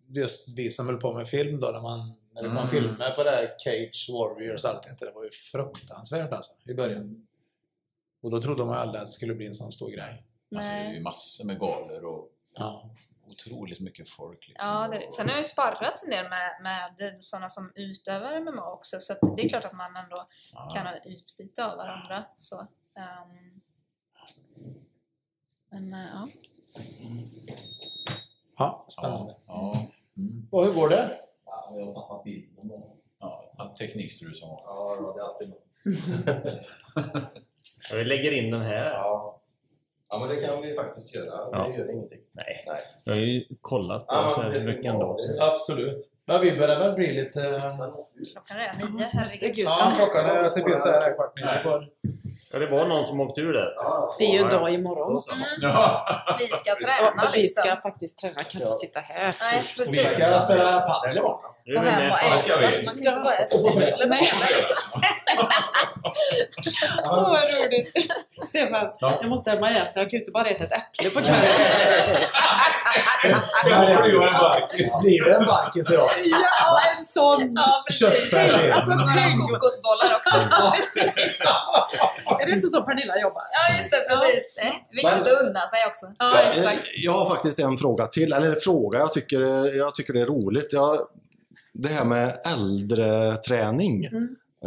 just vi som höll på med film då, när, man, när det Mm. filmer på det här Cage Warriors och allt det Det var ju fruktansvärt alltså, i början. Och då trodde man aldrig att det skulle bli en sån stor grej. Alltså, det är Nej. ju massor med galor och Ja. otroligt mycket folk. Liksom. Ja, det, sen har jag ju sparrats en del med, med sådana som utövar MMA också, så att det är klart att man ändå Ja. kan ha utbyte av varandra. Så, ehm, men eh, ja. Ja, spännande. Ja. Ja. Mm. Och hur går det? Ja, jag har tappat bilden. Ja, teknikstrul som vanligt. Ja, det är alltid [LAUGHS] Vi lägger in den här. Ja. ja, men det kan vi faktiskt göra. Ja. Det gör ingenting. Nej. Nej. Jag har ju kollat på Ja, så här mycket ändå. Absolut. Men vi börjar väl bli lite... Klockan är nio, herregud. Ja, klockan är blir så här kvart nio. Ja, det var någon som åkte ur där. Det är ju en dag imorgon. Vi ska [LAUGHS] träna Och vi liksom. ska faktiskt träna, kan inte sitta här. Nej, vi precis. ska spela padel imorgon. Och hem och äta. Man kan ju inte bara äta äpple på kvällen liksom. Åh, vad roligt! Stefan, jag måste hem och äta. Jag kan ju inte bara äta ett äpple på [LAUGHS] kvällen. Det en barkis idag? Ja, en sån! Ja, precis. Köttfärs. Alltså, Några kokosbollar också. [LAUGHS] Är det inte så Pernilla jobbar? Ja, just det. Precis. Nej, Viktigt att unna sig också. Ja, Eh, exakt. Jag har faktiskt en fråga till, eller en fråga jag tycker, jag tycker det är roligt. Jag, det här med äldreträning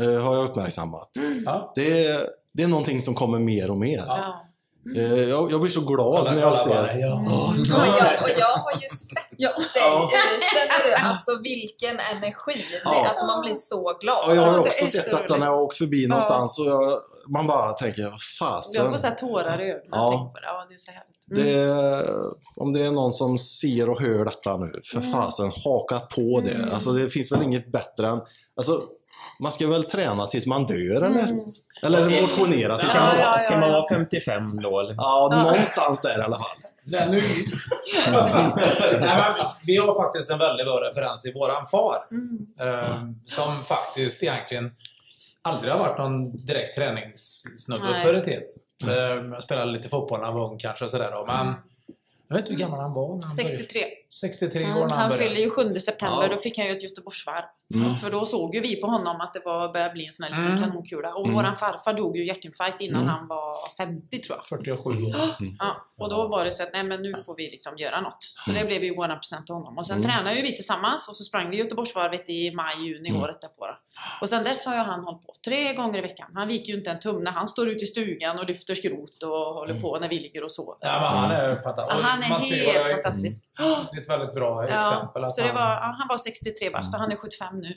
eh, har jag uppmärksammat. Ja. Det, är, det är någonting som kommer mer och mer. Ja. Eh, jag, jag blir så glad Kolla, när jag kolla bara. ser... Ja. Och jag, och jag har ju sett Ja. dig ute. Känner du? Alltså vilken energi. Det, Ja. alltså man blir så glad. Ja, jag har det också sett detta när jag har åkt förbi någonstans och jag, man bara tänker, vad Jag fasen. får så här tårar i ögonen. Ja. Det. Ja, det är så härligt. Mm. Det, om det är någon som ser och hör detta nu, för Mm. fasen, haka på det. Alltså det finns väl inget bättre än... Alltså, man ska väl träna tills man dör eller? Eller motionera tills man ja, ska man vara 55 då eller? Ja, någonstans där i alla fall. Nej, nu... [LAUGHS] Nej, men vi har faktiskt en väldigt bra referens i våran far. Eh, som faktiskt egentligen aldrig har varit någon direkt träningssnubbe förr i tiden. Eh, jag spelade lite fotboll när han var ung kanske och sådär då, men jag vet inte hur gammal han var när han började. 63. 63 år Mm, när han han fyller ju 7 september, Ja. då fick han ju ett Göteborgsvarv. Mm. För då såg ju vi på honom att det var, började bli en sån här liten Mm. kanonkula. Och Mm. våran farfar dog ju hjärtinfarkt innan Mm. han var 50 tror jag. 47 år. Ja, och då var det så att nej men nu får vi liksom göra något. Så det blev ju våran present till honom. Och sen Mm. tränade ju vi tillsammans och så sprang vi Göteborgsvarvet i maj, juni Mm. året därpå. då. Och sen dess har ju han hållit på tre gånger i veckan. Han viker ju inte en tum när han står ute i stugan och lyfter skrot och håller på när vi ligger och sover. Ja, men han är fantastisk. Ja, han är helt fantastisk. Det är ett väldigt bra exempel. Ja, Att så det han- var, ja, han var 63 bast och han är 75 nu.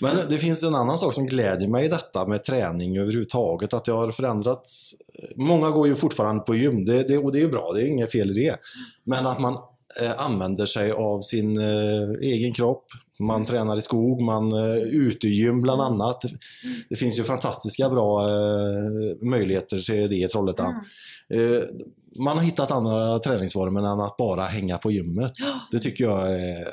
Men det finns en annan sak som glädjer mig i detta med träning överhuvudtaget, att det har förändrats. Många går ju fortfarande på gym, det, det, och det är ju bra, det är inget fel i det. Men att man eh, använder sig av sin eh, egen kropp, man tränar i skog, man eh, utegym bland annat. Det finns ju fantastiska bra eh, möjligheter till det i Trollhättan. Eh, man har hittat andra träningsformer än att bara hänga på gymmet. [GASPS] Det tycker jag är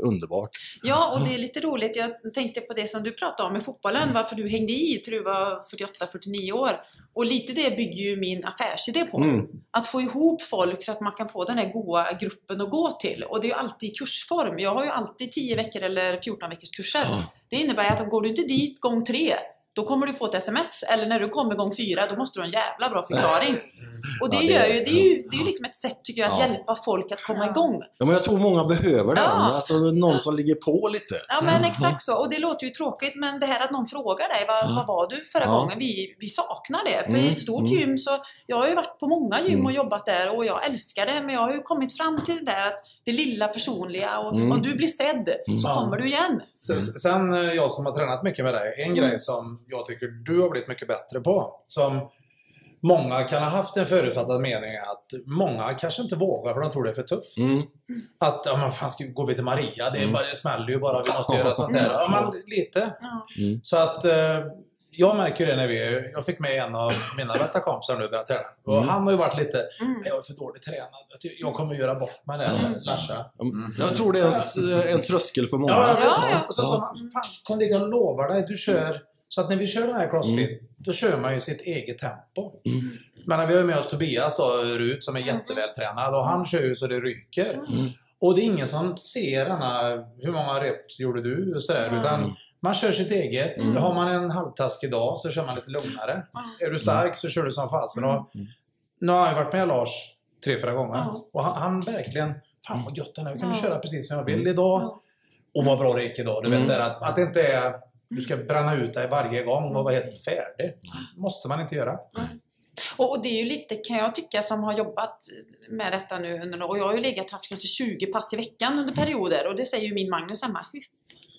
underbart. Ja, och det är lite roligt. Jag tänkte på det som du pratade om med fotbollen, varför du hängde i till du var 48-49 år. Och lite det bygger ju min affärsidé på. Mm. Att få ihop folk så att man kan få den här goa gruppen att gå till. Och det är ju alltid i kursform. Jag har ju alltid 10 veckor eller 14 veckors kurser. Det innebär att går du inte dit gång tre, då kommer du få ett sms. Eller när du kommer gång fyra, då måste du ha en jävla bra förklaring. [LAUGHS] Och det, Ja, det- gör ju, det är ju det är ju liksom ett sätt tycker jag att Ja. hjälpa folk att komma igång. Ja, men jag tror många behöver den. Ja. Alltså någon som ligger på lite. Ja men exakt så. Och det låter ju tråkigt men det här att någon frågar dig vad, vad var du förra Ja. gången? Vi, vi saknar det. För Mm, i ett stort mm. gym så, jag har ju varit på många gym Mm. och jobbat där och jag älskar det. Men jag har ju kommit fram till det där att det lilla personliga och Mm. om du blir sedd Mm. så kommer du igen. Sen, sen eh, jag som har tränat mycket med dig, en Mm. grej som jag tycker du har blivit mycket bättre på. Som många kan ha haft en förutfattad mening att många kanske inte vågar för de tror det är för tufft. Mm. Att, ja men fan ska vi till Maria? Det, är Mm. bara, det smäller ju bara, vi måste göra sånt där. [LAUGHS] Ja men lite. Mm. Så att eh, jag märker det när vi, jag fick med en av mina bästa kompisar nu börja träna. Och Mm. han har ju varit lite, Mm. jag är för dåligt tränad. Jag kommer göra bort mig där, Larsa. Jag tror det är en, en tröskel för många. Ja, Ja, ja, ja. Och så sa han, fan kom dit, jag lovar dig, du kör. Så att när vi kör den här crossfit, då kör man ju sitt eget tempo. Mm. Men vi har ju med oss Tobias då, Rut, som är jättevältränad och han kör ju så det ryker. Mm. Och det är ingen som ser denna, hur många reps gjorde du? Och så där, Mm. utan man kör sitt eget. Har man en halvtaskig dag så kör man lite lugnare. Är du stark så kör du som fasen. Och Nu har jag varit med Lars tre, fyra gånger. Och han, han verkligen, fan vad gött det är nu. kan köra precis som jag vill idag. Och vad bra det gick idag. Du Mm. vet det här att, att det inte är du ska bränna ut dig varje gång. Och vara helt färdig. måste man inte göra. Och, det är ju lite, kan jag tycka, som har jobbat med detta nu under och jag har ju legat haft kanske 20 pass i veckan under perioder. Och det säger ju min Magnus hemma, hur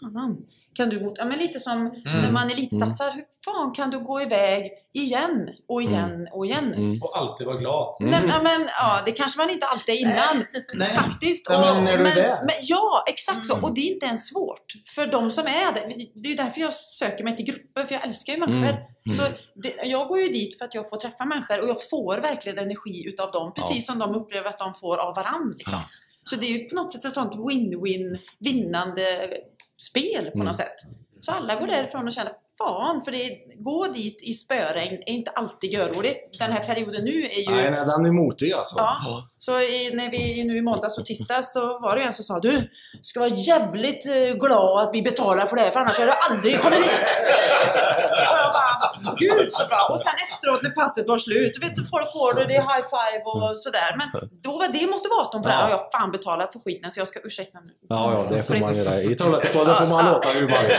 fan kan du mot... Ja, men lite som när man elitsatsar. Hur fan kan du gå iväg igen och igen och igen? Mm. Och alltid vara glad. Nej, ja, men, ja, det kanske man inte alltid är innan. Nej. [LAUGHS] Faktiskt. Nej, men när du är men, där. men, ja, exakt så. Mm. Och det är inte ens svårt. För de som är där. Det är därför jag söker mig till grupper. För jag älskar ju människor. Mm. Mm. Så det, jag går ju dit för att jag får träffa människor och jag får verkligen energi utav dem. Precis som de upplever att de får av varandra. Liksom. Så det är ju på något sätt ett sånt win-win, vinnande spel på Mm. något sätt. Så alla går därifrån och känner Fan, för det gå dit i spöregn är inte alltid görroligt. Den här perioden nu är ju... Nej, nej, den är motig alltså. Ja. Så i, när vi nu i måndags och tisdags så var det en som sa Du, ska vara jävligt eh, glad att vi betalar för det här för annars hade jag aldrig kommit hit. och jag bara, gud så bra. Och sen efteråt när passet var slut, du vet hur folk går och det är high five och sådär. Men då var det motivatorn för det här. Ja. Jag har fan betalat för skiten så jag ska ursäkta nu. Ja, ja, det får man göra. I Trollhättepodden får man låta hur man vill.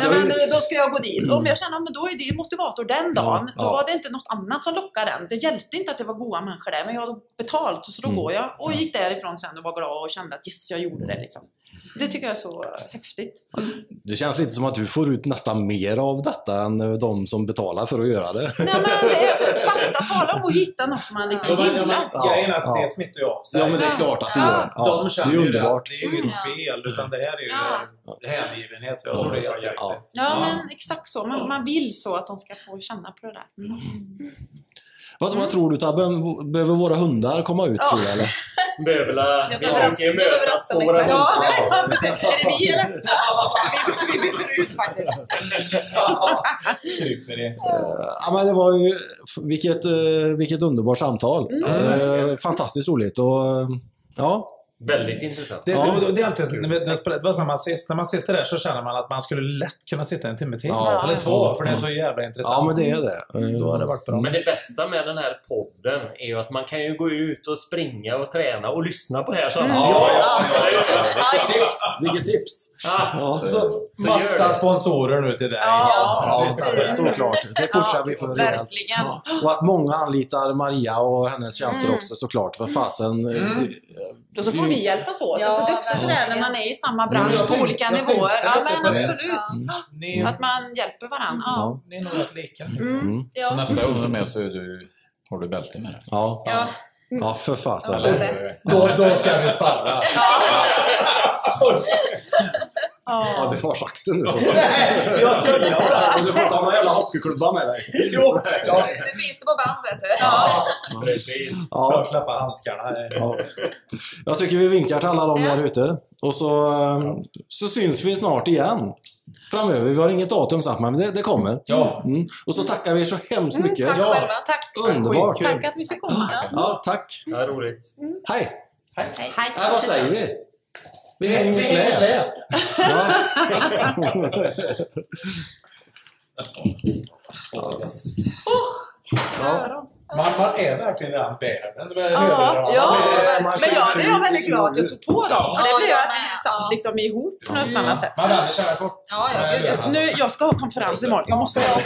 Nej, men eh, då ska jag gå dit. Om jag känner men då är det motivator den dagen. Då var det inte något annat som lockade den. Det hjälpte inte att det var goda människor där, men jag hade betalt så då Mm. går jag. Och gick därifrån sen och var glad och kände att yes, jag gjorde det. Liksom. Det tycker jag är så häftigt. Det känns lite som att du får ut nästan mer av detta än de som betalar för att göra det. Nej men det är så, fatta, tala om att hitta något man liksom Ja, men, ja, gillar. men, grejen är att Ja. det smittar ju av sig. Ja, men det är klart att det gör. Ja, De det känner är ju underbart. Det. det är ju inget spel, utan det här är ju hängivenhet. Jag tror det är jätteviktigt. Ja, men exakt så. Man, man vill så att de ska få känna på det där. Mm. Vad, vad tror du Tabbe? Behöver våra hundar komma ut tror du, eller? Behöver la- Jag vi behöver behöver mötas på våra bostäder. Ja, [LAUGHS] är det vi eller? [LAUGHS] Vi, byter ut faktiskt. Kryper det. Ja, men det var ju... Vilket, eh, vilket underbart samtal. Eh, Fantastiskt roligt och... eh, Ja, Väldigt intressant. Det, Ja. det, det är alltid, när det var samma sist, när man sitter där så känner man att man skulle lätt kunna sitta en timme till. Ja. Eller två, för det är så jävla intressant. ja men det är det. Eh, Då har det varit bra. Men det bästa med den här podden är ju att man kan ju gå ut och springa och träna och lyssna på det här samtidigt. Ja, ja, Vilket tips! Vilket tips! ja. Ja, Så, Så massa det. sponsorer nu till dig. Ja, ja såklart. Det pushar vi för rejält. Verkligen. Ja. Och att många anlitar Maria och hennes tjänster Mm. också såklart. För fasen. eh, det- får vi hjälpas åt. Ja, alltså, det är också sådär när man är i samma Mm, bransch på olika nivåer. Ja, men absolut. Ni, Att man hjälper varandra. Ja. Ja. ni är nog rätt lika. Mm. Så Ja, nästa gång du är med så är du, har du bälte med dig. Ja. ja. ja, för fasen. Då, då ska vi sparra. [LAUGHS] Ja, det var sagt det nu. Så. Nej, jag skojar bara. Och du får ta några jävla hockeyklubba med dig. Jo, ja. Det finns det på band vet du. Precis. Får Ja, släppa handskarna. ja. Jag tycker vi vinkar till alla dem där ute. Och så, eh, så syns vi snart igen. Framöver. Vi har inget datum sagt men det, det kommer. Ja. Mm. Och så tackar vi er så hemskt mycket. Tack Ja. själva. Tack. Underbart. Tack att vi fick komma. Ja, tack. Ja, roligt. Hej. Hej. Hej. Äh, vad säger vi? Vi hänger släp. släp. Ja. Öron. Man, man är verkligen den världen. Det är Ja, ja. Men- jag, det är jag väldigt glad att jag tog på dem. För det Ja, blev att vi med. satt Ja. liksom ihop på något annat sätt. Man sig här fort. Ja, ja, ja. Nu, jag ska ha konferens imorgon. Jag måste ha [LAUGHS]